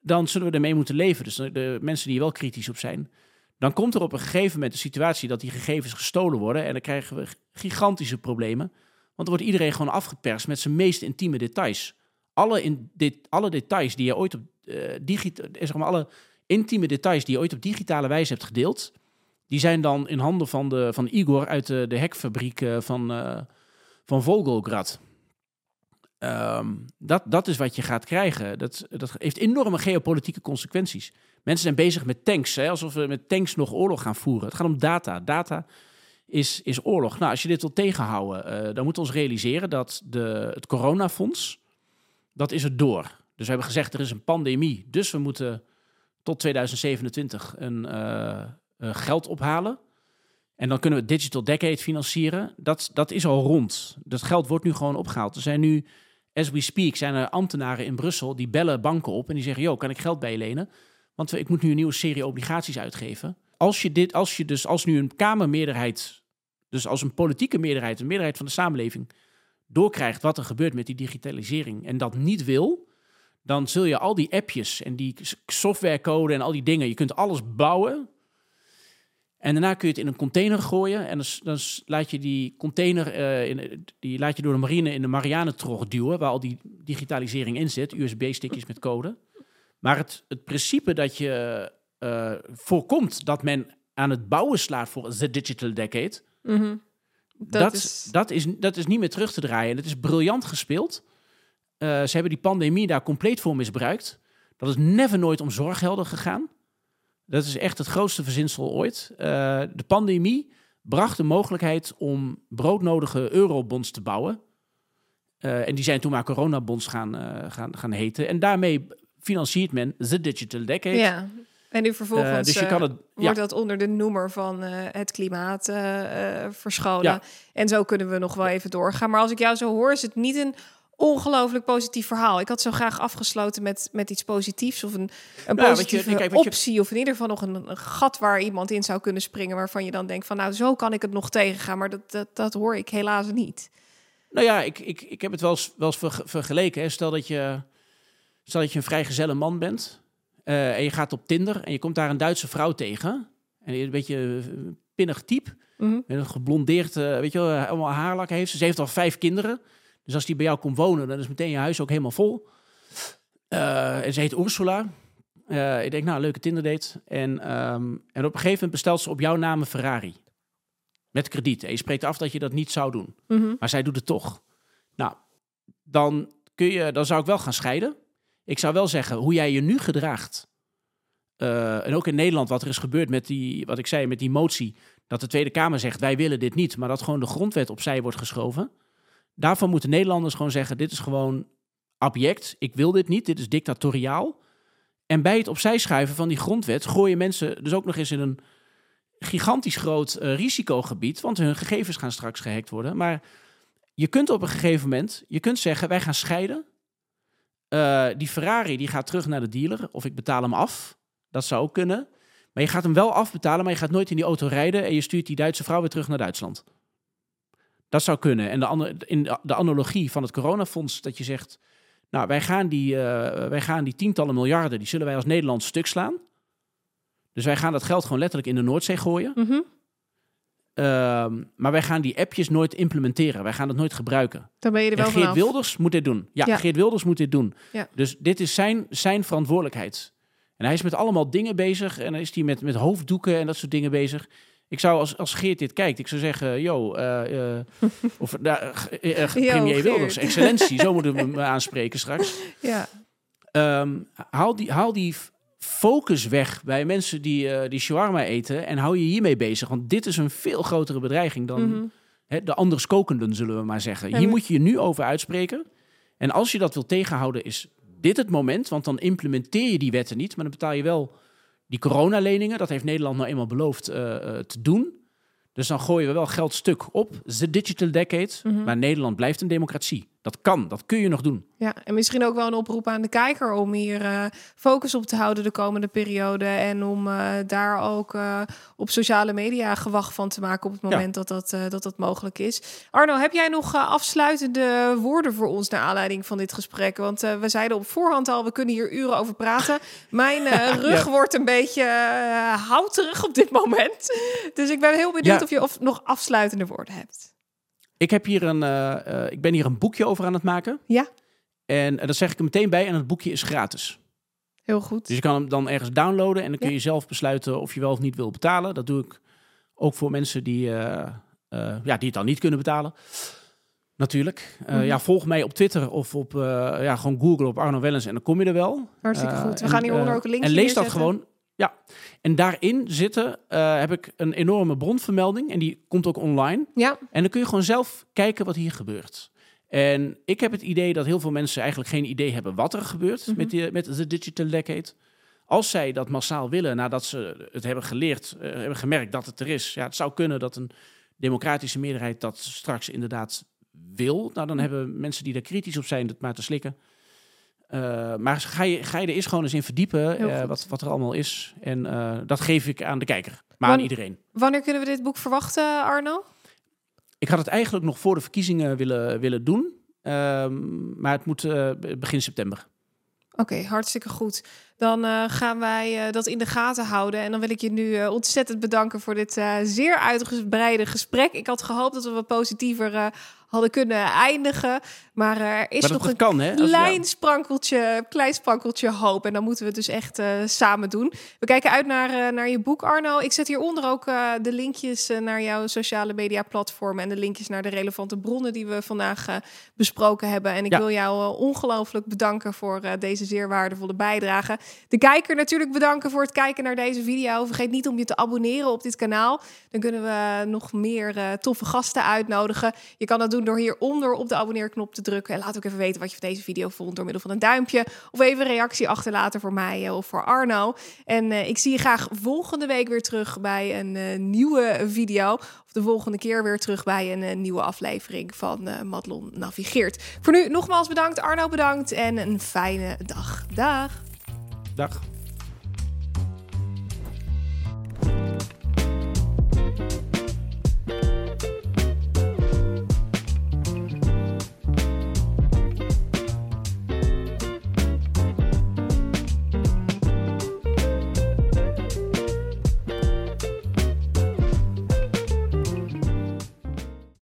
dan zullen we ermee moeten leven. Dus de mensen die wel kritisch op zijn. Dan komt er op een gegeven moment een situatie dat die gegevens gestolen worden. En dan krijgen we gigantische problemen. Want dan wordt iedereen gewoon afgeperst met zijn meest intieme details. Alle, in dit, alle details die je ooit op uh, digitaal, eh, zeg maar, alle intieme details die je ooit op digitale wijze hebt gedeeld, die zijn dan in handen van, de, van Igor uit de, de hekfabriek uh, van, van Volgograd. Um, dat, dat is wat je gaat krijgen. Dat, dat heeft enorme geopolitieke consequenties. Mensen zijn bezig met tanks, hè, alsof we met tanks nog oorlog gaan voeren. Het gaat om data. Data is, is oorlog. Nou, als je dit wil tegenhouden, uh, dan moeten we ons realiseren dat de, het coronafonds, dat is het door. Dus we hebben gezegd, er is een pandemie, dus we moeten tot 2027 een uh, uh, geld ophalen. En dan kunnen we Digital Decade financieren. Dat, dat is al rond. Dat geld wordt nu gewoon opgehaald. Er zijn nu as we speak zijn er ambtenaren in Brussel die bellen banken op en die zeggen: Yo, kan ik geld bijlenen? Want ik moet nu een nieuwe serie obligaties uitgeven. Als je dit, als je dus als nu een Kamermeerderheid, dus als een politieke meerderheid, een meerderheid van de samenleving, doorkrijgt wat er gebeurt met die digitalisering en dat niet wil, dan zul je al die appjes en die softwarecode en al die dingen, je kunt alles bouwen en daarna kun je het in een container gooien. En dan, dan laat je die container uh, in, die laat je door de marine in de Marianentrog duwen, waar al die digitalisering in zit, USB-stickjes met code. Maar het, het principe dat je uh, voorkomt dat men aan het bouwen slaat voor The Digital Decade, mm -hmm. dat, dat, is... Dat, is, dat is niet meer terug te draaien. En het is briljant gespeeld. Uh, ze hebben die pandemie daar compleet voor misbruikt. Dat is never nooit om zorghelden gegaan. Dat is echt het grootste verzinsel ooit. Uh, de pandemie bracht de mogelijkheid om broodnodige eurobonds te bouwen. Uh, en die zijn toen maar coronabonds gaan, uh, gaan, gaan heten. En daarmee financiert men de Digital Decade. Ja. En nu vervolgens dus je kan het, wordt dat onder de noemer van het klimaat verscholen. Ja. En zo kunnen we nog wel even doorgaan. Maar als ik jou zo hoor, is het niet een ongelooflijk positief verhaal. Ik had zo graag afgesloten met, met iets positiefs of een, een nou, positieve je, kijk, optie. Je... Of in ieder geval nog een, een, gat waar iemand in zou kunnen springen. Waarvan je dan denkt van nou zo kan ik het nog tegengaan. Maar dat, dat, dat hoor ik helaas niet. Nou ja, ik, ik, ik heb het wel eens, wel eens vergeleken. Hè. Stel, dat je, stel dat je een vrijgezelle man bent. Uh, en je gaat op Tinder en je komt daar een Duitse vrouw tegen. En een beetje een pinnig type. Mm -hmm. Met een geblondeerd, uh, weet je wel, allemaal haarlak heeft. Ze heeft al vijf kinderen. Dus als die bij jou komt wonen, dan is meteen je huis ook helemaal vol. Uh, en ze heet Ursula. Uh, ik denk, nou, leuke Tinder date. En, um, en op een gegeven moment bestelt ze op jouw naam een Ferrari. Met krediet. En je spreekt af dat je dat niet zou doen. Mm -hmm. Maar zij doet het toch. Nou, dan, kun je, dan zou ik wel gaan scheiden. Ik zou wel zeggen, hoe jij je nu gedraagt. Uh, en ook in Nederland, wat er is gebeurd met die, wat ik zei, met die motie. Dat de Tweede Kamer zegt, wij willen dit niet. Maar dat gewoon de grondwet opzij wordt geschoven. Daarvan moeten Nederlanders gewoon zeggen: dit is gewoon abject. Ik wil dit niet. Dit is dictatoriaal. En bij het opzij schuiven van die grondwet gooien mensen dus ook nog eens in een gigantisch groot uh, risicogebied, want hun gegevens gaan straks gehackt worden. Maar je kunt op een gegeven moment, je kunt zeggen, wij gaan scheiden. Uh, die Ferrari die gaat terug naar de dealer, of ik betaal hem af. Dat zou ook kunnen. Maar je gaat hem wel afbetalen, maar je gaat nooit in die auto rijden en je stuurt die Duitse vrouw weer terug naar Duitsland. Dat zou kunnen. En de, andere, in de analogie van het coronafonds, dat je zegt, nou, wij gaan, die, uh, wij gaan die tientallen miljarden, die zullen wij als Nederland stuk slaan. Dus wij gaan dat geld gewoon letterlijk in de Noordzee gooien. Mm -hmm. uh, maar wij gaan die appjes nooit implementeren. Wij gaan het nooit gebruiken. Dan ben je er wel en Geert Wilders moet dit doen. Ja, ja, Geert Wilders moet dit doen. Ja. Dus dit is zijn, zijn verantwoordelijkheid. En hij is met allemaal dingen bezig. En dan is hij met, met hoofddoeken en dat soort dingen bezig. Ik zou als, als Geert dit kijkt, ik zou zeggen, yo, uh, of uh, *laughs* premier Wilders, excellentie, zo moeten we me aanspreken straks. *laughs* Ja. Um, haal, die, haal die focus weg bij mensen die, uh, die shawarma eten en hou je hiermee bezig. Want dit is een veel grotere bedreiging dan mm de anders kokenden, zullen we maar zeggen. Hier moet je je nu over uitspreken. En als je dat wil tegenhouden, is dit het moment. Want dan implementeer je die wetten niet, maar dan betaal je wel die coronaleningen. Dat heeft Nederland nou eenmaal beloofd uh, te doen. Dus dan gooien we wel geld stuk op de digital decade. Mhm. Maar Nederland blijft een democratie. Dat kan, dat kun je nog doen. Ja, en misschien ook wel een oproep aan de kijker om hier uh, focus op te houden de komende periode. En om uh, daar ook uh, op sociale media gewacht van te maken op het moment dat, dat, dat dat mogelijk is. Arno, heb jij nog afsluitende woorden voor ons naar aanleiding van dit gesprek? Want we zeiden op voorhand al, we kunnen hier uren over praten. Mijn *laughs* rug ja. wordt een beetje houterig op dit moment. Dus ik ben heel benieuwd of je of nog afsluitende woorden hebt. Ik, heb hier een, uh, ik ben hier een boekje over aan het maken. Ja. En uh, dat zeg ik er meteen bij. En het boekje is gratis. Heel goed. Dus je kan hem dan ergens downloaden. En dan kun je zelf besluiten of je wel of niet wil betalen. Dat doe ik ook voor mensen die, ja, die het dan niet kunnen betalen. Natuurlijk. Mm -hmm. Ja, volg mij op Twitter of op ja, gewoon Google op Arno Wellens en dan kom je er wel. Hartstikke goed. We gaan hieronder ook een linkje En lees dat gewoon. Ja, en daarin zitten uh, heb ik een enorme bronvermelding en die komt ook online. Ja. En dan kun je gewoon zelf kijken wat hier gebeurt. En ik heb het idee dat heel veel mensen eigenlijk geen idee hebben wat er gebeurt mm -hmm. met, die, met de Digital Decade. Als zij dat massaal willen, nadat ze het hebben geleerd, uh, hebben gemerkt dat het er is. Ja, het zou kunnen dat een democratische meerderheid dat straks inderdaad wil. Nou, dan hebben mensen die daar kritisch op zijn het maar te slikken. Uh, maar ga je, ga je er eens gewoon eens in verdiepen uh, wat, wat er allemaal is. En uh, dat geef ik aan de kijker, maar aan iedereen. Wanneer kunnen we dit boek verwachten, Arno? Ik had het eigenlijk nog voor de verkiezingen willen, willen doen. Ehm, maar het moet begin september. Oké, okay, hartstikke goed. Dan gaan wij dat in de gaten houden. En dan wil ik je nu ontzettend bedanken voor dit zeer uitgebreide gesprek. Ik had gehoopt dat we wat positiever hadden kunnen eindigen. Maar er is maar nog een kan, hè? klein, sprankeltje, klein sprankeltje hoop. En dan moeten we het dus echt samen doen. We kijken uit naar, naar je boek, Arno. Ik zet hieronder ook de linkjes naar jouw sociale media platformen. En de linkjes naar de relevante bronnen die we vandaag besproken hebben. En ik ja. wil jou ongelooflijk bedanken voor deze zeer waardevolle bijdrage. De kijker natuurlijk bedanken voor het kijken naar deze video. Vergeet niet om je te abonneren op dit kanaal. Dan kunnen we nog meer toffe gasten uitnodigen. Je kan dat doen door hieronder op de abonneerknop te drukken. En laat ook even weten wat je van deze video vond door middel van een duimpje. Of even een reactie achterlaten voor mij eh, of voor Arno. En eh, ik zie je graag volgende week weer terug bij een eh, nieuwe video. Of de volgende keer weer terug bij een nieuwe aflevering van Matlon Navigeert. Voor nu nogmaals bedankt, Arno bedankt en een fijne dag. Dag. Dag.